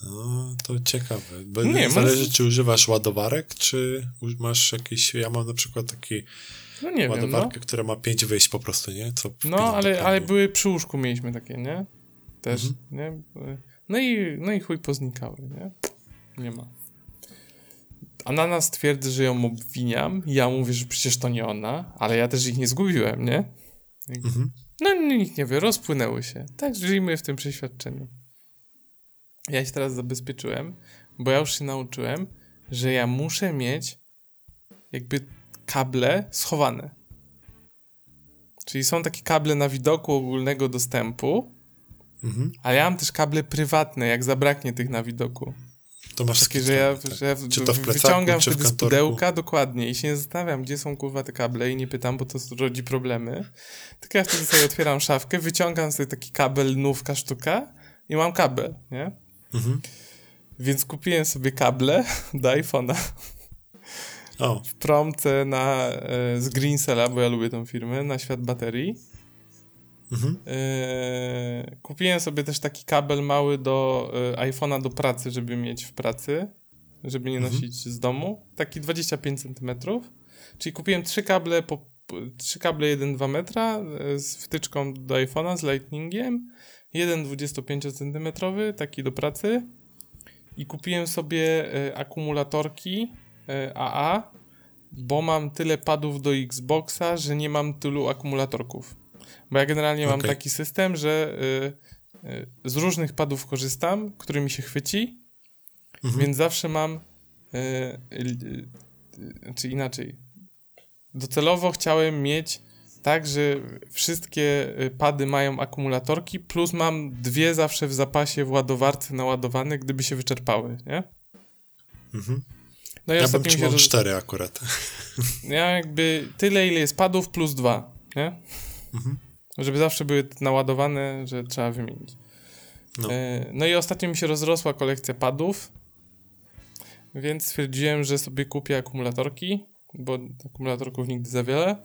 No, to ciekawe. Bo Nie, zależy, masz- czy używasz ładowarek, czy masz jakieś... Ja mam na przykład taki No nie wiem, no. ładowarkę, która ma pięć wyjść po prostu, nie? Co No, ale, ale były przy łóżku mieliśmy takie, nie? Też, Mhm. nie? No i, no i chuj poznikały, nie? Nie ma. Ananas twierdzi, że ją obwiniam. Ja mówię, że przecież to nie ona, ale ja też ich nie zgubiłem, nie? Mhm. No nikt nie wie, rozpłynęły się. Tak żyjmy w tym przeświadczeniu. Ja się teraz zabezpieczyłem, bo ja już się nauczyłem, że ja muszę mieć jakby kable schowane. Czyli są takie kable na widoku ogólnego dostępu, Mhm. ale ja mam też kable prywatne, jak zabraknie tych na widoku. To masz Takie, że ja, tak. że ja Czy to w plecaku, wyciągam czy w wtedy z pudełka dokładnie i się nie zastanawiam, gdzie są kurwa te kable i nie pytam, bo to rodzi problemy. Tylko ja wtedy sobie otwieram szafkę, wyciągam sobie taki kabel nówka sztuka i mam kabel, nie? Mhm. Więc kupiłem sobie kable do iPhone'a O, w promce na, e, z Greensela, bo ja lubię tą firmę, na świat baterii. Mhm. E, kupiłem sobie też taki kabel mały do e, iPhone'a do pracy, żeby mieć w pracy, żeby nie Mhm. nosić z domu. Taki 25 cm. Czyli kupiłem trzy kable, po, trzy kable 1,2 metra e, z wtyczką do iPhone'a, z lightningiem. Jeden 25 cm, taki do pracy. I kupiłem sobie e, akumulatorki e, AA, bo mam tyle padów do Xboxa, że nie mam tylu akumulatorków. Bo ja generalnie mam Okej. taki system, że y, y, z różnych padów korzystam, którymi się chwyci, Mhm. więc zawsze mam, y, y, y, czy inaczej, docelowo chciałem mieć tak, że wszystkie y, pady mają akumulatorki, plus mam dwie zawsze w zapasie w ładowarce naładowane, gdyby się wyczerpały, nie? Mhm. No Ja bym mi trzymał roz... cztery akurat. Ja jakby tyle, ile jest padów, plus dwa, nie? Mhm. Żeby zawsze były naładowane, że trzeba wymienić. No. E, no i ostatnio mi się rozrosła kolekcja padów, więc stwierdziłem, że sobie kupię akumulatorki, bo akumulatorków nigdy za wiele.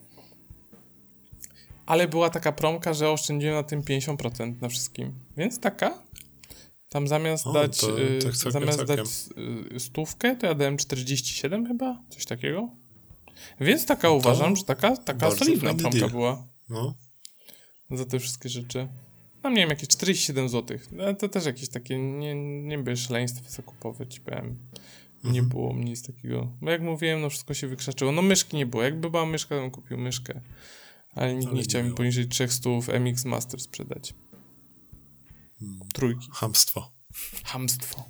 Ale była taka promka, że oszczędziłem na tym 50% na wszystkim. Więc taka. Tam zamiast O, dać, to y, tak całkiem, zamiast całkiem. dać y, stówkę, to ja dałem 47 chyba, coś takiego. Więc taka uważam, że taka, taka solidna promka deal. była No. Za te wszystkie rzeczy. No nie wiem, jakieś 47 zł. Ale to też jakieś takie, nie, nie były szaleństwa zakupowe, ci powiem. Nie Mhm. było mnie nic takiego. Bo jak mówiłem, no wszystko się wykrzaczyło. No myszki nie było. Jakby była myszka, to bym kupił myszkę. Ale nikt Ale nie chciał mi poniżej 300 MX Master sprzedać. Hmm. Trójki. Hamstwo. Hamstwo.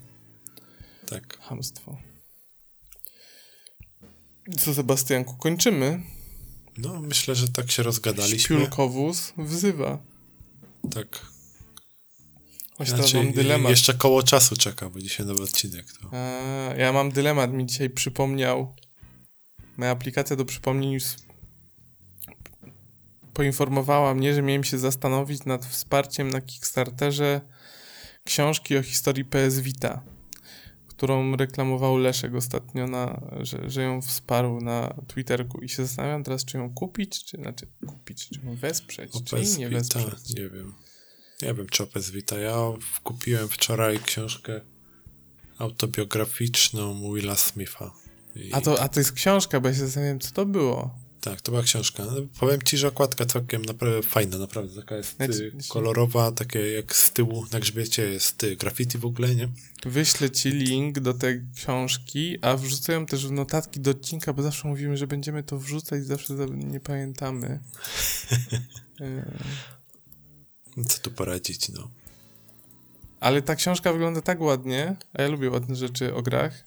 Tak. Hamstwo. Co, Sebastianku, kończymy? No, myślę, że tak się rozgadaliśmy. Śpiulkowóz wzywa. Tak. Właśnie teraz Znaczy, mam dylemat. jeszcze koło czasu czeka, bo dzisiaj nowy odcinek. To... A, ja mam dylemat, mi dzisiaj przypomniał. Moja aplikacja do przypomnień już poinformowała mnie, że miałem się zastanowić nad wsparciem na Kickstarterze książki o historii PS Vita, którą reklamował Leszek ostatnio, na, że, że ją wsparł na Twitterku i się zastanawiam teraz, czy ją kupić, czy znaczy kupić, czy ją wesprzeć, czy OPS nie Vita, wesprzeć. nie wiem. Nie wiem, czy OPS Vita. Ja kupiłem wczoraj książkę autobiograficzną Willa Smitha. I A to, a to jest książka, bo ja się zastanawiam, co to było. Tak, to była książka. No, powiem ci, że okładka całkiem naprawdę fajna, naprawdę. Taka jest Znaczy- y, kolorowa, takie jak z tyłu na grzbiecie jest y, graffiti w ogóle, nie? Wyślę ci link do tej książki, a wrzucają też w notatki do odcinka, bo zawsze mówimy, że będziemy to wrzucać, zawsze za- nie pamiętamy. E, Co tu poradzić, no. Ale ta książka wygląda tak ładnie, a ja lubię ładne rzeczy o grach,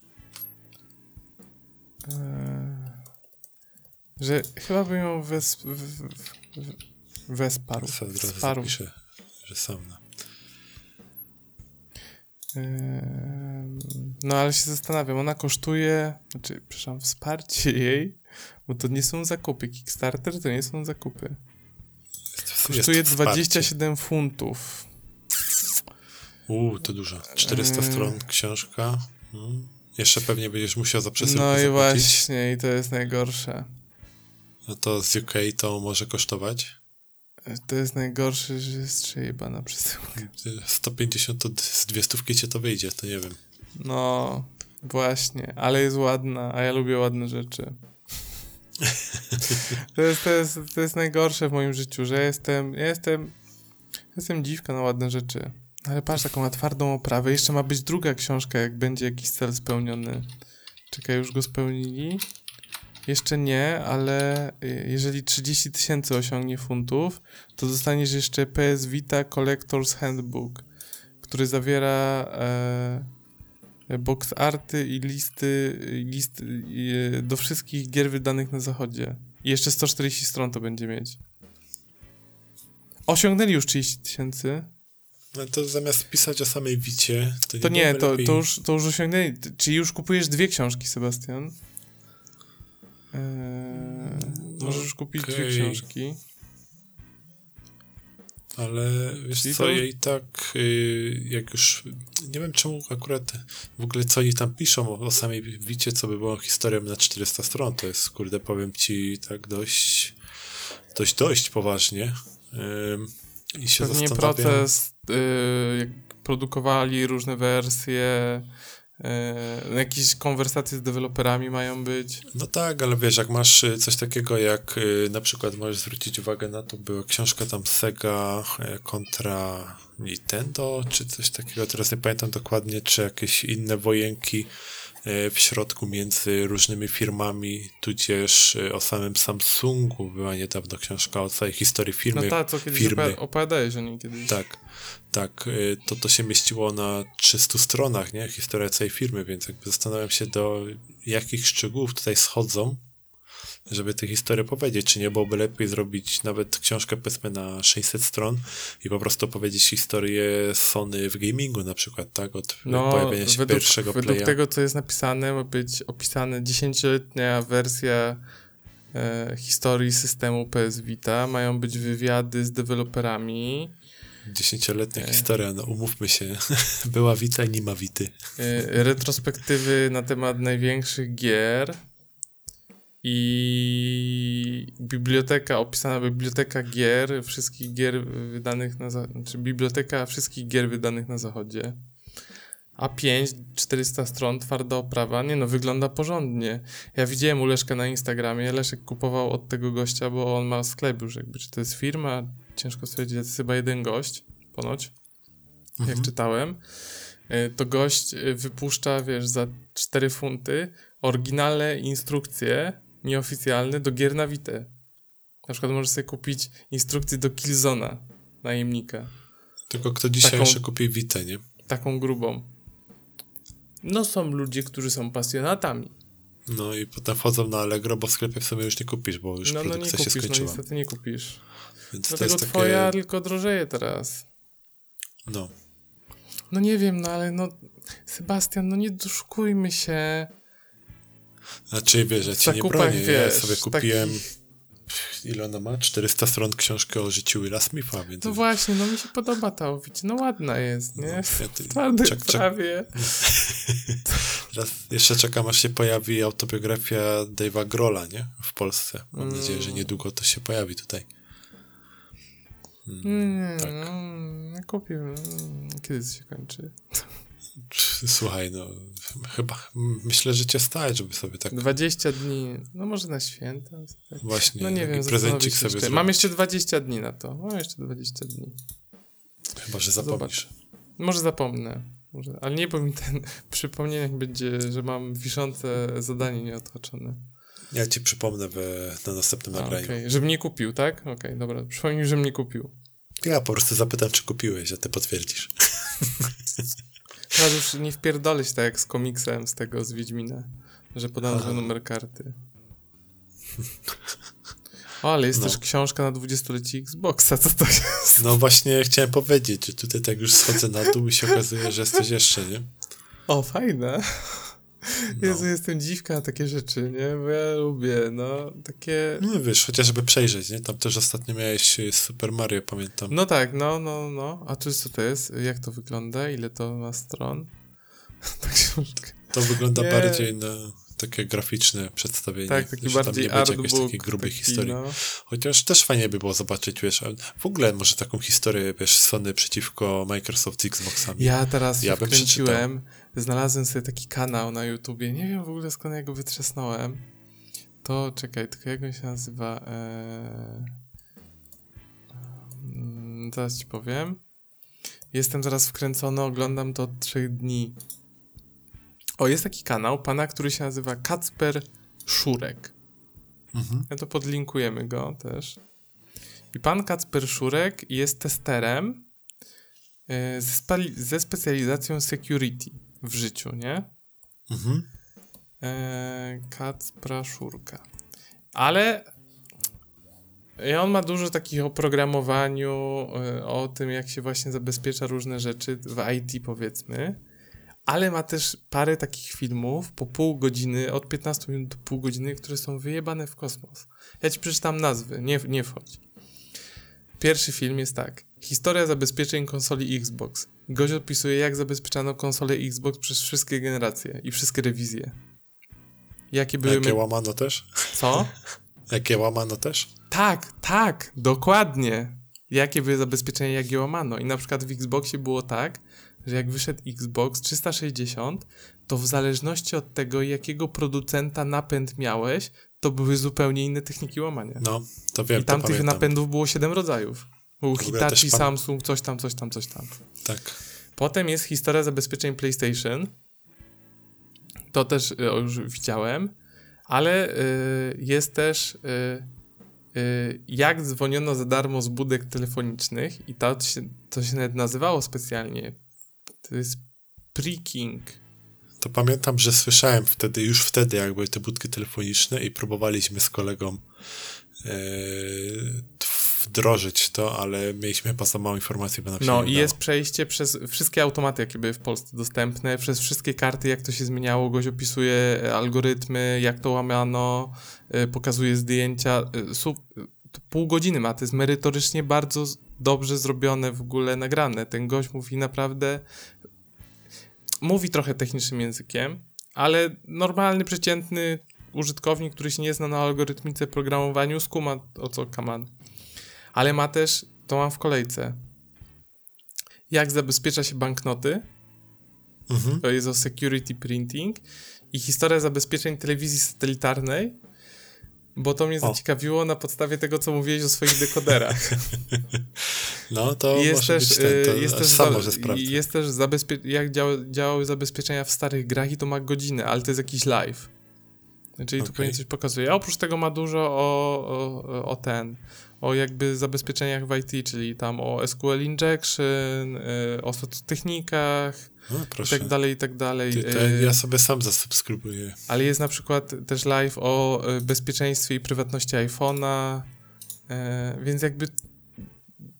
e, że chyba bym ją wes, w, w, wesparł. Sobie od razu zapiszę, że sam. No. No ale się zastanawiam, ona kosztuje, znaczy, przepraszam, wsparcie jej, bo to nie są zakupy. Kickstarter to nie są zakupy. Kosztuje jest wsparcie. 27 funtów. Uuu, to dużo. 400 Eee. stron książka. Mm. Jeszcze pewnie będziesz musiał za przesyłkę No i zapłacić. właśnie, i to jest najgorsze. No to z UK to może kosztować. To jest najgorsze, że jest przejebana przesyłka. 150 to z dwie stówki cię to wyjdzie, to nie wiem. No, właśnie, ale jest ładna, a ja lubię ładne rzeczy. to, jest, to, jest, to jest najgorsze w moim życiu, że jestem, ja jestem, jestem dziwka na ładne rzeczy. Ale patrz, taką ma twardą oprawę. Jeszcze ma być druga książka, jak będzie jakiś cel spełniony. Czekaj, już go spełnili? Jeszcze nie, ale y, jeżeli 30 tysięcy osiągnie funtów, to dostaniesz jeszcze PS Vita Collector's Handbook, który zawiera e, box arty i listy, list e, do wszystkich gier wydanych na zachodzie. I jeszcze 140 stron to będzie mieć. Osiągnęli już 30 tysięcy. No to zamiast pisać o samej Wicie, to nie To nie, to, to, już, to już osiągnęli. Czyli już kupujesz dwie książki, Sebastian. Eee, możesz już kupić dwie książki. Ale wiesz Czyli co, to- i tak y, jak już, nie wiem czemu akurat w ogóle co oni tam piszą o, samej Wicie, co by było historią na 400 stron, to jest kurde powiem ci tak dość dość, dość poważnie Ym, i się Pewnie zastanawiam proces, y, jak produkowali różne wersje, y, jakieś konwersacje z deweloperami mają być. No tak, ale wiesz, jak masz y, coś takiego jak y, na przykład możesz zwrócić uwagę na to, była książka tam Sega kontra Nintendo, czy coś takiego, teraz nie pamiętam dokładnie, czy jakieś inne wojenki w środku między różnymi firmami, tudzież y, o samym Samsungu była niedawno książka o całej historii No firmy. ta, co kiedyś firmy. opowi- opowiadałeś o niej kiedyś. Tak, tak, y, to to się mieściło na 300 stronach, nie? Historia całej firmy, więc jakby zastanawiam się, do jakich szczegółów tutaj schodzą, żeby tę historię powiedzieć. Czy nie byłoby lepiej zrobić nawet książkę, powiedzmy, na 600 stron i po prostu powiedzieć historię Sony w gamingu na przykład, tak? Od No, pojawienia się według, pierwszego według playa. tego, co jest napisane, ma być opisana dziesięcioletnia wersja e, historii systemu PS Vita. Mają być wywiady z deweloperami. Dziesięcioletnia E. historia, no umówmy się. Była Wita i nie ma Wity. e, retrospektywy na temat największych gier i biblioteka, opisana biblioteka gier, wszystkich gier wydanych na, znaczy biblioteka wszystkich gier wydanych na zachodzie. A5, 400 stron, twarda oprawa, nie no, wygląda porządnie. Ja widziałem u Leszka na Instagramie, Leszek kupował od tego gościa, bo on ma sklep już jakby, czy to jest firma, ciężko stwierdzić, to jest chyba jeden gość, ponoć, jak Mhm. czytałem. Y, To gość y, wypuszcza, wiesz, za 4 funty oryginalne instrukcje nieoficjalne do gier na Vita. Na przykład możesz sobie kupić instrukcję do Killzona, najemnika. Tylko kto dzisiaj Taką- jeszcze kupi Witę, nie? Taką grubą. No są ludzie, którzy są pasjonatami. No i potem wchodzą na Allegro, bo w sklepie w sumie już nie kupisz, bo już No, no nie produkcja się kupisz, no skończyła. niestety nie kupisz. Więc to Dlatego jest takie... twoja tylko drożeje teraz. No. No nie wiem, no ale no Sebastian, no nie doszukujmy się. Znaczy, wiesz, ja ci nie bronię. Ja wiesz, sobie kupiłem, takich- ile ona ma? 400 stron książkę o życiu Willa Smitha, więc... No właśnie, no mi się podoba ta owić. No ładna jest, nie? ja W ty- twardej czek- prawie. Teraz jeszcze czekam, aż się pojawi autobiografia Dave'a Grola, nie? W Polsce. Mam Mm. nadzieję, że niedługo to się pojawi tutaj. Nie, tak. no, kupił. mm, Kiedy to się kończy? Słuchaj, no, chyba, myślę, że cię stać, żeby sobie tak 20 dni, no może na święta. Tak. właśnie No nie wiem, prezencik sobie jeszcze. zrobić. Mam jeszcze 20 dni na to. Mam jeszcze 20 dni. Chyba, że zapomnisz. Może zapomnę. Może, ale nie, bo mi ten przypomnienie będzie, że mam wiszące zadanie nieodhaczone. Ja ci przypomnę we, na następnym A, nagraniu. Okej, żebym nie kupił, tak? Okej, dobra. Przypomnij żebym nie kupił. Ja po prostu zapytam, czy kupiłeś, a ty potwierdzisz. Teraz już nie wpierdolę się tak jak z komiksem z tego, z Wiedźmina, że zły numer karty. O, ale jest No. też książka na 20-lecie Xboxa, co to jest? No właśnie chciałem powiedzieć, że tutaj tak już schodzę na dół i się okazuje, że jesteś jeszcze, nie? O, fajne. No. Jezu, jestem dziwka na takie rzeczy, nie? Bo ja lubię, no, takie... No wiesz, chociażby przejrzeć, nie? Tam też ostatnio miałeś y, Super Mario, pamiętam. No tak, no, no, no. A tu co to jest? Jak to wygląda? Ile to ma stron? Ta książka. To wygląda Nie. bardziej na takie graficzne przedstawienie. Tak, taki tam bardziej nie będzie jakiejś takiej grubej taki, historii. no. Chociaż też fajnie by było zobaczyć, wiesz, w ogóle może taką historię, wiesz, Sony przeciwko Microsoft z Xboxami. Ja teraz Ja bym wkręciłem, znalazłem sobie taki kanał na YouTubie, nie wiem w ogóle skąd ja go wytrzasnąłem. To, czekaj, tylko jak on się nazywa? Eee... Zaraz ci powiem. Jestem zaraz wkręcony, oglądam to od trzech dni. O, jest taki kanał pana, który się nazywa Kacper Szurek. Mhm. Ja to podlinkujemy go też. I pan Kacper Szurek jest testerem e, ze specjalizacją security w życiu, nie? Mhm. E, Kacpra Szurka. Ale i on ma dużo takich o programowaniu, e, o tym, jak się właśnie zabezpiecza różne rzeczy w IT, powiedzmy. Ale ma też parę takich filmów po pół godziny, od 15 minut do pół godziny, które są wyjebane w kosmos. Ja ci przeczytam nazwy, nie, nie wchodź. Pierwszy film jest tak. Historia zabezpieczeń konsoli Xbox. Gość opisuje, jak zabezpieczano konsolę Xbox przez wszystkie generacje i wszystkie rewizje. Jakie były... Jakie łamano też? Co? Jakie łamano też? Tak, tak, dokładnie. Jakie były zabezpieczenia, jak je łamano. I na przykład w Xboxie było tak, że jak wyszedł Xbox 360, to w zależności od tego, jakiego producenta napęd miałeś, to były zupełnie inne techniki łamania. No, to wiem, I tam tych pamiętam. napędów było 7 rodzajów. Był Hitachi, pan- Samsung, coś tam, coś tam, coś tam. Tak. Potem jest historia zabezpieczeń PlayStation. To też y, już widziałem. Ale y, jest też y, y, jak dzwoniono za darmo z budek telefonicznych i to się, to się nawet nazywało specjalnie. To jest Pre-King. To pamiętam, że słyszałem wtedy, już wtedy, jak były te budki telefoniczne i próbowaliśmy z kolegą e, wdrożyć to, ale mieliśmy za mało informacji, bo nam się No i jest przejście przez wszystkie automaty, jakie były w Polsce dostępne, przez wszystkie karty, jak to się zmieniało, goś opisuje e, algorytmy, jak to łamano, e, pokazuje zdjęcia. e, Su- pół godziny ma, to jest merytorycznie bardzo dobrze zrobione, w ogóle nagrane. Ten gość mówi naprawdę, mówi trochę technicznym językiem, ale normalny, przeciętny użytkownik, który się nie zna na algorytmice programowaniu, skuma o co kaman. Ale ma też, to mam w kolejce, jak zabezpiecza się banknoty, Mhm. to jest o security printing i historia zabezpieczeń telewizji satelitarnej, bo to mnie O. zaciekawiło na podstawie tego, co mówiłeś o swoich dekoderach. No to jest może też, być ten, to y, jest też, sam może sprawdzę. i jest też zabezpie- jak działa, działały zabezpieczenia w starych grach i to ma godzinę, ale to jest jakiś live. Czyli tu Okej. pewnie coś pokazuje. A oprócz tego ma dużo o, o, o ten, o jakby zabezpieczeniach w IT, czyli tam o SQL injection, y, o technikach No, i tak dalej, i tak dalej. Ty, Y, ja sobie sam zasubskrybuję. Ale jest na przykład też live o y, bezpieczeństwie i prywatności iPhone'a, więc jakby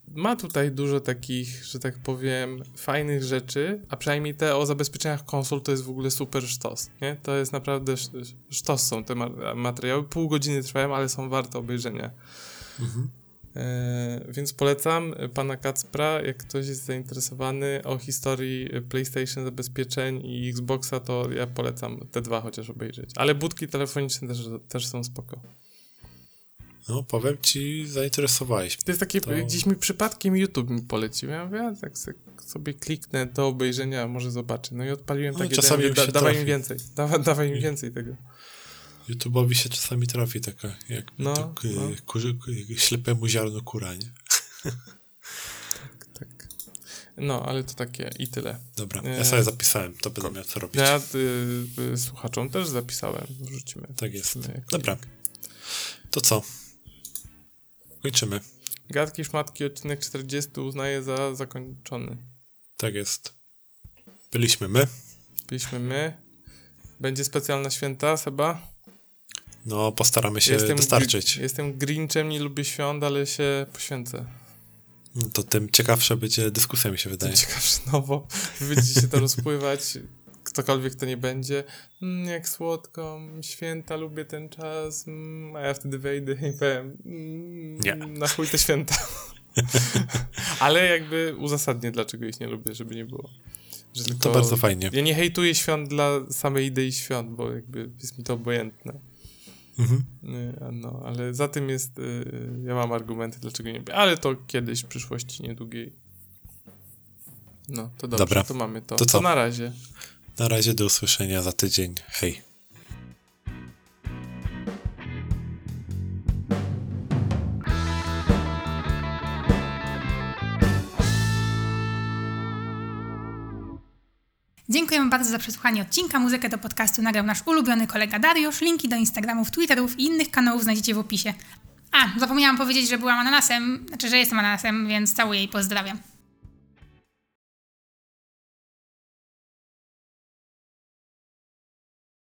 ma tutaj dużo takich, że tak powiem, fajnych rzeczy, a przynajmniej te o zabezpieczeniach konsol to jest w ogóle super sztos, nie? To jest naprawdę sz- sztos są te ma- materiały. Pół godziny trwają, ale są warte obejrzenia. Mhm. E, więc polecam pana Kacpra, jak ktoś jest zainteresowany o historii PlayStation zabezpieczeń i Xboxa, to ja polecam te dwa chociaż obejrzeć. Ale budki telefoniczne też, też są spoko. No, powiem ci, zainteresowałeś. To jest takie, To- gdzieś mi przypadkiem YouTube mi polecił. Ja mówię, tak sobie kliknę do obejrzenia, może zobaczę. No i odpaliłem No, takie, czasami się dawaj mi więcej, dawa, dawaj mi więcej tego. YouTube'owi się czasami trafi taka, jak No, to, no. kurzy, ślepemu ziarnu kura, nie? Tak. No, ale to takie i tyle. Dobra, ja sobie zapisałem, to będę miał co robić. Ja y, y, słuchaczom też zapisałem, wrzucimy. Tak jest. Dobra. To co? Kończymy. Gadki szmatki odcinek 40 uznaję za zakończony. Tak jest. Byliśmy my. Byliśmy my. Będzie specjalna święta, Seba? No, postaramy się dostarczyć. Gr- jestem Grinchem, nie lubię świąt, ale się poświęcę. To tym ciekawsza będzie dyskusja, mi się wydaje. Ciekawsze nowo. Będzie się to rozpływać. Ktokolwiek to nie będzie. Mm, jak słodko, mm, święta, lubię ten czas. Mm, a ja wtedy wejdę i powiem. Mm, Nie. Na chuj te święta. Ale jakby uzasadnię, dlaczego ich nie lubię, żeby nie było. Tylko, to bardzo fajnie. Ja nie hejtuję świąt dla samej idei świąt, bo jakby jest mi to obojętne. Mhm. No, ale za tym jest, y, ja mam argumenty, dlaczego nie ale to kiedyś w przyszłości niedługiej. No, to dobrze, Dobra. to mamy to. To co? To na razie. Na razie do usłyszenia za tydzień. Hej. Dziękujemy bardzo za przesłuchanie odcinka. Muzykę do podcastu nagrał nasz ulubiony kolega Dariusz. Linki do Instagramów, Twitterów i innych kanałów znajdziecie w opisie. A, zapomniałam powiedzieć, że byłam ananasem, znaczy, że jestem ananasem, więc całuję i pozdrawiam.